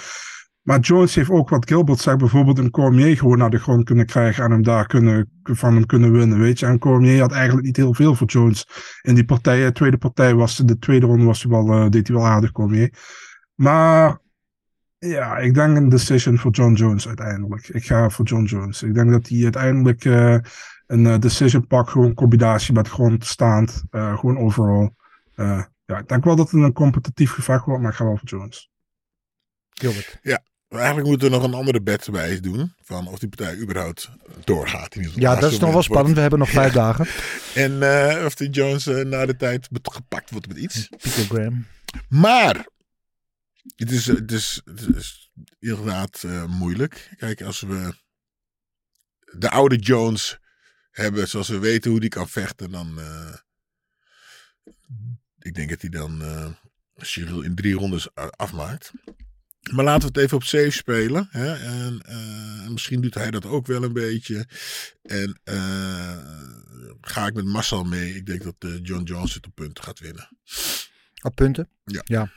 Maar Jones heeft ook wat Gilbert zegt, bijvoorbeeld een Cormier gewoon naar de grond kunnen krijgen en hem daar kunnen, van hem kunnen winnen, weet je. En Cormier had eigenlijk niet heel veel voor Jones in die partij. De tweede partij was, de tweede ronde was hij wel, eh, deed hij wel aardig Cormier. Maar ja, ik denk een decision voor John Jones uiteindelijk. Ik ga voor John Jones. Ik denk dat hij uiteindelijk eh, een eh, decision pakt, gewoon combinatie met grondstaand, eh gewoon overal. Eh, ja, ik denk wel dat het een competitief gevecht wordt, maar ik ga wel voor Jones. Gilbert. Ja, maar eigenlijk moeten we nog een andere bet erbij doen. Van of die partij überhaupt doorgaat. In Ja, dat is nog wel spannend. We hebben nog vijf dagen. En eh, of die Jones na de tijd gepakt wordt met iets. Pieter Graham. Maar het is, het is, het is inderdaad eh, moeilijk. Kijk, als we de oude Jones hebben, zoals we weten hoe die kan vechten, dan. eh, ik denk dat hij dan eh Cyril in drie rondes afmaakt. Maar laten we het even op safe spelen. Hè? En eh, misschien doet hij dat ook wel een beetje. En ga ik met Marcel mee. Ik denk dat John Jones het op punten gaat winnen. Op punten? Ja. Ja,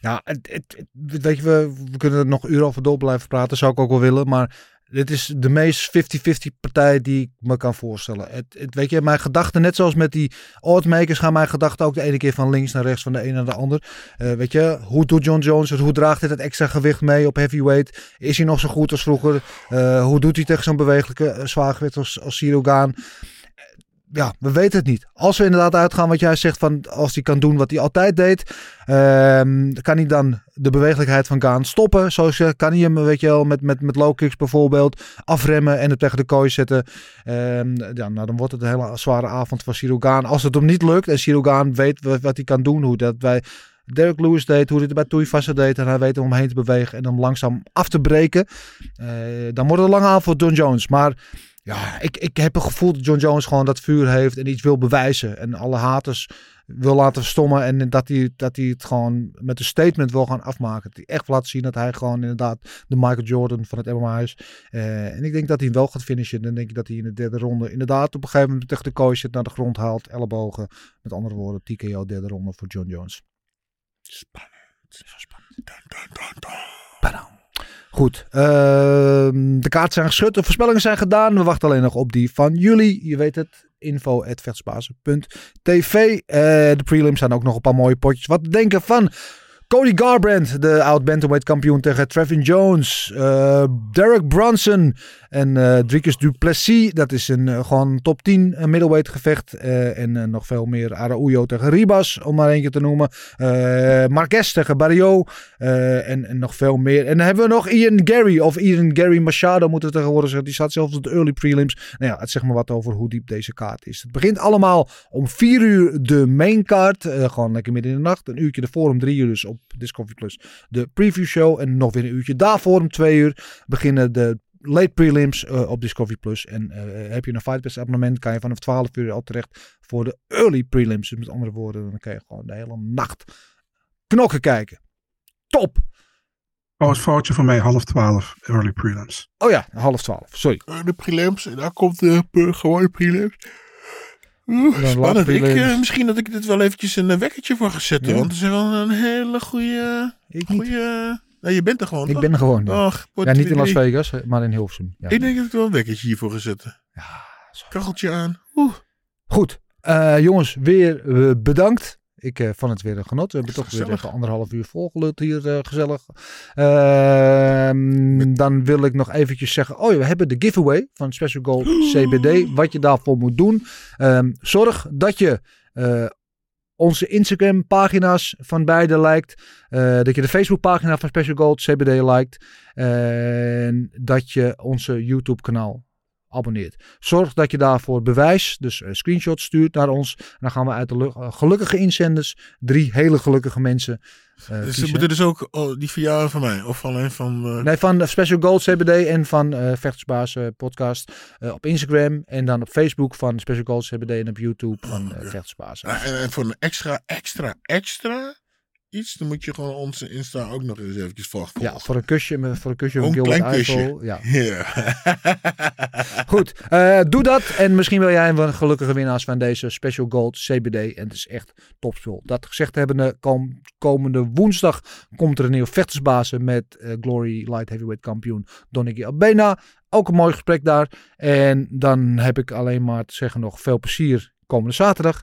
ja het, het, het- weet je, we, we kunnen er nog uren over door blijven praten. Zou ik ook wel willen. Maar dit is de meest 50-50 partij die ik me kan voorstellen. Het, het, weet je, mijn gedachten, net zoals met die oddmakers, gaan mijn gedachten ook de ene keer van links naar rechts, van de een naar de ander. Eh, weet je, hoe doet John Jones het? Hoe draagt hij dat extra gewicht mee op heavyweight? Is hij nog zo goed als vroeger? Eh, hoe doet hij tegen zo'n bewegelijke uh, zwaargewicht als, als Ciro Gaan? Ja, we weten het niet. Als we inderdaad uitgaan wat jij zegt van als hij kan doen wat hij altijd deed, ehm, kan hij dan de bewegelijkheid van Gaan stoppen. Zoals je kan hij hem, weet je wel, met, met, met low kicks bijvoorbeeld afremmen en het tegen de kooi zetten. Ehm, ja, nou, dan wordt het een hele zware avond voor Cyril Gaan. Als het hem niet lukt en Cyril Gaan weet wat, hij kan doen, hoe dat wij Derek Lewis deed, hoe hij het bij Tuivasa deed en hij weet om heen te bewegen en hem langzaam af te breken, eh, dan wordt het een lange avond voor John Jones. Maar ja, ik, ik heb het gevoel dat John Jones gewoon dat vuur heeft en iets wil bewijzen. En alle haters wil laten verstommen. En dat hij, dat hij het gewoon met een statement wil gaan afmaken. Dat hij echt laten zien dat hij gewoon inderdaad de Michael Jordan van het MMA is. Uh, en ik denk dat hij wel gaat finishen. Dan denk ik dat hij in de derde ronde inderdaad op een gegeven moment tegen de kooi zit, naar de grond haalt, ellebogen. Met andere woorden, TKO derde ronde voor John Jones. Spannend. Zo spannend. Dun. Goed, uh, de kaarten zijn geschud, de voorspellingen zijn gedaan. We wachten alleen nog op die van jullie. Je weet het, info.vechtsbazen.tv. Uh, de prelims zijn ook nog een paar mooie potjes. Wat denken van Cody Garbrandt, de oud-bantamweight kampioen tegen Trevin Jones. Uh, Derek Brunson en uh, Dricus Duplessis. Dat is een uh, gewoon top 10 middleweight gevecht. en nog veel meer Araujo tegen Ribas, om maar eentje te noemen. Marquez tegen Barrio. En, en, nog veel meer. En dan hebben we nog Ian Gary. Of Ian Gary Machado moeten we tegenwoordig zeggen. Die staat zelfs op de early prelims. Nou ja, het zegt maar wat over hoe diep deze kaart is. Het begint allemaal om 4 uur de main kaart. gewoon lekker midden in de nacht. Een uurtje ervoor om 3 uur dus op Discovery Plus de preview show. En nog weer een uurtje daarvoor om 2 uur beginnen de late prelims uh, op Discovery Plus. En uh, heb je een Fight Pass abonnement, kan je vanaf 12 uur al terecht voor de early prelims. Dus met andere woorden, dan kan je gewoon de hele nacht knokken kijken. Top! Oh, het foutje van mij, half 12 early prelims. Oh ja, half 12, sorry. De prelims, en daar komt de gewone prelims. Oeh, Dan spannend. Ik, eh, misschien dat ik dit wel eventjes een eh, wekkertje voor ga zetten. Ja. Want het is wel een hele goede... Ik niet. Nou, je bent er gewoon, Ik toch? ben er gewoon. Ja, Och, ja niet in Las Vegas, maar in Hilversum. Ja. Ik denk dat ik wel een wekkertje hiervoor ga zetten. zo. Kacheltje aan. Oeh. Goed, eh, jongens, weer bedankt. Ik eh, vond het weer een genot. We hebben toch weer even anderhalf uur volgeluld hier, eh, gezellig. Ehm, dan wil ik nog eventjes zeggen, oh ja, we hebben de giveaway van Special Gold CBD. Wat je daarvoor moet doen. Ehm, zorg dat je eh, onze Instagram pagina's van beide liked. Dat je de Facebook pagina van Special Gold CBD liked. En dat je onze YouTube kanaal abonneert. Zorg dat je daarvoor bewijs, dus eh, screenshots stuurt naar ons. En dan gaan we uit de eh, gelukkige inzenders drie hele gelukkige mensen eh Dus, dit is ook oh, die verjaardag van mij. Of alleen van... eh, Nee, van Special Gold CBD en van Vechtersbaas eh, podcast op Instagram. En dan op Facebook van Special Gold CBD en op YouTube van Vechtersbaas. nou, en, en voor een extra, extra, extra iets, dan moet je gewoon onze Insta ook nog eens eventjes volgen. Ja, voor een kusje, met- voor een kusje van Gilbert klein kusje. Eiffel. Ja. Goed, eh, doe dat. En misschien wil jij een van de gelukkige winnaars van deze Special Gold CBD. En het is echt topspul. Dat gezegd hebbende, kom, komende woensdag komt er een nieuwe vechtersbazen met eh, Glory Light Heavyweight kampioen Donny Albena. Ook een mooi gesprek daar. En dan heb ik alleen maar te zeggen nog veel plezier komende zaterdag.